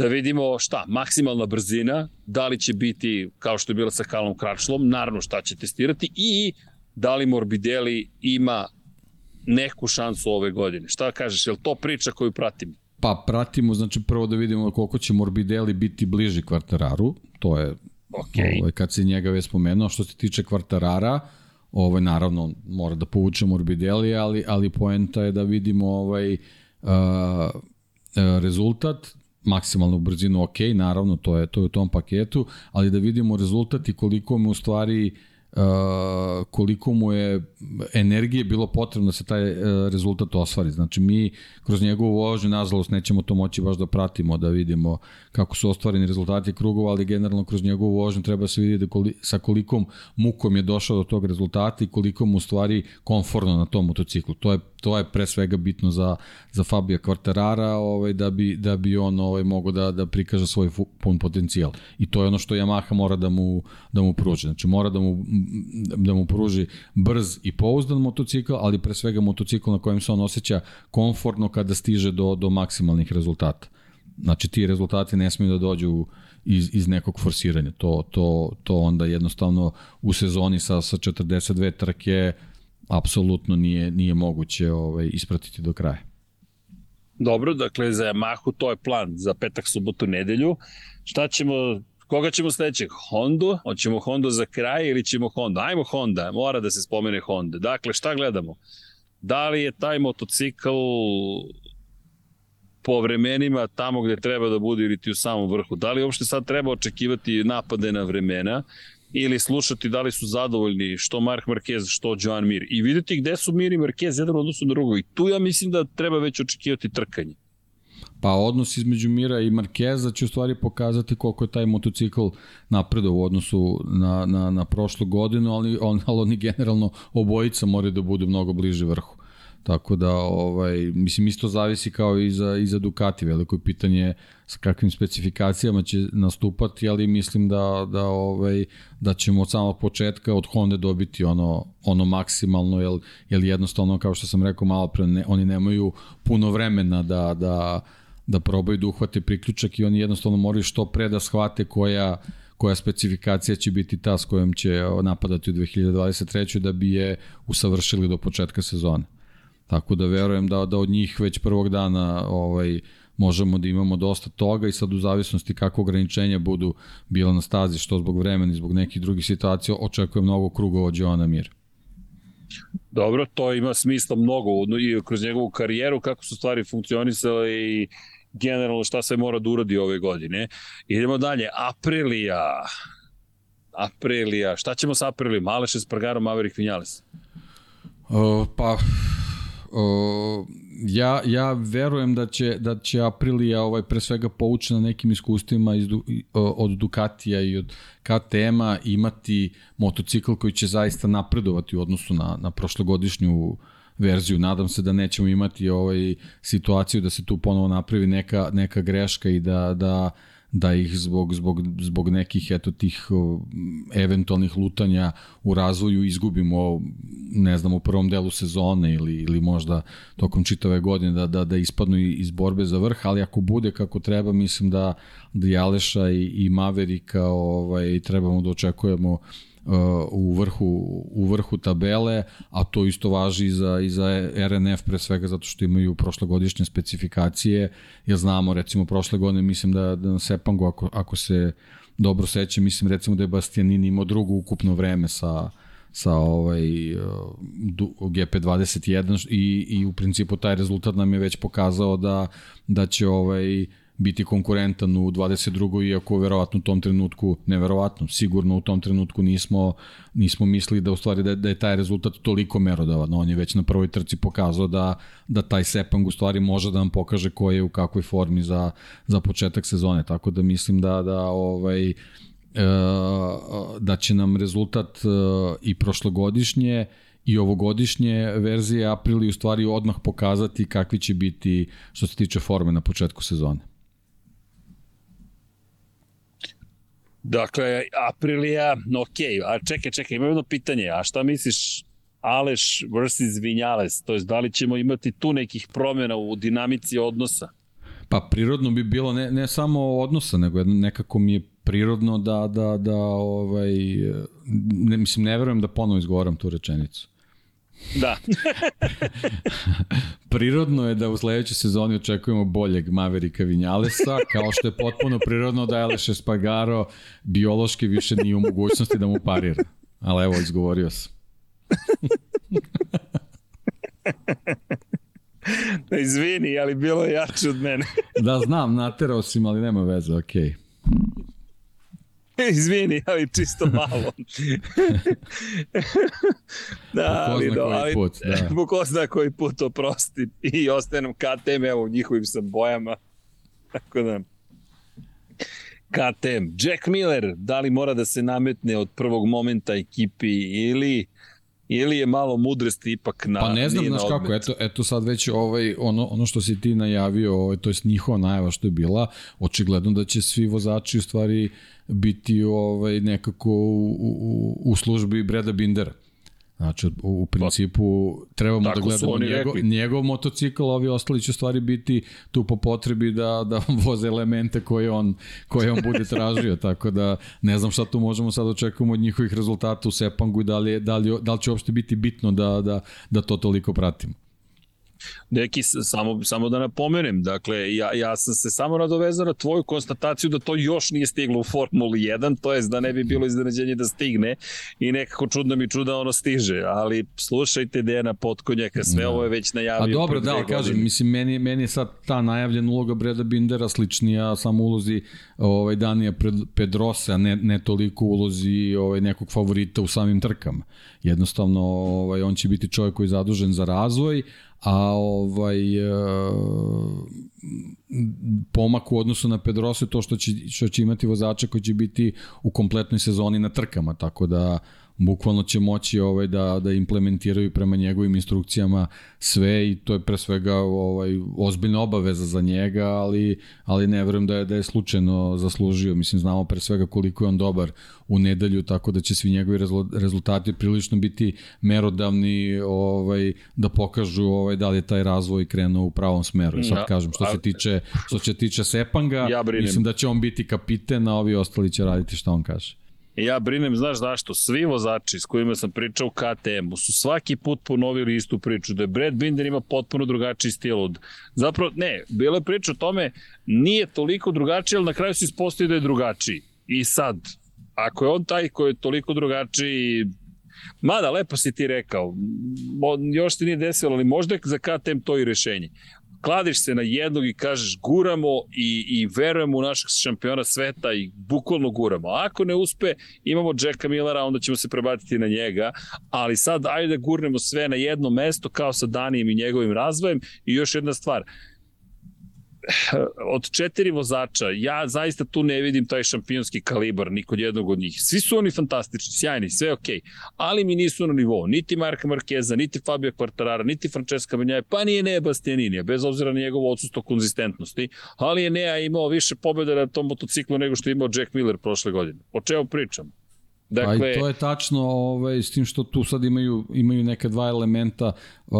da vidimo šta, maksimalna brzina, da li će biti kao što je bilo sa Kalom Kračlom, naravno šta će testirati i da li Morbidelli ima neku šansu ove godine. Šta kažeš, je li to priča koju pratimo? Pa pratimo, znači prvo da vidimo koliko će Morbidelli biti bliži kvartararu, to je okay. ovaj, kad se njega već spomenuo, što se tiče kvartarara, ovaj, naravno mora da povuče Morbidelli, ali, ali poenta je da vidimo ovaj, uh, rezultat, maksimalnu brzinu ok, naravno to je to je u tom paketu, ali da vidimo rezultat i koliko mu u stvari uh, koliko mu je energije bilo potrebno da se taj uh, rezultat ostvari. Znači mi kroz njegovu vožnju nažalost nećemo to moći baš da pratimo, da vidimo kako su ostvareni rezultati krugova, ali generalno kroz njegovu vožnju treba se vidjeti da koli, sa kolikom mukom je došao do tog rezultata i koliko mu u stvari konforno na tom motociklu. To je to je pre svega bitno za za Fabija Quartarara, ovaj da bi da bi on ovaj mogao da da prikaže svoj pun potencijal. I to je ono što Yamaha mora da mu da mu pruži. Znači mora da mu da mu pruži brz i pouzdan motocikl, ali pre svega motocikl na kojem se on osjeća komfortno kada stiže do do maksimalnih rezultata. Znači ti rezultati ne smiju da dođu iz, iz nekog forsiranja. To, to, to onda jednostavno u sezoni sa, sa 42 trke apsolutno nije, nije moguće ovaj, ispratiti do kraja. Dobro, dakle za Yamahu to je plan za petak, subotu, nedelju. Šta ćemo, koga ćemo sledećeg? Hondu? Hoćemo Hondu za kraj ili ćemo Honda? Ajmo Honda, mora da se spomene Honda. Dakle, šta gledamo? Da li je taj motocikl po vremenima tamo gde treba da bude ili ti u samom vrhu? Da li uopšte sad treba očekivati napade na vremena? Ili slušati da li su zadovoljni što Mark Marquez, što Joan Mir i videti gde su Mir i Marquez jedan odnosu na drugo i tu ja mislim da treba već očekivati trkanje. Pa odnos između Mira i Markeza će u stvari pokazati koliko je taj motocikl napredao u odnosu na, na, na prošlu godinu, ali, on, ali oni generalno obojica moraju da budu mnogo bliže vrhu. Tako da, ovaj, mislim, isto zavisi kao i za, i za Ducati. Veliko je pitanje sa kakvim specifikacijama će nastupati, ali mislim da, da, ovaj, da ćemo od samog početka od Honda dobiti ono, ono maksimalno, jer, jer jednostavno, kao što sam rekao malo pre, ne, oni nemaju puno vremena da, da, da probaju da uhvate priključak i oni jednostavno moraju što pre da shvate koja koja specifikacija će biti ta s kojom će napadati u 2023. da bi je usavršili do početka sezone. Tako da verujem da, da od njih već prvog dana ovaj, možemo da imamo dosta toga i sad u zavisnosti kako ograničenja budu bila na stazi, što zbog vremena i zbog nekih drugih situacija, očekujem mnogo krugova od Joana Mir. Dobro, to ima smisla mnogo i kroz njegovu karijeru, kako su stvari funkcionisale i generalno šta se mora da uradi ove godine. Idemo dalje, Aprilija. Aprilija, šta ćemo sa Aprilijom? Aleš Espargaro, Maverick Vinales. Uh, pa, uh, ja, ja verujem da će, da će Aprilija ovaj, pre svega poučena nekim iskustvima iz, od Ducatija i od KTM-a imati motocikl koji će zaista napredovati u odnosu na, na prošlogodišnju verziju. Nadam se da nećemo imati ovaj situaciju da se tu ponovo napravi neka, neka greška i da, da da ih zbog, zbog, zbog nekih eto tih eventualnih lutanja u razvoju izgubimo ne znam u prvom delu sezone ili, ili možda tokom čitave godine da, da, da ispadnu iz borbe za vrh, ali ako bude kako treba mislim da, da i Aleša i, i Maverika ovaj, trebamo da očekujemo u vrhu, u vrhu tabele, a to isto važi i za, i za RNF pre svega zato što imaju prošlogodišnje specifikacije, jer znamo recimo prošle godine mislim da, da na Sepangu ako, ako se dobro sećam, mislim recimo da je Bastianini imao drugo ukupno vreme sa, sa ovaj GP21 i, i u principu taj rezultat nam je već pokazao da, da će ovaj biti konkurentan u 22. iako verovatno u tom trenutku, neverovatno, sigurno u tom trenutku nismo, nismo mislili da u stvari da, da je taj rezultat toliko merodavan. On je već na prvoj trci pokazao da, da taj Sepang u stvari može da nam pokaže ko je u kakvoj formi za, za početak sezone. Tako da mislim da, da ovaj, e, da će nam rezultat e, i prošlogodišnje i ovogodišnje verzije Aprili u stvari odmah pokazati kakvi će biti što se tiče forme na početku sezone. Dakle, Aprilija, ok, a čekaj, čekaj, ima jedno pitanje, a šta misliš Aleš versus Vinjales, to je da li ćemo imati tu nekih promjena u dinamici odnosa? Pa prirodno bi bilo ne, ne samo odnosa, nego nekako mi je prirodno da, da, da ovaj, ne, mislim, ne verujem da ponovo izgovaram tu rečenicu. Da. prirodno je da u sledećoj sezoni očekujemo boljeg Maverika Vinjalesa, kao što je potpuno prirodno da Aleš Espagaro biološki više nije u mogućnosti da mu parira. Ali evo, izgovorio sam. Izvini, ali bilo je jače od mene. da, znam, naterao si, ali nema veze, okej. Okay. Izvini, ali čisto malo. da, ali, do, ali, put, da. ko zna koji put oprosti i ostaje nam KTM, evo, u njihovim sam bojama. Tako da, KTM. Jack Miller, da li mora da se nametne od prvog momenta ekipi ili ili je malo mudrosti ipak na Pa ne znam, znaš kako, eto, eto sad već ovaj, ono, ono što si ti najavio, ovaj, to je njihova najava što je bila, očigledno da će svi vozači u stvari biti ovaj, nekako u, u, u službi Breda Bindera. Znači, u, u principu trebamo da gledamo njegov, njegov motocikl, ovi ostali će stvari biti tu po potrebi da, da voze elemente koje on, koje on bude tražio, tako da ne znam šta tu možemo sad očekujemo od njihovih rezultata u Sepangu i da li, da li, da li će uopšte biti bitno da, da, da to toliko pratimo. Neki, samo, samo da napomenem, dakle, ja, ja sam se samo nadovezao na tvoju konstataciju da to još nije stiglo u Formuli 1, to jest da ne bi bilo iznenađenje da stigne i nekako čudno mi čuda ono stiže, ali slušajte Dejana Potkonjaka, sve da. ovo je već najavio. A dobro, da, kažem, mislim, meni, meni je sad ta najavljena uloga Breda Bindera sličnija samo ulozi ovaj, Danija Pedrosa, ne, ne toliko ulozi ovaj, nekog favorita u samim trkama. Jednostavno, ovaj, on će biti čovjek koji je zadužen za razvoj, a ovaj uh, pomak u odnosu na Pedrosa to što će, što će imati vozača koji će biti u kompletnoj sezoni na trkama, tako da bukvalno će moći ovaj da da implementiraju prema njegovim instrukcijama sve i to je pre svega ovaj ozbiljna obaveza za njega, ali ali ne verujem da je da je slučajno zaslužio. Mislim znamo pre svega koliko je on dobar u nedelju, tako da će svi njegovi rezultati prilično biti merodavni, ovaj da pokažu ovaj da li je taj razvoj krenuo u pravom smeru. I sad ja, kažem što se tiče što se tiče Sepanga, ja mislim da će on biti kapiten, a ovi ostali će raditi šta on kaže. Ja brinem, znaš zašto? Svi vozači s kojima sam pričao u KTM-u su svaki put ponovili istu priču, da je Brad Binder ima potpuno drugačiji stil od... Zapravo, ne, bila je priča o tome, nije toliko drugačiji, ali na kraju se ispostavi da je drugačiji. I sad, ako je on taj koji je toliko drugačiji, Mada, lepo si ti rekao, još ti nije desilo, ali možda je za KTM to i rešenje kladiš se na jednog i kažeš guramo i, i verujemo u našeg šampiona sveta i bukvalno guramo. Ako ne uspe, imamo Jacka Millera, onda ćemo se prebaciti na njega, ali sad ajde da gurnemo sve na jedno mesto kao sa Danijem i njegovim razvojem i još jedna stvar, od četiri vozača, ja zaista tu ne vidim taj šampionski kalibar ni kod jednog od njih. Svi su oni fantastični, sjajni, sve okay. ali mi nisu na nivou. Niti Marka Markeza, niti Fabio Quartarara, niti Francesca Banjaje, pa nije Nea Bastianini, bez obzira na njegovo odsustvo konzistentnosti, ali je Nea imao više pobjeda na tom motociklu nego što je imao Jack Miller prošle godine. O čemu pričam? Dakle, pa i to je tačno, ovaj, s tim što tu sad imaju, imaju neka dva elementa, uh,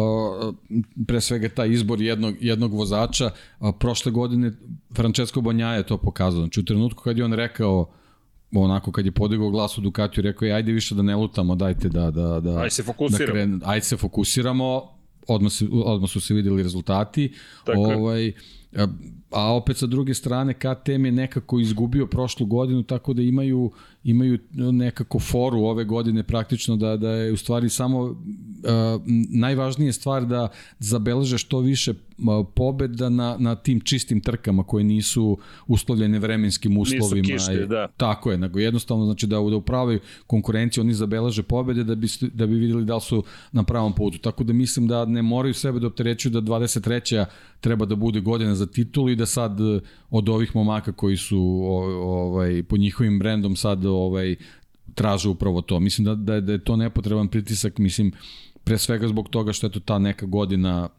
pre svega taj izbor jednog, jednog vozača. Uh, prošle godine Francesco Bonjaja je to pokazao. Znači u trenutku kad je on rekao onako kad je podigao glas u Ducatiju rekao je ajde više da ne lutamo, dajte da da da ajde se fokusiramo. Da kren, ajde se fokusiramo. Odmah, se, odmah su se videli rezultati. Tako ovaj a opet sa druge strane KTM je nekako izgubio prošlu godinu tako da imaju imaju nekako foru ove godine praktično da da je u stvari samo uh, najvažnija stvar da zabeleže što više pobeda na, na tim čistim trkama koje nisu uslovljene vremenskim uslovima. Nisu kišne, da. Tako je, nego jednostavno znači da, da u pravoj konkurenciji oni zabeleže pobede da bi, da bi videli da li su na pravom putu. Tako da mislim da ne moraju sebe da opterećuju da 23. treba da bude godina za titul i da sad od ovih momaka koji su ovaj, pod njihovim brendom sad ovaj, traže upravo to. Mislim da, da, da je to nepotreban pritisak, mislim, pre svega zbog toga što je to ta neka godina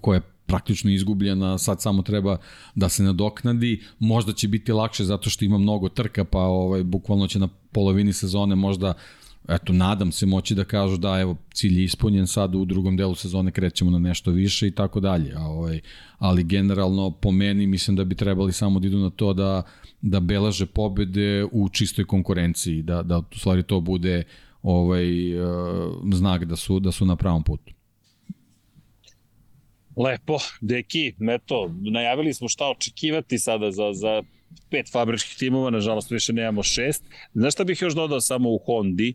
koja je praktično izgubljena, sad samo treba da se nadoknadi, možda će biti lakše zato što ima mnogo trka, pa ovaj, bukvalno će na polovini sezone možda eto, nadam se moći da kažu da, evo, cilj je ispunjen, sad u drugom delu sezone krećemo na nešto više i tako dalje. A, ovaj, ali generalno, po meni, mislim da bi trebali samo da idu na to da, da belaže pobede u čistoj konkurenciji, da, da u stvari to bude ovaj, uh, znak da su, da su na pravom putu. Lepo, deki, eto, najavili smo šta očekivati sada za, za pet fabričkih timova, nažalost više nemamo šest. Znaš šta bih još dodao samo u Hondi?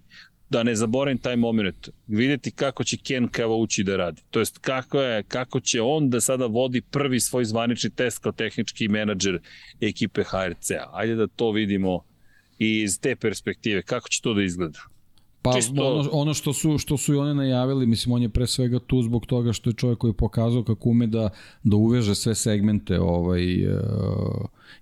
da ne zaboravim taj moment, videti kako će Ken ući da radi. To jest kako, je, kako će on da sada vodi prvi svoj zvanični test kao tehnički menadžer ekipe HRC-a. Ajde da to vidimo iz te perspektive. Kako će to da izgleda? Pa Čisto... ono, ono što su što su i one najavili, mislim on je pre svega tu zbog toga što je čovjek koji je pokazao kako ume da da uveže sve segmente ovaj uh,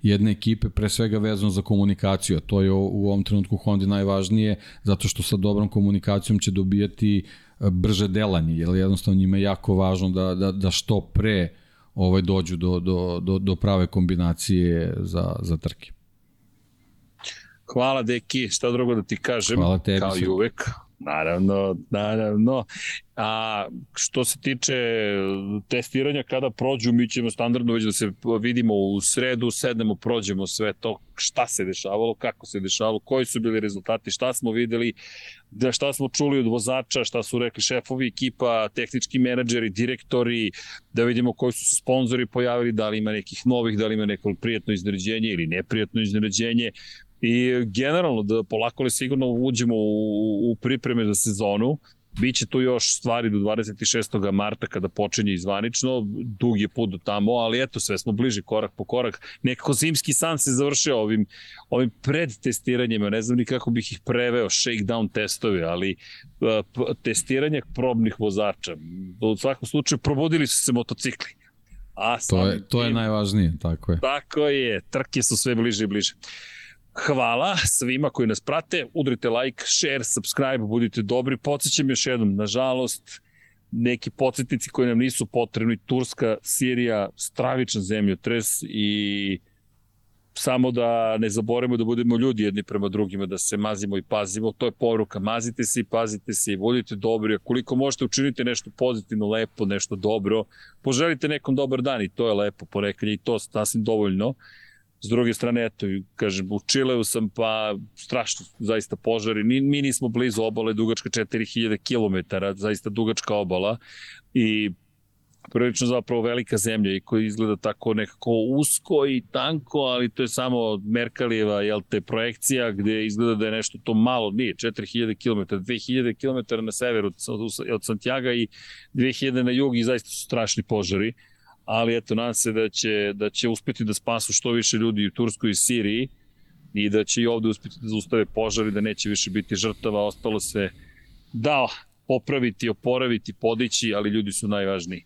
jedne ekipe, pre svega vezano za komunikaciju, a to je u ovom trenutku Honda najvažnije zato što sa dobrom komunikacijom će dobijati e, brže delanje, jer jednostavno njima je jako važno da, da, da što pre ovaj dođu do, do, do, do prave kombinacije za, za trke. Hvala, deki, šta drugo da ti kažem, Hvala tebi, kao i uvek. Naravno, naravno. A što se tiče testiranja kada prođu, mi ćemo standardno već da se vidimo u sredu, sednemo, prođemo sve to, šta se dešavalo, kako se dešavalo, koji su bili rezultati, šta smo videli, da šta smo čuli od vozača, šta su rekli šefovi ekipa, tehnički menadžeri, direktori, da vidimo koji su se sponzori pojavili, da li ima nekih novih, da li ima neko prijetno iznenađenje ili neprijatno iznenađenje. I generalno da polako li sigurno uđemo u, u pripreme za sezonu, Biće tu još stvari do 26. marta kada počinje izvanično, dug je put do tamo, ali eto, sve smo bliži korak po korak. Nekako zimski san se završio ovim, ovim predtestiranjima, ne znam ni kako bih ih preveo, shakedown testovi, ali uh, testiranje probnih vozača. U svakom slučaju probudili su se motocikli. A to je, to je najvažnije, tako je. Tako je, trke su sve bliže i bliže. Hvala svima koji nas prate, udrite like, share, subscribe, budite dobri. Podsećam još jednom, nažalost, neki podsjetnici koji nam nisu potrebni, Turska, Sirija, stravičan zemljotres i samo da ne zaboravimo da budemo ljudi jedni prema drugima, da se mazimo i pazimo. To je poruka, mazite se i pazite se i budite dobri. Koliko možete učiniti nešto pozitivno, lepo, nešto dobro, poželite nekom dobar dan i to je lepo ponekad i to sasvim dovoljno. S druge strane, eto, kažem, u Čileu sam, pa strašno, zaista požari. Mi, mi nismo blizu obale, dugačka 4000 km, zaista dugačka obala i prilično zapravo velika zemlja i koja izgleda tako nekako usko i tanko, ali to je samo Merkalijeva jel te, projekcija gde izgleda da je nešto to malo, nije, 4000 km, 2000 km na severu od, od Santiago i 2000 na jug i zaista su strašni požari, ali eto, nadam se da će, da će uspeti da spasu što više ljudi u Turskoj i Siriji i da će i ovde uspeti da zaustave požari, da neće više biti žrtava, ostalo se da popraviti, oporaviti, podići, ali ljudi su najvažniji.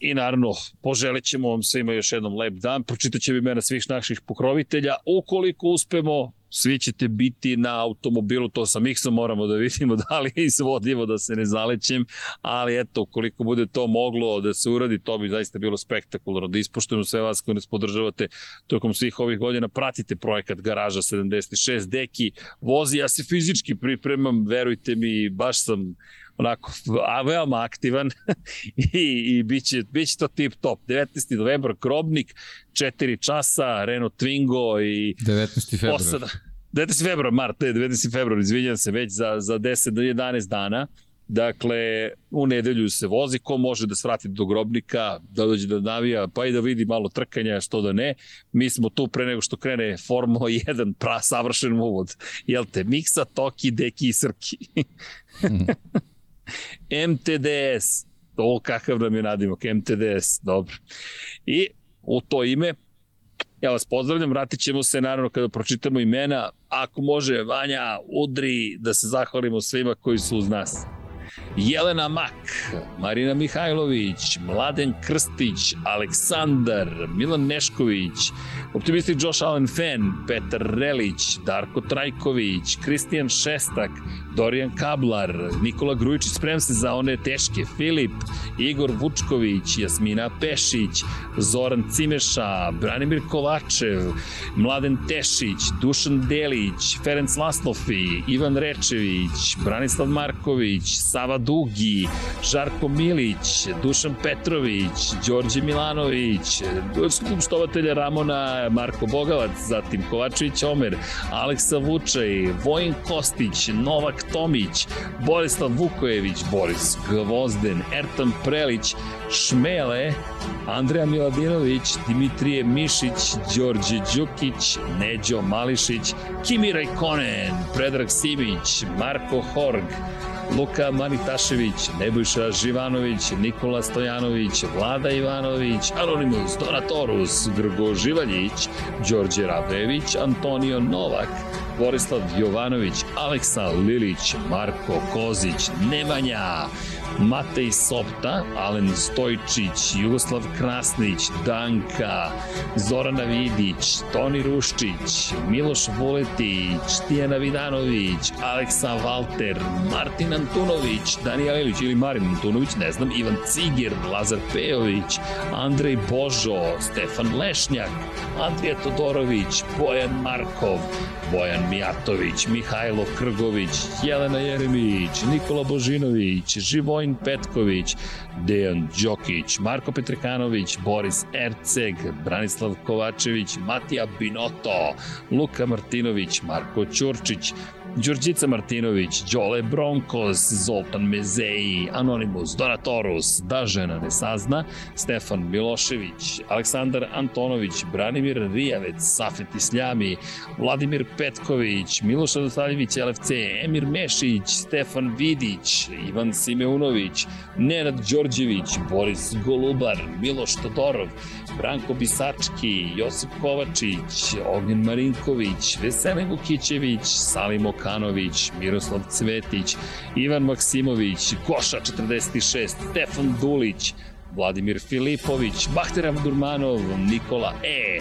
I naravno, poželit ćemo vam svima još jednom lep dan, pročitat će imena svih naših pokrovitelja. Ukoliko uspemo, svi ćete biti na automobilu, to sa Miksom moramo da vidimo da li je izvodljivo da se ne zalećem, ali eto, ukoliko bude to moglo da se uradi, to bi zaista bilo spektakularno, da ispoštujemo sve vas koji nas podržavate tokom svih ovih godina, pratite projekat Garaža 76, Deki vozi, ja se fizički pripremam, verujte mi, baš sam onako, a veoma aktivan i, i bit, će, bit će to tip top. 19. novembar, Krobnik, 4 časa, Renault Twingo i... 19. februar. Posada, 19. februar, mart, 19. februar, izvinjam se, već za, za 10 do 11 dana. Dakle, u nedelju se vozi, ko može da svrati do grobnika, da dođe da navija, pa i da vidi malo trkanja, što da ne. Mi smo tu pre nego što krene Formula 1, pra, savršen uvod. Jel te, Miksa, Toki, Deki i Srki. MTDS, to kakav nam je nadimak, MTDS, dobro. I u to ime, ja vas pozdravljam, vratit ćemo se naravno kada pročitamo imena, ako može Vanja, udri da se zahvalimo svima koji su uz nas. Jelena Mak, Marina Mihajlović, Mladen Krstić, Aleksandar, Milan Nešković, optimisti Josh Allen Fan, Petar Relić, Darko Trajković, Kristijan Šestak, Dorijan Kablar, Nikola Grujičić, sprem se za one teške, Filip, Igor Vučković, Jasmina Pešić, Zoran Cimeša, Branimir Kovačev, Mladen Tešić, Dušan Delić, Ferenc Laslofi, Ivan Rečević, Branislav Marković, Sava Dugi, Žarko Milić, Dušan Petrović, Đorđe Milanović, skupštovatelja Ramona Marko Bogavac, zatim Kovačević Omer, Aleksa Vučaj, Vojin Kostić, Novak Tomić, Borislav Vukojević, Boris Gvozden, Ertan Prelić, Šmele, Andreja Miladinović, Dimitrije Mišić, Đorđe Đukić, Neđo Mališić, Kimi Rajkonen, Predrag Simić, Marko Horg, Luka Manitašević, Nebojša Živanović, Nikola Stojanović, Vlada Ivanović, Anonimus Donatorus, Grgo Živaljić, Đorđe Rabević, Antonio Novak, Borislav Jovanović, Aleksa Lilić, Marko Kozić, Nemanja, Matej Sopta, Alen Stojčić, Jugoslav Krasnić, Danka, Zorana Vidić, Toni Ruščić, Miloš Vuletić, Tijana Vidanović, Aleksa Valter, Martin Antunović, Danijel Ilić ili Marin Antunović, ne znam, Ivan Ciger, Lazar Pejović, Andrej Božo, Stefan Lešnjak, Andrija Todorović, Bojan Markov, Bojan Mijatović, Mihajlo Krgović, Jelena Jeremić, Nikola Božinović, Živojn Petković, Dejan Đokić, Marko Petrekanović, Boris Erceg, Branislav Kovačević, Matija Binoto, Luka Martinović, Marko Ćurčić, Đurđica Martinović, Đole Bronkos, Zoltan Mezeji, Anonimus, Donatorus, Da žena ne sazna, Stefan Milošević, Aleksandar Antonović, Branimir Rijavec, Safet Isljami, Vladimir Petković, Miloš Radosavljević, LFC, Emir Mešić, Stefan Vidić, Ivan Simeunović, Nenad Đorđević, Boris Golubar, Miloš Todorov, Branko Bisački, Josip Kovačić, Ognjen Marinković, Veselin Vukićević, Salim Okanović, Miroslav Cvetić, Ivan Maksimović, Koša 46, Stefan Dulić, Vladimir Filipović, Bahter Abdurmanov, Nikola E,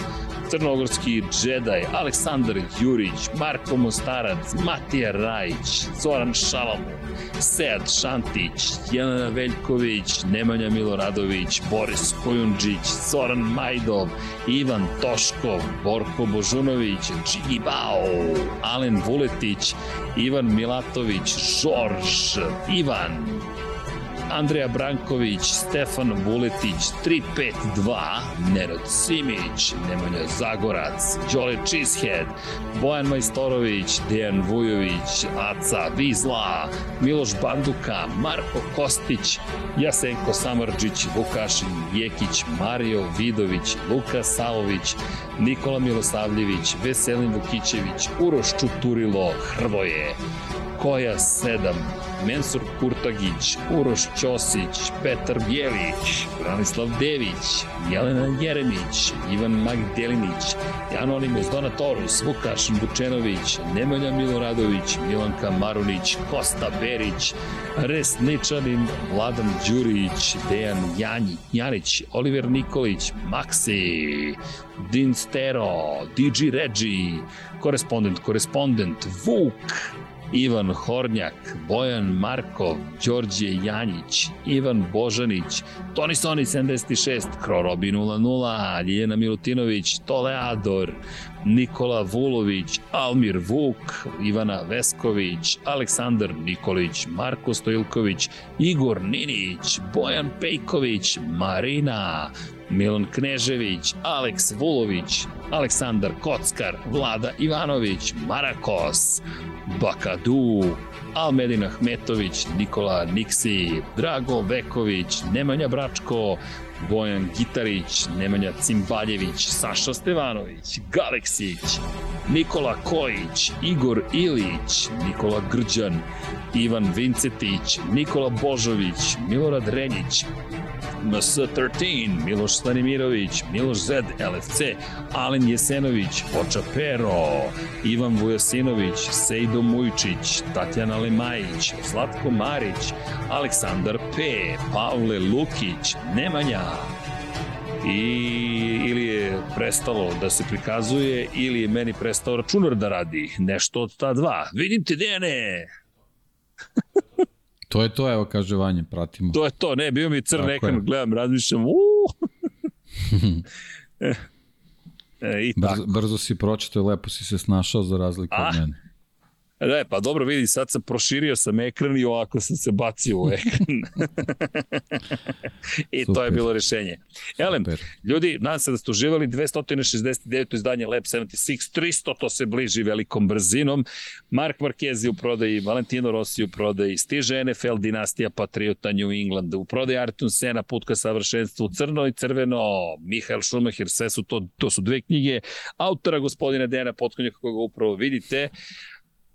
Crnogorski džedaj, Aleksandar Jurić, Marko Mostarac, Matija Rajić, Zoran Šalamu, Sead Šantić, Jelena Veljković, Nemanja Miloradović, Boris Kojundžić, Zoran Majdov, Ivan Toškov, Borko Božunović, Džigi Bao, Alen Vuletić, Ivan Milatović, Žorž, Ivan, Andreja Branković, Stefan Vuletić, 352, Nerod Simić, Nemanja Zagorac, Đole Cheesehead, Bojan Majstorović, Dejan Vujović, Aca Vizla, Miloš Banduka, Marko Kostić, Jasenko Samarđić, Vukašin Jekić, Mario Vidović, Luka Savović, Nikola Milosavljević, Veselin Vukićević, Uroš Čuturilo, Hrvoje, Koja 7, Mensur Kurtagić, Uroš Ćosić, Petar Bjelić, Branislav Dević, Jelena Jeremić, Ivan Magdelinić, Anonimus Donatorus, Vukašin Vučenović, Nemanja Miloradović, Milanka Marunić, Kosta Berić, Res Ničanin, Vladan Đurić, Dejan Janji, Janić, Oliver Nikolić, Maxi, Din Stero, DJ Regi, korespondent, korespondent, Vuk, Ivan Hornjak, Bojan Markov, Đorđe Janjić, Ivan Božanić, Toni Soni 76, Krorobi 00, Ljiljana Milutinović, Toleador, Nikola Vulović, Almir Vuk, Ivana Vesković, Aleksandar Nikolić, Marko Stojilković, Igor Ninić, Bojan Pejković, Marina, Milan Knežević, Aleks Vulović, Aleksandar Kockar, Vlada Ivanović, Marakos, Bakadu, Almedin Ahmetović, Nikola Niksi, Drago Veković, Nemanja Bračko, Bojan Gitarić, Nemanja Cimbaljević, Saša Stevanović, Galeksić, Nikola Kojić, Igor Ilić, Nikola Grđan, Ivan Vincetić, Nikola Božović, Milorad Renjić, MS13, Miloš Stanimirović, Miloš Zed, LFC, Alen Jesenović, Poča Pero, Ivan Vujasinović, Sejdo Mujčić, Tatjana Lemajić, Zlatko Marić, Aleksandar P, Pavle Lukić, Nemanja, i ili je prestalo da se prikazuje ili je meni prestao računar da radi nešto od ta dva. Vidim te, Dejane! To je to, evo kaže Vanja, pratimo. To je to, ne, bio mi crn ekran, gledam, razmišljam, uuu. e, e, i brzo, tako. brzo si pročito, lepo si se snašao za razliku A? od mene. Da, pa dobro vidi, sad sam proširio sam ekran i ovako sam se bacio u ekran. I Super. to je bilo rešenje. Elem, Super. ljudi, nadam se da ste uživali 269. izdanje Lab 76, 300, to se bliži velikom brzinom. Mark Marquez je u prodaji, Valentino Rossi u prodaji, stiže NFL dinastija Patriota New England, u prodaji Artun Sena, put ka savršenstvu, crno i crveno, Mihael Schumacher, sve su to, to su dve knjige autora gospodina Dena Potkonjaka koga upravo vidite.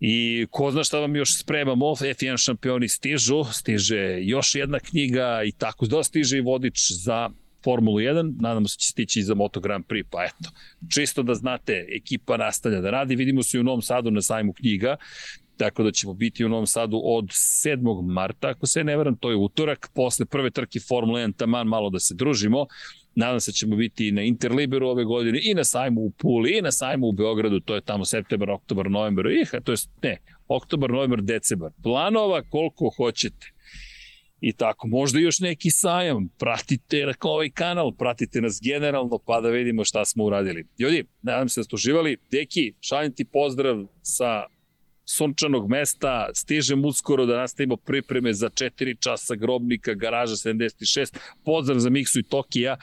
I ko zna šta vam još spremamo, F1 šampioni stižu, stiže još jedna knjiga i tako da stiže i vodič za Formulu 1, nadamo se da će stići i za Moto Grand Prix, pa eto, čisto da znate, ekipa nastavlja da radi, vidimo se u Novom Sadu na sajmu knjiga, tako da ćemo biti u Novom Sadu od 7. marta, ako se ne veram, to je utorak, posle prve trke Formula 1, taman malo da se družimo, Nadam se da ćemo biti na Interliberu ove godine i na sajmu u Puli i na sajmu u Beogradu, to je tamo septembar, oktobar, novembar, ih, to je, ne, oktobar, novembar, decembar. Planova koliko hoćete. I tako, možda još neki sajam, pratite ovaj kanal, pratite nas generalno, pa da vidimo šta smo uradili. Ljudi, nadam se da ste uživali. Deki, šaljem ti pozdrav sa sunčanog mesta, stižem uskoro da nastavimo pripreme za 4 časa grobnika, garaža 76, pozdrav za Miksu i Tokija,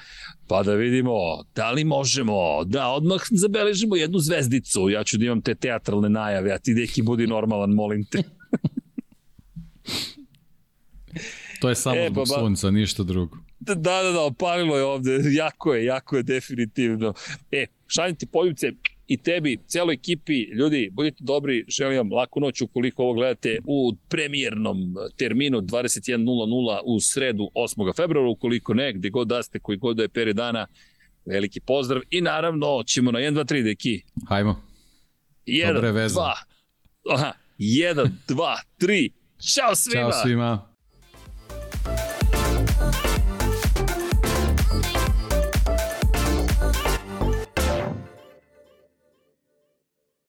pa da vidimo da li možemo, da odmah zabeležimo jednu zvezdicu, ja ću da imam te teatralne najave, a ti deki budi normalan, molim te. To je samo e, zbog ba, sunca, ništa drugo. Da, da, da, opalilo je ovde, jako je, jako je definitivno. E, šaljem ti poljubce i tebi, celoj ekipi, ljudi, budite dobri, želim vam laku noć ukoliko ovo gledate u premijernom terminu 21.00 u sredu 8. februara, ukoliko ne, gde god da ste, koji god da je peri dana, veliki pozdrav i naravno ćemo na 1, 2, 3, deki. Hajmo. 1, 2, aha, 1, 2, 3, Ćao svima! Ćao svima!